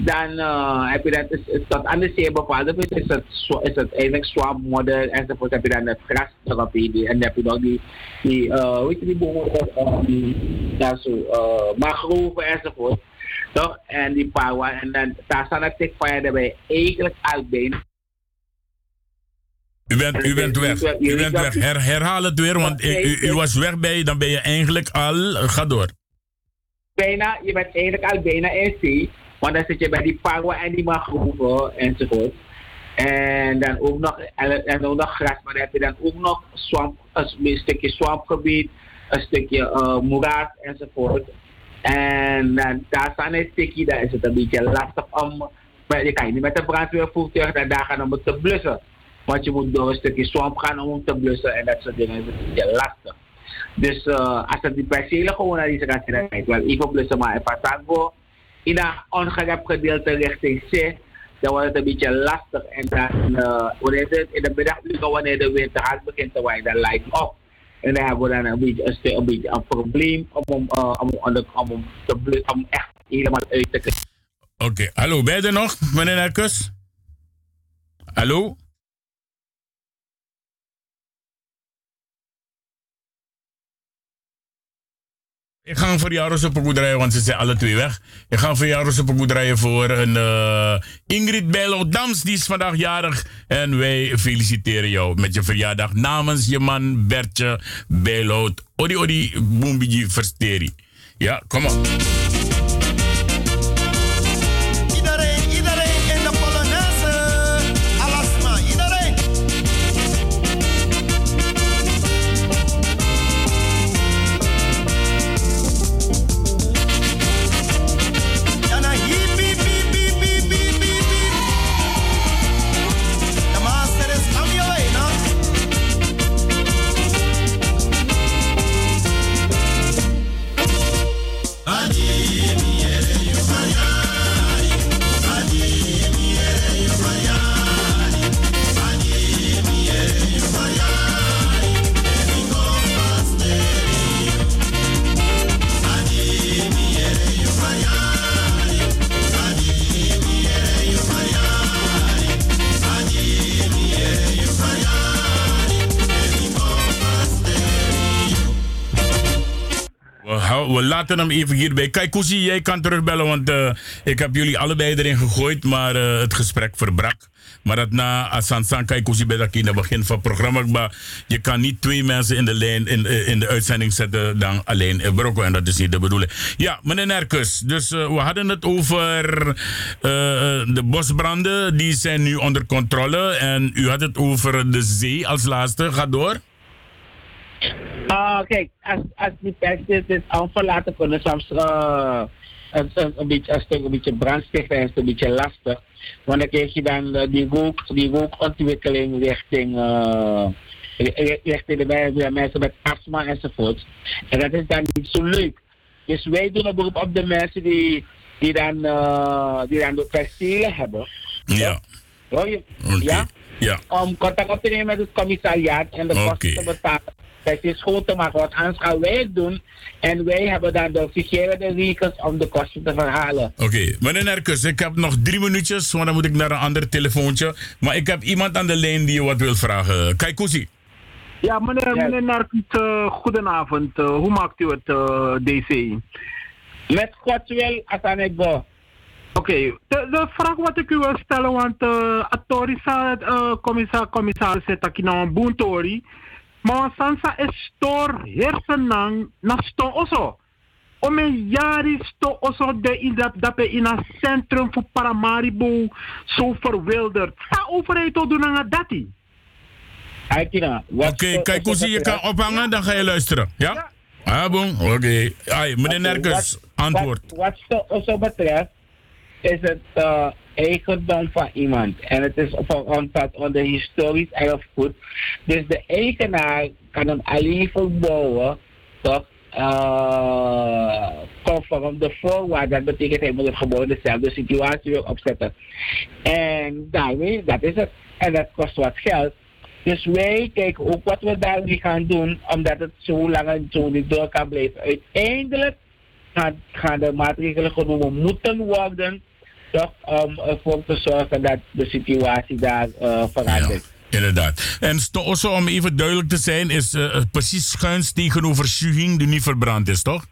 Speaker 21: Dan uh, heb je dat, is, is dat aan de zee bepaald. Dus is het, is het eigenlijk swamp model enzovoort. Heb je dan het gras erop in. die- En dan heb je nog die, die uh, weet je die die, ja, zo, mangroven enzovoort. Toch? En die pawa. En dan, daar staan het tikfire daarbij eigenlijk bijna.
Speaker 1: U bent, u bent weg. U bent weg. Her, herhaal het weer, want u, u, was weg bij, dan ben je eigenlijk al, ga door.
Speaker 21: bijna, je bent eigenlijk al bijna in zee. Want dan zit je bij die parwa en die mangroeven enzovoort. En dan ook nog, en, en ook nog gras, maar dan heb je dan ook nog swamp, een stukje swampgebied, een stukje uh, moeras enzovoort. En dan, daar staan een stukje, daar is het een beetje lastig om, maar je kan je niet met een brandweervoertuig daar, daar gaan om het te blussen. Want je moet door een stukje swamp gaan om te blussen en dat soort dingen is het een beetje lastig. Dus uh, als het die percelen gewoon naar deze kant rijdt, wel even blussen, maar in Patango, in dat ongerept gedeelte richting C, dan wordt het een beetje lastig. En dan, uh, wanneer het in de middaguren, wanneer de winter hard begint te waaien, dan lijkt op. En dan hebben we dan een beetje een, beetje een probleem om uh, om, om, om, om, hem te om echt helemaal uit te krijgen.
Speaker 1: Oké, hallo, ben je er nog, meneer Nerkens? Hallo? Ik ga voor op rijden, want ze zijn alle twee weg. Ik ga voor op rijden voor een eh, Ingrid Bijlo Dams, die is vandaag jarig. En wij feliciteren jou met je verjaardag namens je man Bertje Bijlo. Odi odi boembiji versteri. Ja, kom op. laten hem even hierbij. Kijk, jij kan terugbellen, want eh, ik heb jullie allebei erin gegooid, maar eh, het gesprek verbrak. Maar dat na Asansan, Koesie, bij dat in het begin van het programma. Maar je kan niet twee mensen in de lijn, in, eh, in de uitzending zetten dan alleen Brokko. En dat is niet de bedoeling. Ja, meneer Nerkus, dus we hadden het over de bosbranden. Die zijn nu onder controle. En u had het over de zee als laatste. Ga door.
Speaker 21: Ah, kijk, als, als die pers dit, dit kunnen soms uh, een, een, een beetje, een stuk een beetje brandstichten is een beetje lastig. Want dan krijg je dan uh, die, rook, die rookontwikkeling richting, uh, richting de, de mensen met astma enzovoort. En dat is dan niet zo leuk. Dus wij doen een beroep op de mensen die, die dan, uh, die dan de percelen hebben.
Speaker 1: Ja.
Speaker 21: Hoor je? Ja?
Speaker 1: Ja.
Speaker 21: Om contact op te nemen met het commissariaat en de kosten te betalen. Dat is schoon te maken, want anders gaan wij het doen. En wij hebben dan de officiële rekens om de kosten te verhalen.
Speaker 1: Oké, meneer Nerkus, ik heb nog drie minuutjes, want dan moet ik naar een ander telefoontje. Maar ik heb iemand aan de lijn die je wat wil vragen. Kaikousi.
Speaker 3: Ja, meneer, meneer Narkut, uh, goedenavond. Uh, hoe maakt u het, uh, DC?
Speaker 21: Met Gods wil, Asanegbo.
Speaker 3: Oké, okay. de, de vraag wat ik u wil stellen, want uh, Atorisa, uh, commissaris, commissaris zit aquí nou een boentori. Maar sansa is stor hersenang na sto oso. Om een jaar is to oso de in dat dat in een centrum voor Paramaribo zo verwilderd. Sta overheid to doen aan dat.
Speaker 1: Oké, okay, kijk hoe zie je kan ophangen, dan ga je luisteren. Ja? Ah, bon, oké. Okay. Meneer Nerkus, antwoord.
Speaker 21: Wat oso betreft, is het uh, eigendom van iemand. En het is omvat onder historisch erfgoed. Dus de eigenaar kan hem alleen verbouwen, toch? Uh, conform de voorwaarden. Dat betekent hij moet het gebouw dezelfde situatie weer opzetten. En daarmee, dat is het. En dat kost wat geld. Dus wij kijken ook wat we daarmee gaan doen, omdat het zo lang en zo niet door kan blijven. Uiteindelijk gaan, gaan de maatregelen genomen moeten worden toch om ervoor te zorgen dat de situatie daar uh, verandert.
Speaker 1: Ja, inderdaad. En Stosso, om even duidelijk te zijn, is uh, precies schuins tegenover Shuhing die niet verbrand is, toch?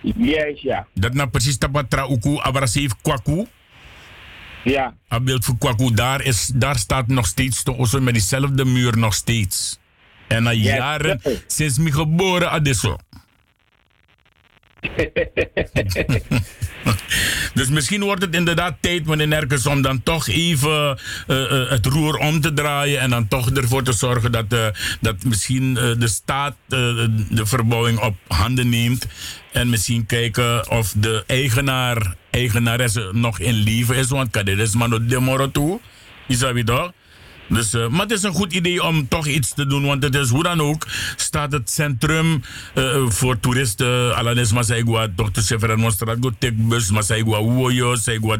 Speaker 21: Yes, ja.
Speaker 1: Dat nou precies tapatra uku abrasief kwaku.
Speaker 21: Ja.
Speaker 1: Een beeld voor kwaku, daar, is, daar staat nog steeds Stosso met diezelfde muur nog steeds. En na yes, jaren, sinds mijn geboren adesso. dus misschien wordt het inderdaad tijd, meneer Nerkens, om dan toch even uh, uh, het roer om te draaien. En dan toch ervoor te zorgen dat, uh, dat misschien de staat de verbouwing op handen neemt. En misschien kijken of de eigenaar, eigenaresse nog in leven is. Want dit is maar de moro toe. Is dat toch? Dus, uh, maar het is een goed idee om toch iets te doen, want het is hoe dan ook, staat het centrum uh, voor toeristen, Alanis Masaigua, Dr. Severin Monstrago, Tekbus, Masaigua, Uoyo, Saigua,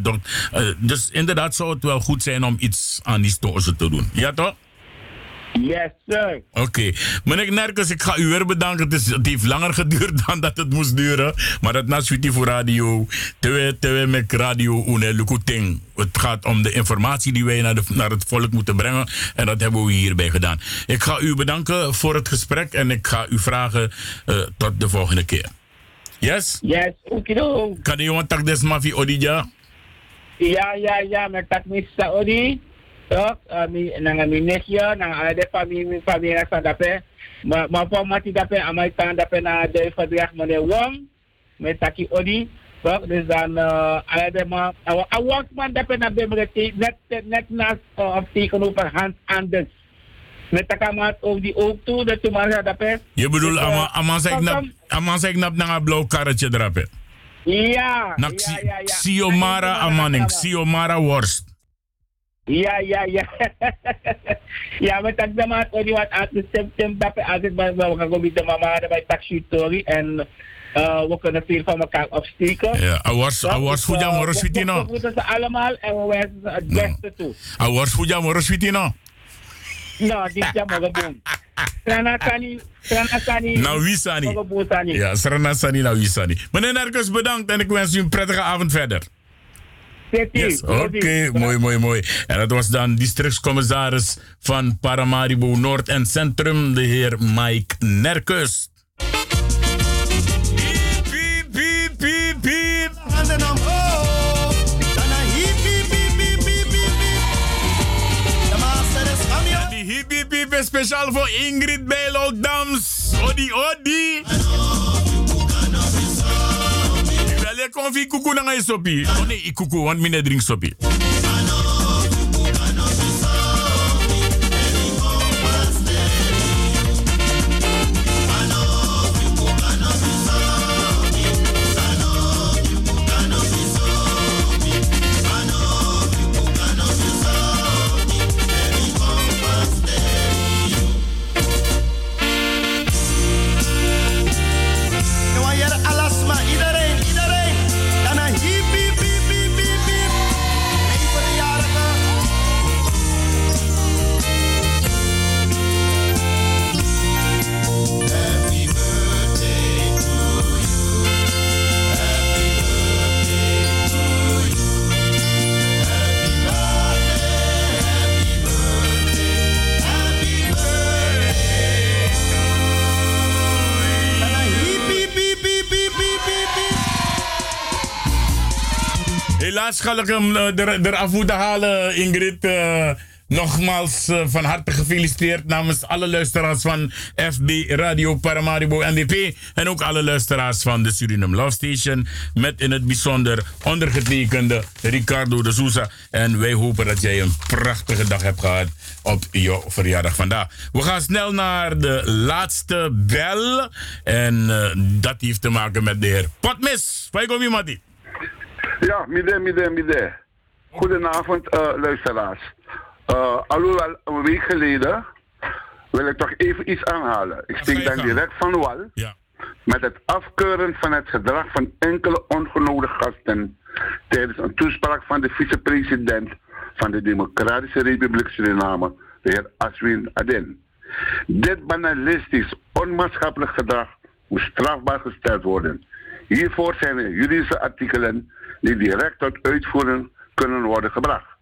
Speaker 1: Dus inderdaad zou het wel goed zijn om iets aan die te doen. Ja toch?
Speaker 21: Yes, sir.
Speaker 1: Oké. Okay. Meneer Nerkens, ik ga u weer bedanken. Het, is, het heeft langer geduurd dan dat het moest duren. Maar dat na Sweetie voor Radio. Tewe, tewe met Radio Une Lukuting. Het gaat om de informatie die wij naar, de, naar het volk moeten brengen. En dat hebben we hierbij gedaan. Ik ga u bedanken voor het gesprek. En ik ga u vragen uh, tot de volgende keer. Yes?
Speaker 21: Yes, okido.
Speaker 1: Kan je tak des mafi odija?
Speaker 21: Ja, ja, ja. Met tak misa odi. Toch? Uh, nang mi nesyo, nang ada family family sa dape. Ma ma pa mati dape amai tan dape na de verdrag meneer Wong met taki odi. Toch? Dus dan uh, ada ma awak man dape na be net net naast uh, of tegenover Hans Anders. Met takamat ook die ook toe, dat je maar dape.
Speaker 1: Je bedoelt ama ama zeg nap ama zeg nap na blauw karretje drape.
Speaker 21: Ja.
Speaker 1: Nak
Speaker 21: ja, ja, ja.
Speaker 1: Siomara amaning, Siomara worst.
Speaker 21: Ja, ja, ja. ja, met dat dan maar die wat uit de september dapat altijd bij we gaan komen de mama bij taxi tori en uh, we kunnen veel van elkaar opsteken.
Speaker 1: Ja, awas awas voor jou moros fitino.
Speaker 21: We moeten ze allemaal en we wensen het beste toe.
Speaker 1: Awas voor jou moros fitino.
Speaker 21: Nou, dit is mogen doen. Strana Sani, Strana Sani.
Speaker 1: Nou, wie Sani? Ja, Strana Sani, nou wie Sani. Meneer Nerkus, bedankt en ik wens u een prettige avond verder. Yes, Oké, okay. mooi, mooi, mooi. En dat was dan districtscommissaris van Paramaribo Noord en Centrum, de heer Mike Nerkus. Speciaal voor Ingrid Bijlo Dams. Odi, odi. Wel, kon vi kuku na ngai sopi. Oh nee, ik kuku, want mine drink sopi. Hem eh, er, eraf moeten halen, Ingrid. Eh, nogmaals eh, van harte gefeliciteerd namens alle luisteraars van FB Radio Paramaribo NDP. En ook alle luisteraars van de Suriname Love Station. Met in het bijzonder ondergetekende Ricardo de Souza. En wij hopen dat jij een prachtige dag hebt gehad op jouw verjaardag vandaag. We gaan snel naar de laatste bel. En dat heeft te maken met de heer Potmis. Waar kom je, Matti?
Speaker 20: Ja, midden, midden, midden. Goedenavond, eh, luisteraars. Uh, alhoewel een week geleden wil ik toch even iets aanhalen. Ik steek dan direct van wal
Speaker 1: ja.
Speaker 20: met het afkeuren van het gedrag van enkele ongenodigde gasten tijdens een toespraak van de vicepresident van de Democratische Republiek Suriname, de heer Aswin Aden. Dit banalistisch, onmaatschappelijk gedrag moet strafbaar gesteld worden. Hiervoor zijn er juridische artikelen die direct tot uitvoering kunnen worden gebracht.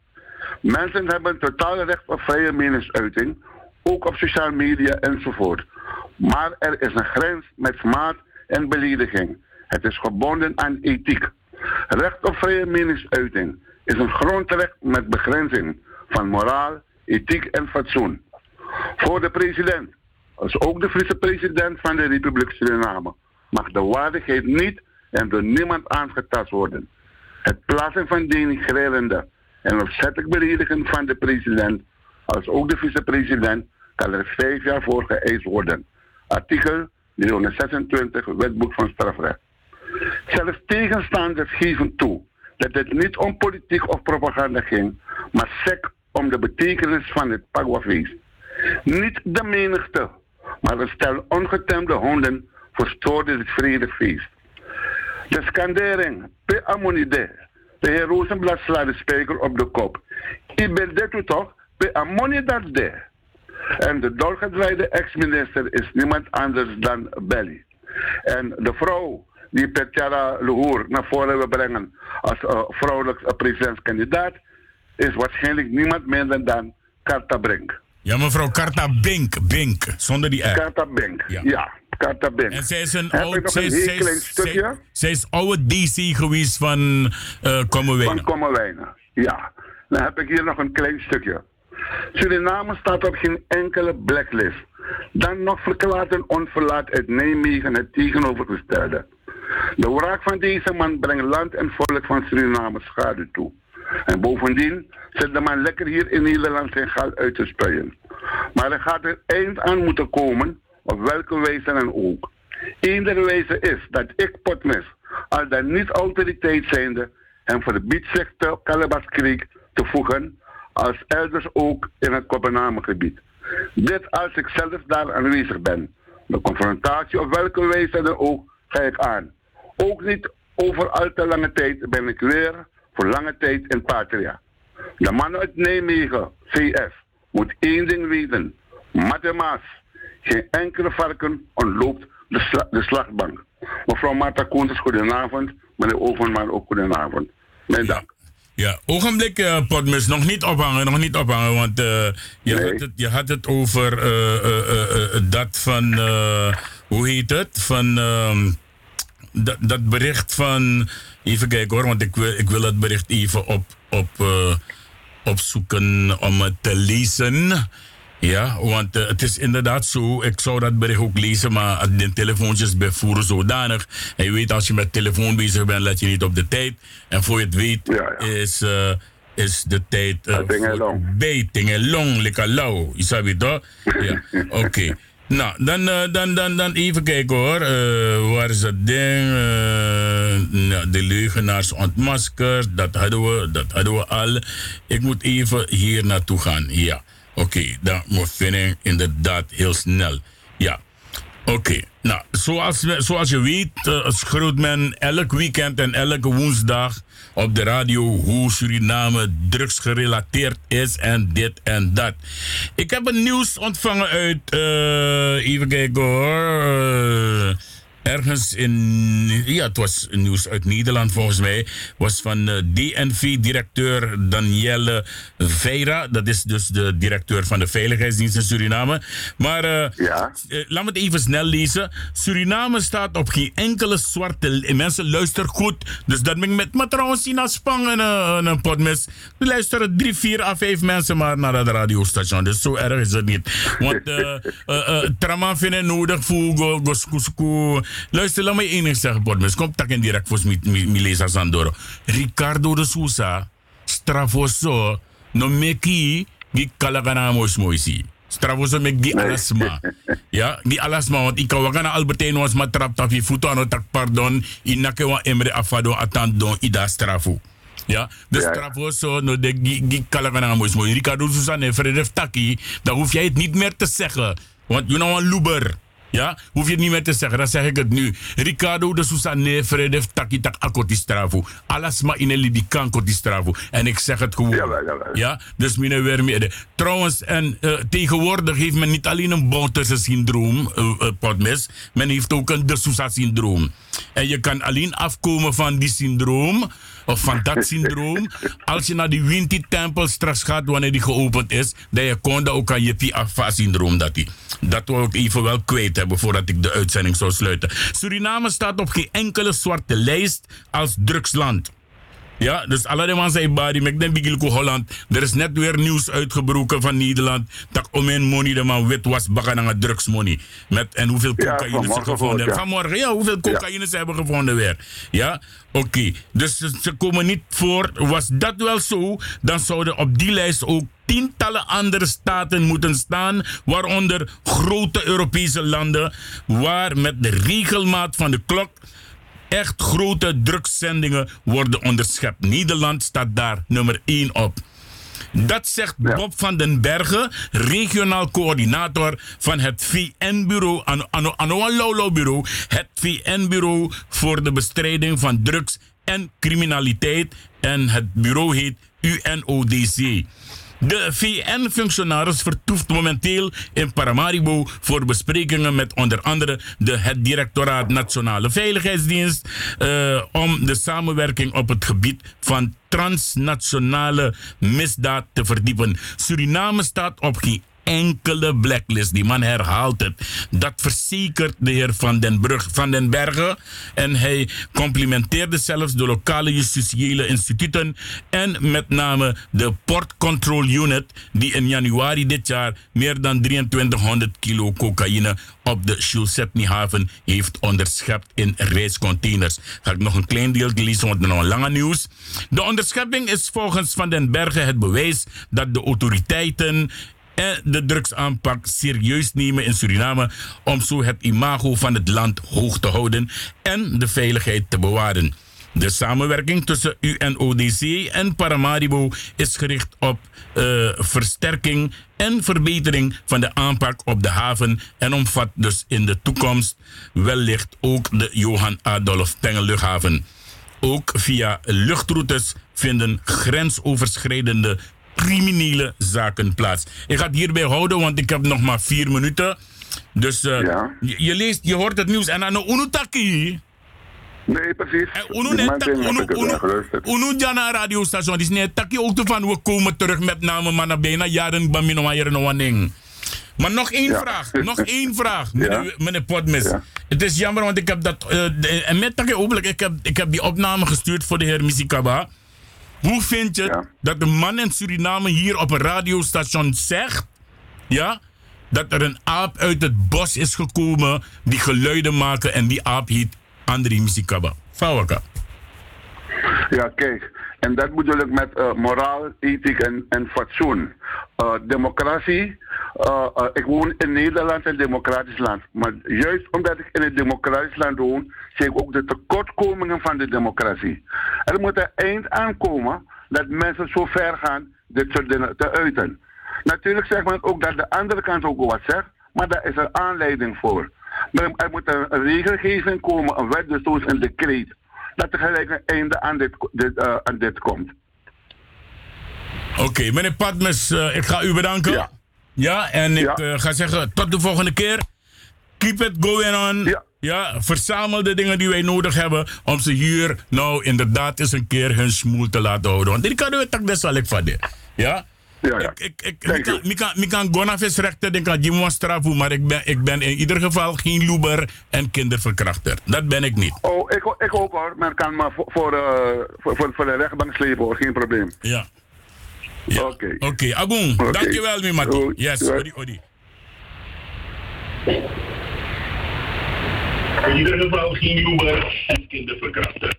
Speaker 20: Mensen hebben totaal recht op vrije meningsuiting, ook op sociale media enzovoort. Maar er is een grens met smaad en belediging. Het is gebonden aan ethiek. Recht op vrije meningsuiting is een grondrecht met begrenzing van moraal, ethiek en fatsoen. Voor de president, als ook de vice-president van de Republiek Suriname, mag de waardigheid niet en door niemand aangetast worden. Het plaatsen van denigrerende en opzettelijk beledigen van de president, als ook de vicepresident, kan er vijf jaar voor geëist worden. Artikel 326 Wetboek van Strafrecht. Zelfs tegenstanders geven toe dat het niet om politiek of propaganda ging, maar sec om de betekenis van het Pagwafeest. Niet de menigte, maar een stel ongetemde honden verstoorde het vredefeest. De skandering, pe amonide, de heer Rosenblad slaat de op de kop. Ik ben dit toch, pe amonide de. En de doorgedraaide ex-minister is niemand anders dan Belly. En de vrouw die Petjara Luhur naar voren wil brengen als uh, vrouwelijk uh, presidentskandidaat, is waarschijnlijk niemand minder dan Karta Brink.
Speaker 1: Ja, mevrouw Karta Bink, Bink, zonder die R.
Speaker 20: Karta Bink, ja. ja. Karta Bink.
Speaker 1: En zij is een
Speaker 20: Heb
Speaker 1: oud,
Speaker 20: nog
Speaker 1: zij,
Speaker 20: een heel klein stukje?
Speaker 1: zij, zij is oude DC geweest van uh,
Speaker 20: Van Kommerwijnen, ja. Dan heb ik hier nog een klein stukje. Suriname staat op geen enkele blacklist. Dan nog verklaart een onverlaat uit Nijmegen het tegenovergestelde. De wraak van deze man brengt land en volk van Suriname schade toe. En bovendien zit de man lekker hier in Nederland zijn geld uit te spuien. Maar er gaat er eind aan moeten komen, op welke wijze dan ook. Eén der wijze is dat ik potmis, al dan niet autoriteit zijnde, hem verbiedt zich te Calabas Creek te voegen, als elders ook in het Kopenhagengebied. Dit als ik zelf daar aanwezig ben. De confrontatie op welke wijze dan ook ga ik aan. Ook niet over al te lange tijd ben ik weer voor lange tijd in Patria. De man uit Nijmegen, CS, moet één ding weten. Mathemaas, geen enkele varken ontloopt de, sla- de slagbank. Mevrouw Marta Koenters, goedenavond. Meneer Overman, ook goedenavond. Mijn dank.
Speaker 1: Ja, ogenblik, Potmis, nog niet ophangen, nog niet ophangen, want eh, je, had het, je had het over eh, dat van, hoe heet het, van ehm, dat, dat bericht van, even kijken hoor, want ik wil, ik wil het bericht even op, op, eh, opzoeken om het te lezen. Ja, want eh, het is inderdaad zo. Ik zou dat bericht ook lezen, maar de telefoontjes bevoeren zodanig. En je weet, als je met telefoon bezig bent, let je niet op de tijd. En voor je het weet, is, eh, is de tijd uh, bij Tingelong, lekker lauw. Je het toch? Ja, oké. Nou, dan, eh, dan, dan, dan even kijken hoor. Eh, waar is dat ding? Eh, nou, de leugenaars ontmaskerd. Dat hadden, we, dat hadden we al. Ik moet even hier naartoe gaan. Ja. Oké, dan moet ik inderdaad heel snel. Ja. Oké, nou, zoals, zoals je weet, schreeuwt men elk weekend en elke woensdag op de radio hoe Suriname drugsgerelateerd is en dit en dat. Ik heb een nieuws ontvangen uit, eh, even ergens in, ja, het was nieuws uit Nederland volgens mij, was van eh, DNV-directeur Danielle Veira. Dat is dus de directeur van de Veiligheidsdienst in Suriname. Maar eh, eh, laat me het even snel lezen. Suriname staat op geen enkele zwarte... Mensen, luister goed. Dus dat ben ik met me trouwens zien als spang en en een potmis. Er luisteren drie, vier à vijf mensen maar naar dat radiostation. Dus zo erg is het niet. Want eh eh eh, Trama vind ik nodig voor go, go, go, go. Luister, laat me één ding zeggen, potmis. Kom tak in direct voor mi, mi, mi lezen Sandoro. Ricardo de Sousa, stravoso, no meki, gi kalagana mos moisi. Stravoso mek gi alasma. Ja, gi alasma, want ik kan wakana Albertijn taf je voeten aan het tak pardon, inake wa emre afado atant don ida strafo. Ja, de stravoso no de gi, gi kalagana mos moisi. Ricardo Sousa ne Fredef Taki, dan hoef jij het niet meer te zeggen. Want you know een loeber. Ja, hoef je het niet meer te zeggen, dan zeg ik het nu. Ricardo de Sousa ne Fredef Taki tak akoti strafo. Alles maar in een die kan koti strafo. En ik zeg het gewoon. Ja, dus meneer Wermede. Trouwens, en eh, tegenwoordig heeft men niet alleen een Bouterse syndroom, eh eh, potmis, men heeft ook een de Sousa syndroom. En je kan alleen afkomen van die syndroom, of van dat syndroom, als je naar die Winti Tempel straks gaat wanneer die geopend is, dat je kon ook aan je PFA syndroom dat die. Dat wil ik even wel kwijt hebben voordat ik de uitzending zou sluiten. Suriname staat op geen enkele zwarte lijst als drugsland. Ja, dus alle de man zei bari, met den bigilko Holland. Er is net weer nieuws uitgebroken van Nederland. Dat om een money de man wit was bakken aan drugsmoney. Met, en hoeveel cocaïne ze gevonden hebben.
Speaker 20: ja.
Speaker 1: Vanmorgen, ja, hoeveel cocaïne ze hebben gevonden weer. Ja, oké. Dus ze, ze komen niet voor. Was dat wel zo, dan zouden op die lijst ook tientallen andere staten moeten staan, waaronder grote Europese landen, waar met de regelmaat van de klok echt grote drugszendingen worden onderschept. Nederland staat daar nummer 1 op. Dat zegt Bob van den Bergen, regionaal coördinator van het VN-bureau, Anoa bureau het VN-bureau voor de bestrijding van drugs en criminaliteit. En het bureau heet UNODC. De VN-functionaris vertoeft momenteel in Paramaribo voor besprekingen met onder andere de, het Directoraat Nationale Veiligheidsdienst eh, om de samenwerking op het gebied van transnationale misdaad te verdiepen. Suriname staat op geen enkele blacklist. Die man herhaalt het. Dat verzekert de heer Van den, Brug, van den Bergen. En hij complimenteerde zelfs de lokale justitiële instituten. En met name de Port Control Unit, die in januari dit jaar meer dan 2300 kilo cocaïne op de Shulsetni-haven heeft onderschept in reiscontainers. Ga ik nog een klein deel lezen, want er nog een lange nieuws. De onderschepping is volgens Van den Bergen het bewijs dat de autoriteiten en de drugsaanpak serieus nemen in Suriname om zo het imago van het land hoog te houden en de veiligheid te bewaren. De samenwerking tussen UNODC en Paramaribo is gericht op eh, versterking en verbetering van de aanpak op de haven en omvat dus in de toekomst wellicht ook de Johan Adolf Pengel luchthaven. Ook via luchtroutes vinden grensoverschrijdende criminele zaken plaats. Ik ga het hierbij houden, want ik heb nog maar vier minuten. Dus eh, je, je leest, je hoort het nieuws en aan de Unutaki.
Speaker 20: Nee, precies.
Speaker 1: Unu. Unu jana radiostation. Is net takje ook van we komen terug met name maar na bijna jaren bij mijn hier no waning. Maar nog één vraag, nog één vraag, meneer, meneer Potmis. Het is jammer, want ik heb dat, eh, de- en met takje openlijk, ik heb, ik heb die opname gestuurd voor de heer Misikaba. Hoe vind je het dat de man in Suriname hier op een radiostation zegt, ja, dat er een aap uit het bos is gekomen die geluiden maken en die aap heet André Misikaba? Fawaka.
Speaker 20: Ja, kijk. En dat bedoel ik met eh, moraal, ethiek en, en fatsoen. Eh, democratie. eh, eh, ik woon in Nederland, een democratisch land. Maar juist omdat ik in een democratisch land woon, zie ik ook de tekortkomingen van de democratie. Er moet een eind aankomen dat mensen zo ver gaan dit soort dingen te uiten. Natuurlijk zegt men ook dat de andere kant ook wat zegt, maar daar is een aanleiding voor. Maar er moet een, regelgeving komen, een wet, dus een decreet dat er gelijk een einde aan dit, dit, aan dit komt.
Speaker 1: Oké, meneer Padmes, eh, ik ga u bedanken. Ja. en ik eh, ga zeggen tot de volgende keer. Keep it going on. Ja, verzamel de dingen die wij nodig hebben om ze hier nou inderdaad eens een keer hun smoel te laten houden. Want die kan we tak des zal ik van dit. Ja?
Speaker 20: Ja, ja.
Speaker 1: Ik, ik, ik, ik kan, gonafis rechten, ik kan Jimon straffen, maar ik ben, ik ben in ieder geval geen loeber en kinderverkrachter. Dat ben ik niet.
Speaker 20: Oh, ik, ik ook hoor. Men kan maar voor, voor, eh, voor, voor, voor de rechtbank slepen hoor, geen probleem.
Speaker 1: Ja.
Speaker 20: Oké.
Speaker 1: Oké, Agung,
Speaker 20: Oké.
Speaker 1: dankjewel, mi Mati.
Speaker 20: Goed.
Speaker 1: Yes,
Speaker 20: Ja.
Speaker 1: odi, odi. In ieder geval geen loeber en kinderverkrachter.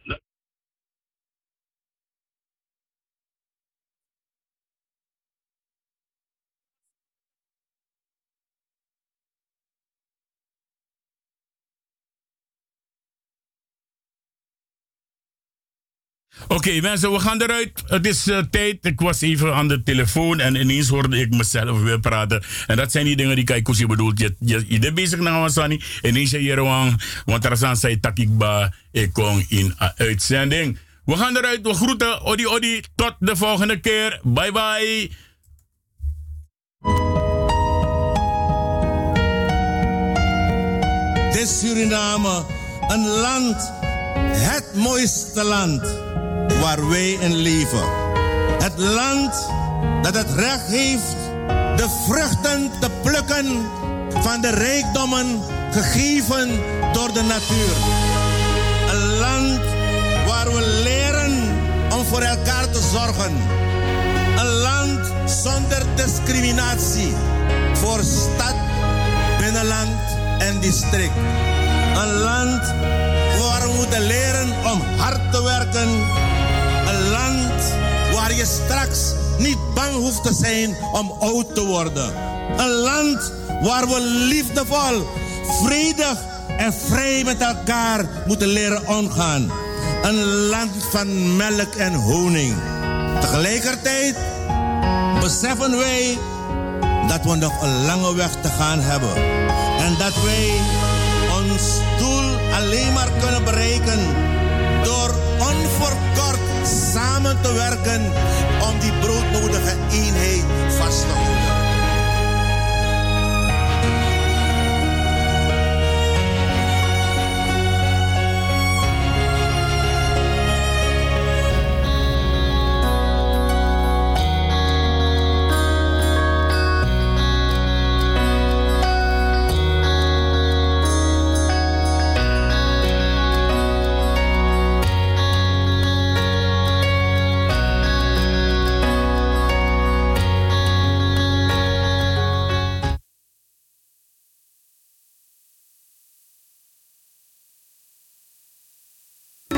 Speaker 1: Oké mensen, we gaan eruit. Het is eh, tijd. Ik was even aan de telefoon en ineens hoorde ik mezelf weer praten. En dat zijn die dingen die Kaikousi bedoelt. Je, je, je bent bezig naar Wasani. Ineens je hier. Want er zijn zij takikba. Ik kom in uitzending. We gaan eruit. We groeten. Odi odi. Tot de volgende keer. Bye bye.
Speaker 22: Dit Suriname, een land, het mooiste land waar wij in leven. Het land dat het recht heeft de vruchten te plukken van de rijkdommen gegeven door de natuur. Een land waar we leren om voor elkaar te zorgen. Een land zonder discriminatie voor stad, binnenland en district. Een land waar we moeten leren om hard te werken. Een land waar je straks niet bang hoeft te zijn om oud te worden. Een land waar we liefdevol, vredig en vrij met elkaar moeten leren omgaan. Een land van melk en honing. Tegelijkertijd beseffen wij dat we nog een lange weg te gaan hebben. En dat wij ons doel alleen maar kunnen bereiken door onverkort samen te werken om die broodnodige eenheid vast te houden.